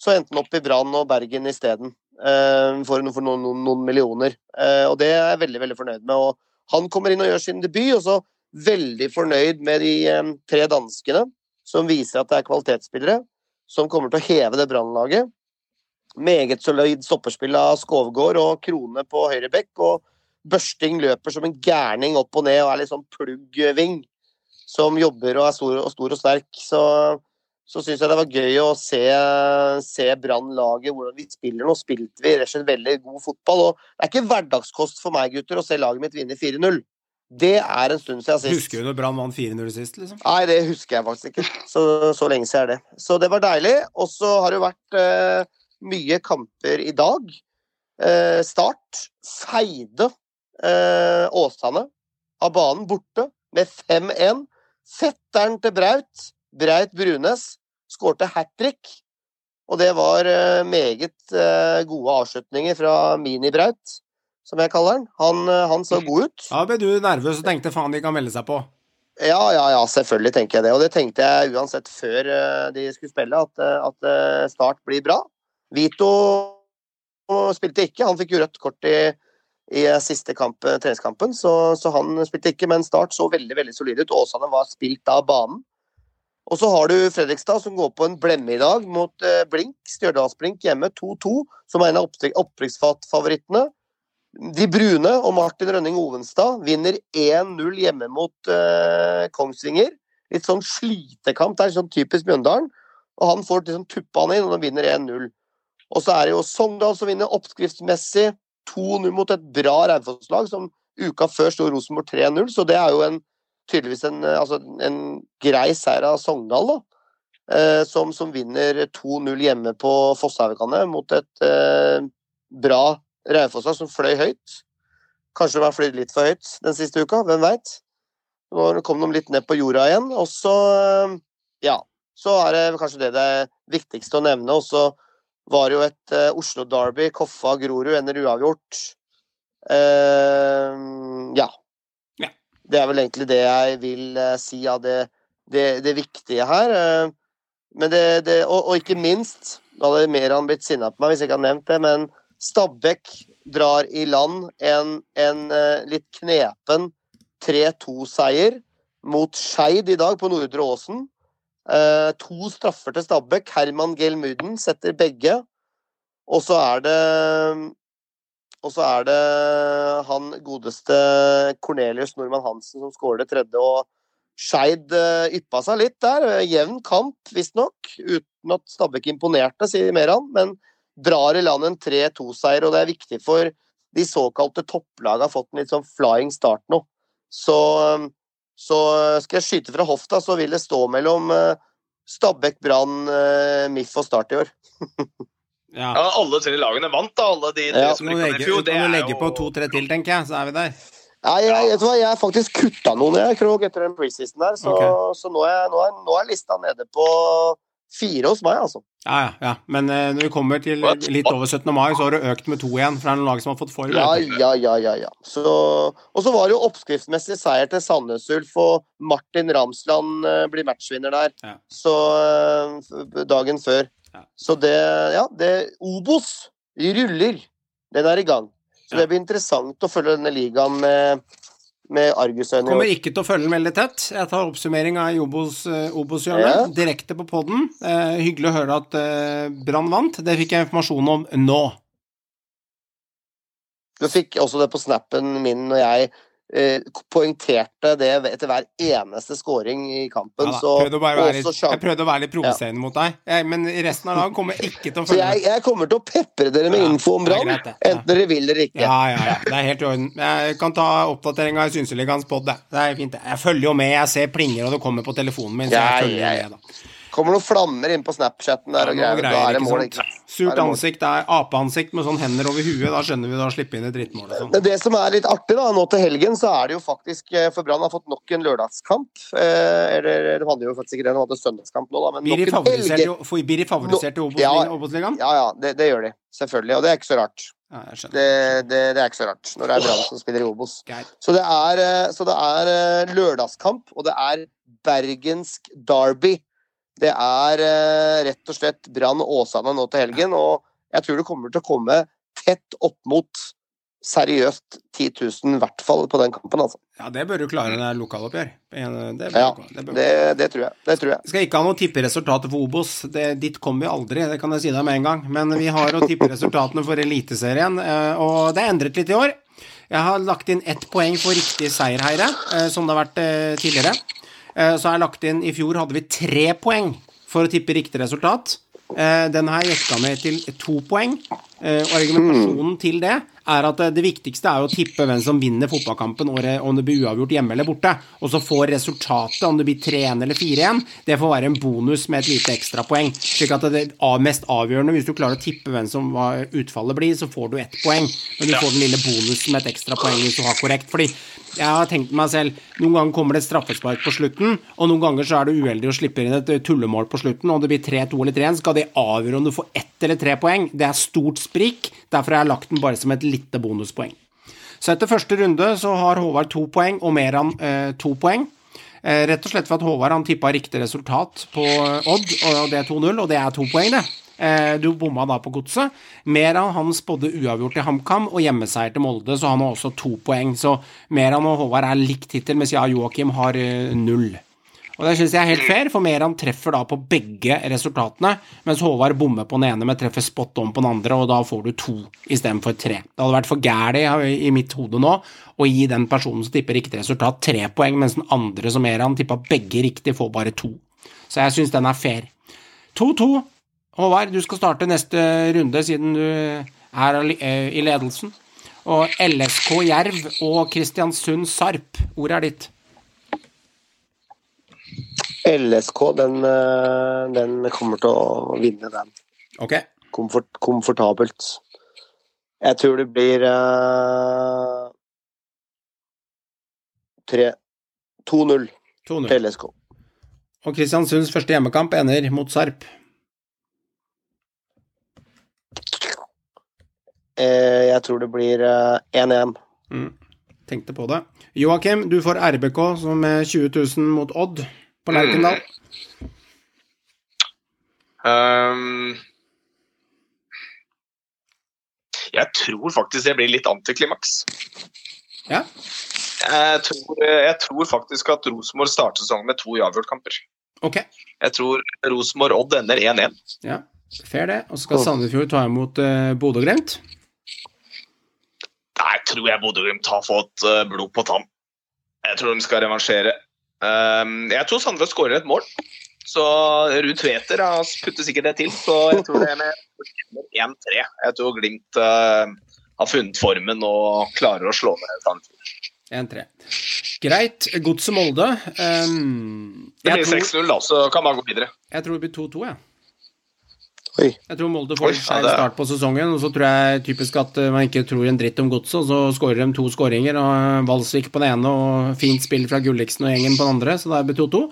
Så endte han opp i Brann og Bergen isteden. eh, for, for noen, noen millioner. Eh, og det er jeg veldig veldig fornøyd med. Og han kommer inn og gjør sin debut, og så veldig fornøyd med de eh, tre danskene, som viser at det er kvalitetsspillere som kommer til å heve det brannlaget. Meget solid stopperspill av Skovgård og Krone på høyre bekk. Og Børsting løper som en gærning opp og ned og er litt sånn pluggving. Som jobber og er stor og, stor og sterk. Så, så syns jeg det var gøy å se, se Brann-laget, hvordan vi spiller. Nå spilte vi rett og slett veldig god fotball. Og det er ikke hverdagskost for meg, gutter, å se laget mitt vinne 4-0. Det er en stund siden sist. Husker du når Brann vant 4-0 sist, liksom? Nei, det husker jeg faktisk ikke. Så, så lenge siden er det. Så det var deilig. Og så har det vært eh, mye kamper i dag. Eh, start feide eh, Åsane av banen borte med 5-1. Fetteren til Braut, Braut Brunes, skårte hat trick. Og det var eh, meget eh, gode avslutninger fra Mini-Braut, som jeg kaller han. Han, eh, han så god ut. Da ble du nervøs og tenkte faen de kan melde seg på. Ja, ja, ja, selvfølgelig tenker jeg det. Og det tenkte jeg uansett før de skulle spille, at, at Start blir bra. Vito spilte ikke. Han fikk jo rødt kort i, i eh, siste kamp, eh, treningskampen, så, så han spilte ikke. Men Start så veldig veldig solid ut. Åsane var spilt av banen. Og så har du Fredrikstad, som går på en blemme i dag mot eh, Blink. Stjørdalsblink hjemme 2-2, som er en av opprykksfavorittene. De brune og Martin Rønning Ovenstad vinner 1-0 hjemme mot uh, Kongsvinger. Litt sånn slitekamp. Det er sånn typisk Mjøndalen. Og han får liksom tuppa han inn, og de vinner 1-0. Og så er det jo Sogndal som vinner oppskriftsmessig 2-0 mot et bra Raufoss-lag, som uka før sto Rosenborg 3-0. Så det er jo en, tydeligvis en, eh, altså en grei seier av Sogndal, da. Eh, som, som vinner 2-0 hjemme på Fosshaugane mot et eh, bra Raufoss-lag som fløy høyt. Kanskje de har fløyet litt for høyt den siste uka, hvem veit. Nå kom de litt ned på jorda igjen. Og så, eh, ja, så er det kanskje det det viktigste å nevne. Og så var jo et uh, Oslo Derby, Koffa-Grorud, ender uavgjort. Uh, ja. Ja. Det er vel egentlig det jeg vil uh, si av det, det, det viktige her. Eh, men det, det og, og ikke minst, da hadde Meran blitt sinna på meg hvis jeg ikke hadde nevnt det, men Stabæk drar i land en, en eh, litt knepen 3-2-seier mot Skeid i dag på Nordre Åsen. Eh, to straffer til Stabæk. Herman Gelmuden setter begge. Og så er det Og så er det han godeste Cornelius Normann Hansen som skårer det tredje. Og Skeid eh, yppa seg litt der. Eh, Jevn kamp, visstnok. Uten at Stabæk imponerte, sier Meran. Men drar i land en 3-2-seier, og det er viktig for de såkalte topplagene har fått en litt sånn flying start nå. Så, så skal jeg skyte fra hofta, så vil det stå mellom eh, Stabæk, Brann, eh, MIF og Start i år. [laughs] Ja. Ja, alle tre lagene vant, da. Alle de tre Ja. som rykka ned i fjor. Det er legge jo på to-tre til, tenker jeg, så er vi der. Nei, jeg, vet du hva, jeg har faktisk kutta noen, jeg, Krog, etter den preseason der. Så, okay. så nå, er, nå, er, nå er lista nede på fire hos meg, altså. Ja, ja, ja. Men eh, når vi kommer til litt over 17. mai, så har det økt med to igjen. For det er noen lag som har fått form. Ja, ja, ja, ja. ja. Så, og så var det jo oppskriftsmessig seier til Sandnes Ulf, og Martin Ramsland eh, blir matchvinner der. Ja. Så eh, dagen før. Ja. Så det Ja, det Obos ruller. Den er i gang. Så det blir interessant å følge denne ligaen med, med argusøyne. Kommer ikke til å følge den veldig tett. Jeg tar oppsummering av Obos, eh, Obos-hjørnet Ja. direkte på poden. Eh, hyggelig å høre at eh, Brann vant. Det fikk jeg informasjon om nå. Du fikk også det på snappen min når jeg poengterte det etter hver eneste scoring i kampen. Ja, så, prøvde litt, jeg prøvde å være litt provoserende mot deg, jeg, men resten av dagen kommer ikke til å følge jeg, jeg kommer til å pepre dere med Ja, info om Brann. Ja. enten dere vil eller ikke. Ja, ja, ja. Det er helt i orden. Jeg kan ta oppdateringa i Synseligaens pod, det. Er fint. det. Jeg følger jo med, jeg ser plinger, og det kommer på telefonen min. Så Ja, jeg følger ja, ja. med, da. Kommer noen flammer inn på Snapchatten der og greier. greier, er det mål. ikke sant? Surt ansikt det er apeansikt med sånn hender over huet. Da skjønner vi da slipper inn et drittmål sånn. Det som er litt artig, da, nå til helgen, så er det jo faktisk eh, For Brann har fått nok en lørdagskamp. Eh, eller de hadde jo faktisk ikke det, de hadde søndagskamp nå, da, men Blir de favorisert, i- for- blir de favorisert i Ja. Obos-ligaen? Obos-ligaen? Ja, ja, det, det gjør de. Selvfølgelig. Og det er ikke så rart. Ja. Det, det, det er ikke så rart når det er Brann som spiller i Obos. Så det er, eh, så det er eh, lørdagskamp, og det er bergensk derby. Det er eh, rett og slett Brann Åsane nå til helgen. Og Jeg tror det kommer til å komme tett opp mot seriøst 10 000, i hvert fall på den kampen, altså. Ja, det bør du klare når det er lokaloppgjør. Det, bør Ja, det det, det tror jeg. Det tror jeg. skal ikke ha noe tipperesultater for Obos. Det, dit kommer vi aldri, det kan jeg si deg med en gang. Men vi har å tippe resultatene for Eliteserien, eh, og det er endret litt i år. Jeg har lagt inn ett poeng for riktig seierherre, eh, som det har vært tidligere. Eh, Så har jeg lagt inn I fjor hadde vi tre poeng for å tippe riktig resultat. Eh, Den har jeg jekka ned til to poeng. Eh, Og argumentasjonen til det er at eh, det viktigste er jo å tippe hvem som vinner fotballkampen, om det blir uavgjort hjemme eller borte. Og så får resultatet, om det blir 3-1 eller 4-1, det får være en bonus med et lite ekstrapoeng. Slik at det er mest avgjørende, hvis du klarer å tippe hvem som utfallet blir, så får du ett poeng. Men du får den lille bonusen med et ekstrapoeng hvis du har korrekt. Fordi jeg har tenkt meg selv, noen ganger kommer det et straffespark på slutten, og noen ganger så er du uheldig og slipper inn et eh, tullemål på slutten, og det blir 3-2 eller 3-1, skal det avgjøre om du får ett eller tre poeng. Det er stort sprik, derfor har jeg lagt den bare som et lite bonuspoeng. Så etter første runde så har Håvard to poeng, og Meran eh, to poeng. Eh, rett og slett for at Håvard han tippa riktig resultat på eh, Odd, og det er 2-0, og det er to poeng, det. Eh, du bomma da på godset. Meran han spådde uavgjort til HamKam og hjemmeseier til Molde, så han har også to poeng. Så Meran og Håvard er likt hittil, mens jeg og Joakim har eh, null. Og det syns jeg er helt fair, for Meran treffer da på begge resultatene, mens Håvard bommer på den ene, men treffer spot on på den andre, og da får du to istedenfor tre. Det hadde vært for gæli i mitt hode nå å gi den personen som tipper riktig resultat, tre poeng, mens den andre som Meran tippa begge riktig, får bare to. Så jeg syns den er fair. 2-2. Håvard, du skal starte neste runde siden du er eh, i ledelsen. Og LSK Jerv og Kristiansund Sarp, ordet er ditt. LSK, den, eh, den kommer til å vinne den. Ok. Komfort, komfortabelt. Jeg tror det blir uh, 2-0 2-0. til LSK. Og Kristiansunds første hjemmekamp ender mot Sarp. Uh, jeg tror det blir eh, 1-1. Tenkte på det. Joakim, du får RBK som er 20 000 mot Odd på Lerkendal. Ehm, jeg tror faktisk det blir litt antiklimaks. Ja. Jeg tror, jeg tror faktisk at Rosenborg starter sesongen med to uavgjortkamper. Okay. Jeg tror Rosenborg-Odd ender 1-1. Ja, fair det. Og så skal Sandefjord ta imot uh, Bodø-Glimt. Der tror jeg Bodø-Glimt har fått eh, blod på tann. Jeg tror de skal revansjere. Ehm, jeg tror Sandra skårer et mål. Så Ruud Tveter putter sikkert det til. Så jeg tror det er med 1-3. Jeg tror Glimt eh, har funnet formen og klarer å slå ned Sandefjord. 1-3. Greit. Godset Molde. Um, Det blir 6-0, da, så kan man gå videre. jeg tror det blir 2-2, jeg. Oi. Jeg tror Molde får en skeiv start på sesongen, og så tror jeg typisk at eh, man ikke tror en dritt om godset, og så skårer de to skåringer, og eh, Valsvik på den ene og fint spill fra Gulliksen og gjengen på den andre, så da er det 2-2.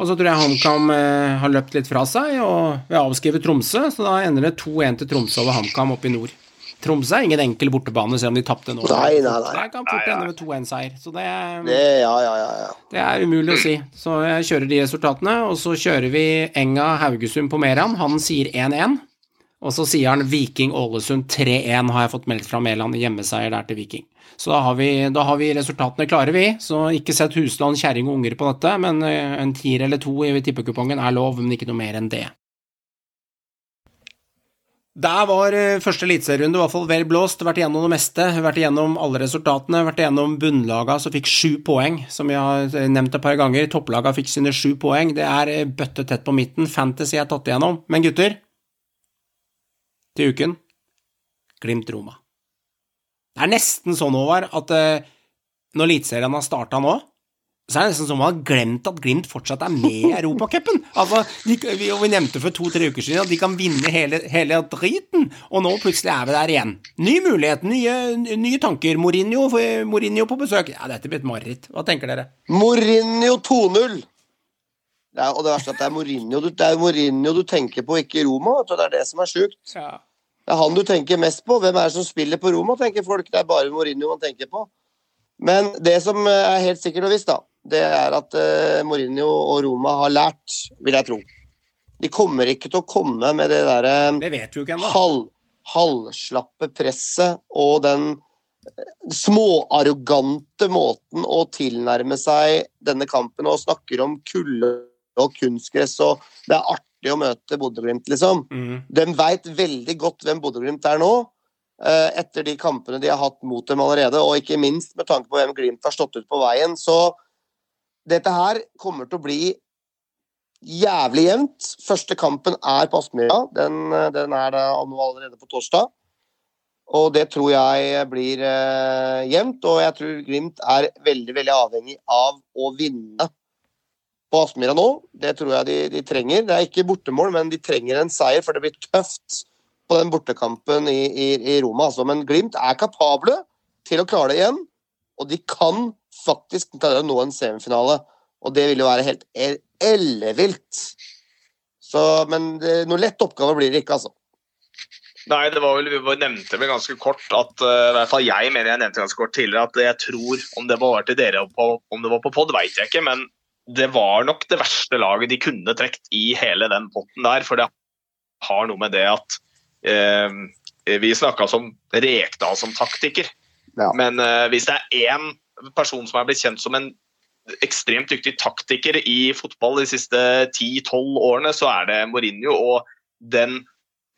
Og så tror jeg HamKam eh, har løpt litt fra seg og vil avskrive Tromsø, så da ender det 2-1 til Tromsø over HamKam oppe i nord. Tromsø er ingen enkel bortebane, selv om de tapte nå. Nei, nei, nei. Det kan fort ende med 2-1-seier, så det, Det, ja, ja, ja, ja. det er umulig å si. Så jeg kjører de resultatene, og så kjører vi Enga Haugesund på Meran. Han sier 1-1. Og så sier han Viking Ålesund 3-1, har jeg fått meldt fra Mæland. Hjemmeseier der til Viking. Så da har, vi, da har vi resultatene klare, vi. Så ikke sett husland, kjerring og unger på dette, men eh, en tier eller to i tippekupongen er lov, men ikke noe mer enn det. Der var eh, første eliteserierunde i hvert fall vel blåst. Vært igjennom det meste. Vært igjennom alle resultatene. Vært igjennom bunnlaga som fikk sju poeng, som vi har eh, nevnt et par ganger. Topplaga fikk sine sju poeng. Det er eh, bøtte tett på midten. Fantasy er tatt igjennom. Men gutter, til uken Glimt-Roma. Det er nesten sånn, Håvard, at når Eliteserien har starta nå, så er det nesten som man har glemt at Glimt fortsatt er med i [laughs] Europacupen. Altså, de, vi, vi nevnte for to-tre uker siden at de kan vinne hele, hele driten, og nå plutselig er vi der igjen. Ny mulighet, nye, nye tanker. Mourinho, Mourinho på besøk. Ja, dette blir et mareritt. Hva tenker dere? Mourinho 2-0! Det er, og det verste er at det er Mourinho du, det er Mourinho du tenker på, ikke Roma. Det er det som er sjukt. Ja. Det er han du tenker mest på. Hvem er det som spiller på Roma, tenker folk. Det er bare Mourinho man tenker på. Men det som er helt sikkert og visst, da, det er at uh, Mourinho og Roma har lært, vil jeg tro. De kommer ikke til å komme med det derre ennå. halv, halvslappe presset og den eh, småarrogante måten å tilnærme seg denne kampen og snakker om kulde og kunstgress og det er artig å møte Bodø-Glimt, liksom. Mm. De veit veldig godt hvem Bodø-Glimt er nå, eh, etter de kampene de har hatt mot dem allerede, og ikke minst med tanke på hvem Glimt har stått ut på veien. Så dette her kommer til å bli jævlig jevnt. Første kampen er på Aspmyra. Den, eh, den er da allerede på torsdag. Og det tror jeg blir eh, jevnt, og jeg tror Glimt er veldig, veldig avhengig av å vinne på Aspmyra nå. Det tror jeg de, de trenger. Det er ikke bortemål, men de trenger en seier, for det blir tøft på den bortekampen i, i, i Roma. Altså. Men Glimt er kapable til å klare det igjen, og de kan faktisk klare å nå en semifinale. Og det vil jo være helt ellevilt. Så, men det, noe lett oppgave blir det ikke, altså. Nei, det var vel, vi nevnte vel ganske kort at eh, i hvert fall jeg mener jeg nevnte ganske kort tidligere at jeg tror om det var til dere på, om det var på pod, vet jeg ikke, men det var nok det verste laget de kunne trukket i hele den potten der. For det har noe med det at eh, Vi snakka som Rekdal som taktiker. Ja. Men eh, hvis det er én person som er blitt kjent som en ekstremt dyktig taktiker i fotball de siste 10-12 årene, så er det Mourinho. Og den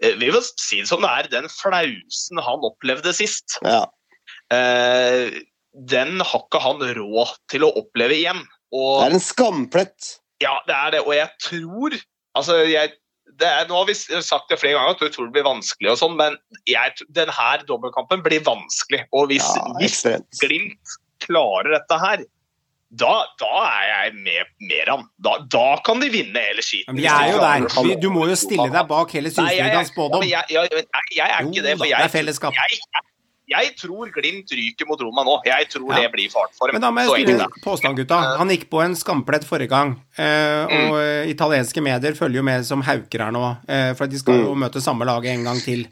eh, vi vil si det som det er, den flausen han opplevde sist, Ja. eh, den har ikke han råd til å oppleve igjen. Og Det er en skamplett. ja, det er det. Og jeg tror Altså, jeg det er, Nå har vi sagt det flere ganger at vi tror det blir vanskelig, og sånn, men jeg, denne dobbeltkampen blir vanskelig. Og hvis, Ja, hvis. Glimt klarer dette her, da, da er jeg med mer han. Da, da kan de vinne hele skiten. Men er jo der. Du må jo stille deg bak hele Synsfridans spådom. jeg, jeg, er ikke det. For det jeg, er fellesskap. Jeg, tror Glimt ryker mot Roma nå. Jeg tror Ja. det blir fart for dem. Men da må jeg stille påstand, gutta. Han gikk på en skamplett forrige gang. Eh, og mm. italienske medier følger jo med som hauker her nå, eh, for de skal jo møte samme lag en gang til.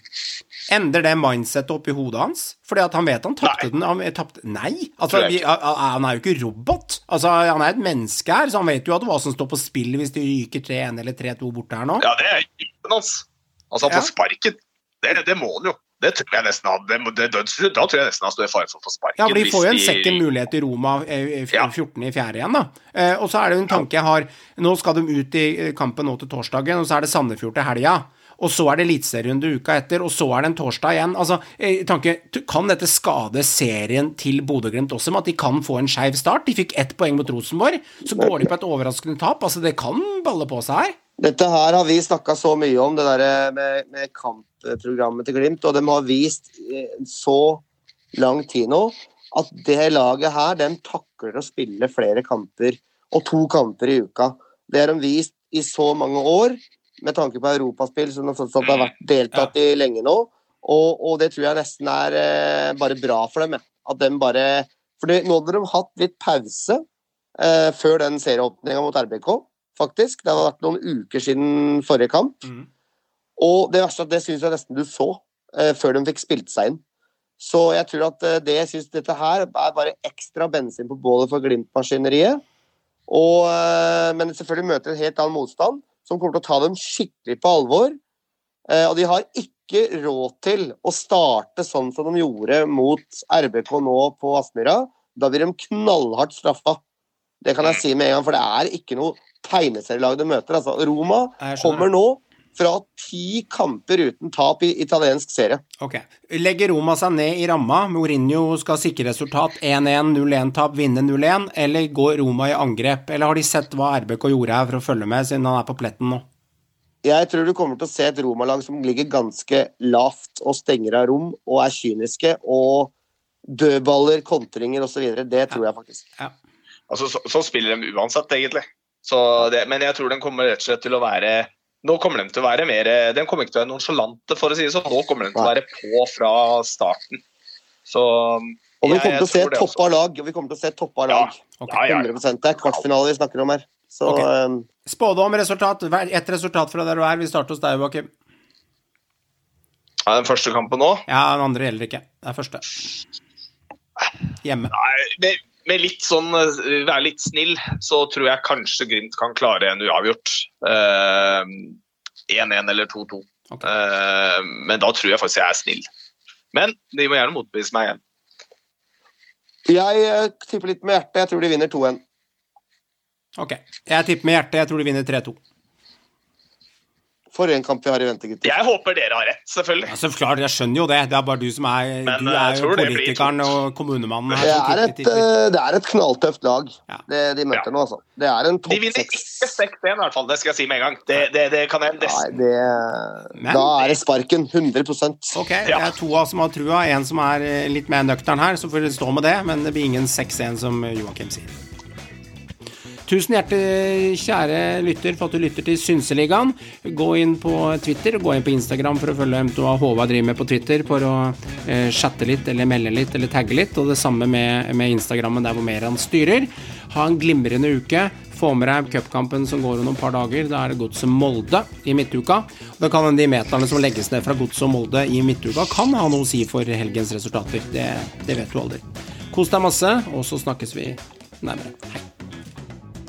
Endrer det mindsettet oppi hodet hans? Fordi at han vet han tapte den. Han tapte Nei! Altså, vi, han er jo ikke robot. Altså, han er et menneske her, så han vet jo at hva som står på spill hvis de ryker 3-1 eller 3-2 borte her nå. Ja, det er jobben hans. Altså, han Ja. får sparken. Det, det må han jo. Det tror jeg nesten han, det, det, da tror jeg nesten han står i fare for å få sparken. Ja, for de får jo en second mulighet i Roma eh, f- Ja. 14. i fjerde igjen, da. Eh, og så er det jo en tanke jeg har Nå skal de ut i eh, kampen nå til torsdagen, og så er det Sandefjord til helga. Og så er det eliteserierunde uka etter, og så er det en torsdag igjen. Altså, eh, tanke, Kan dette skade serien til Bodø-Glimt også, med at de kan få en skeiv start? De fikk ett poeng mot Rosenborg, så går de på et overraskende tap. Altså, det kan balle på seg her. Dette her har vi snakka så mye om, det der med, med kampprogrammet til Glimt. Og de har vist i så lang tid nå at det laget her, de takler å spille flere kamper, og to kamper i uka. Det har de vist i så mange år, med tanke på europaspill som de har vært deltatt i lenge nå. Og, og det tror jeg nesten er eh, bare bra for dem. ja. At de bare For nå hadde de hatt litt pause eh, før den serieåpninga mot RBK, faktisk. Det har vært noen uker siden forrige kamp. Mm. Og det verste er at det syns jeg nesten du så eh, før de fikk spilt seg inn. Så jeg tror at eh, det jeg syns dette her er bare ekstra bensin på bålet for Glimt-maskineriet. Og, eh, men selvfølgelig møter en helt annen motstand, som kommer til å ta dem skikkelig på alvor. Eh, og de har ikke råd til å starte sånn som de gjorde mot RBK nå på Aspmyra. Da blir de knallhardt straffa. Det kan jeg si med en gang, for det er ikke noe tegneserielag de møter. Altså, Roma kommer nå fra ti kamper uten tap i italiensk serie. Ok. Legger Roma seg ned i ramma? Mourinho skal sikre resultat 1-1, 0-1-tap, vinne 0-1? Eller går Roma i angrep? Eller har de sett hva RBK gjorde her for å følge med, siden han er på pletten nå? Jeg tror du kommer til å se et Roma-lag som ligger ganske lavt og stenger av rom og er kyniske. Og dødballer, kontringer osv. Det tror jeg faktisk. Altså, så, så spiller de uansett, egentlig. Så det, men jeg tror den kommer rett og slett til å være nå kommer de til å være mer De kommer ikke til å være nonsjalante, for å si det sånn. Nå kommer de til å være på fra starten. Så Og vi kommer til å se toppa lag. Vi kommer til å se toppa lag. Ja. 100 Det er kvartfinale vi snakker om her. Så okay. um, Spådom, resultat. Ett resultat fra der du er. Vi starter hos deg, Joakim. Ja, den første kampen nå Ja, den andre gjelder ikke. Det er første. Hjemme. Nei, med, litt sånn eh, Være litt snill, så tror jeg kanskje Glimt kan klare en uavgjort. Eh, 1-1 eller 2-2. Okay. Eh, men da tror jeg faktisk jeg er snill. Men de må gjerne motbevise meg igjen. Jeg eh, tipper litt med hjertet. Jeg tror de vinner 2-1. Ok. Jeg tipper med hjertet. Jeg tror de vinner 3-2. For en kamp vi har i vente, gutter. Jeg håper dere har rett, selvfølgelig. Ja, så klart, jeg skjønner jo det. Det er bare du som er Men, Du eh, er jo politikeren og kommunemannen her. Det er, et, eh, det er et knalltøft lag Ja. det de møter Ja. nå, altså. Det er en De vinner seks. ikke 6-1 i hvert fall, det skal jeg si med en gang. Det, det, det kan jeg Nei, nesten det Men- Da er det sparken. 100 Ok, det er to av oss som har trua. En som er eh, litt mer nøktern her, så får det stå med det. Men det blir ingen 6-1, som Joakim sier. Tusen hjertelig kjære lytter for at du lytter til Synseligaen. Gå inn på Twitter gå inn på Instagram for å følge hva Håvard driver med på Twitter for å eh, chatte litt eller melde litt eller tagge litt. Og det samme med, med Instagrammen der hvor mer han styrer. Ha en glimrende uke. Få med deg cupkampen som går om noen par dager. Da er det Godset Molde i midtuka. Og det kan hende de meterne som legges ned fra Godset Molde i midtuka, kan ha noe å si for helgens resultater. Det, det vet du aldri. Kos deg masse, og så snakkes vi nærmere. Hei.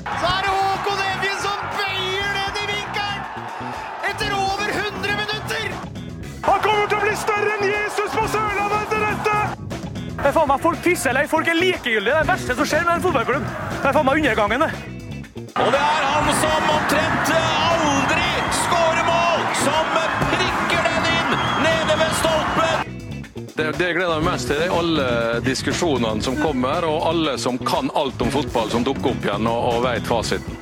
Så er det Håkon Evjen som bøyer ned i vinkelen! Etter over 100 minutter! Han kommer til å bli større enn Jesus på Sørlandet etter dette! Det er faen meg Folk pisser lei, folk er likegyldige. Det er det verste som skjer med en fotballklubb. Det er faen meg undergangen, det. Og det er han som omtrent Det, det jeg gleder meg mest til, det er alle diskusjonene som kommer, og alle som kan alt om fotball, som dukker opp igjen og, og vet fasiten.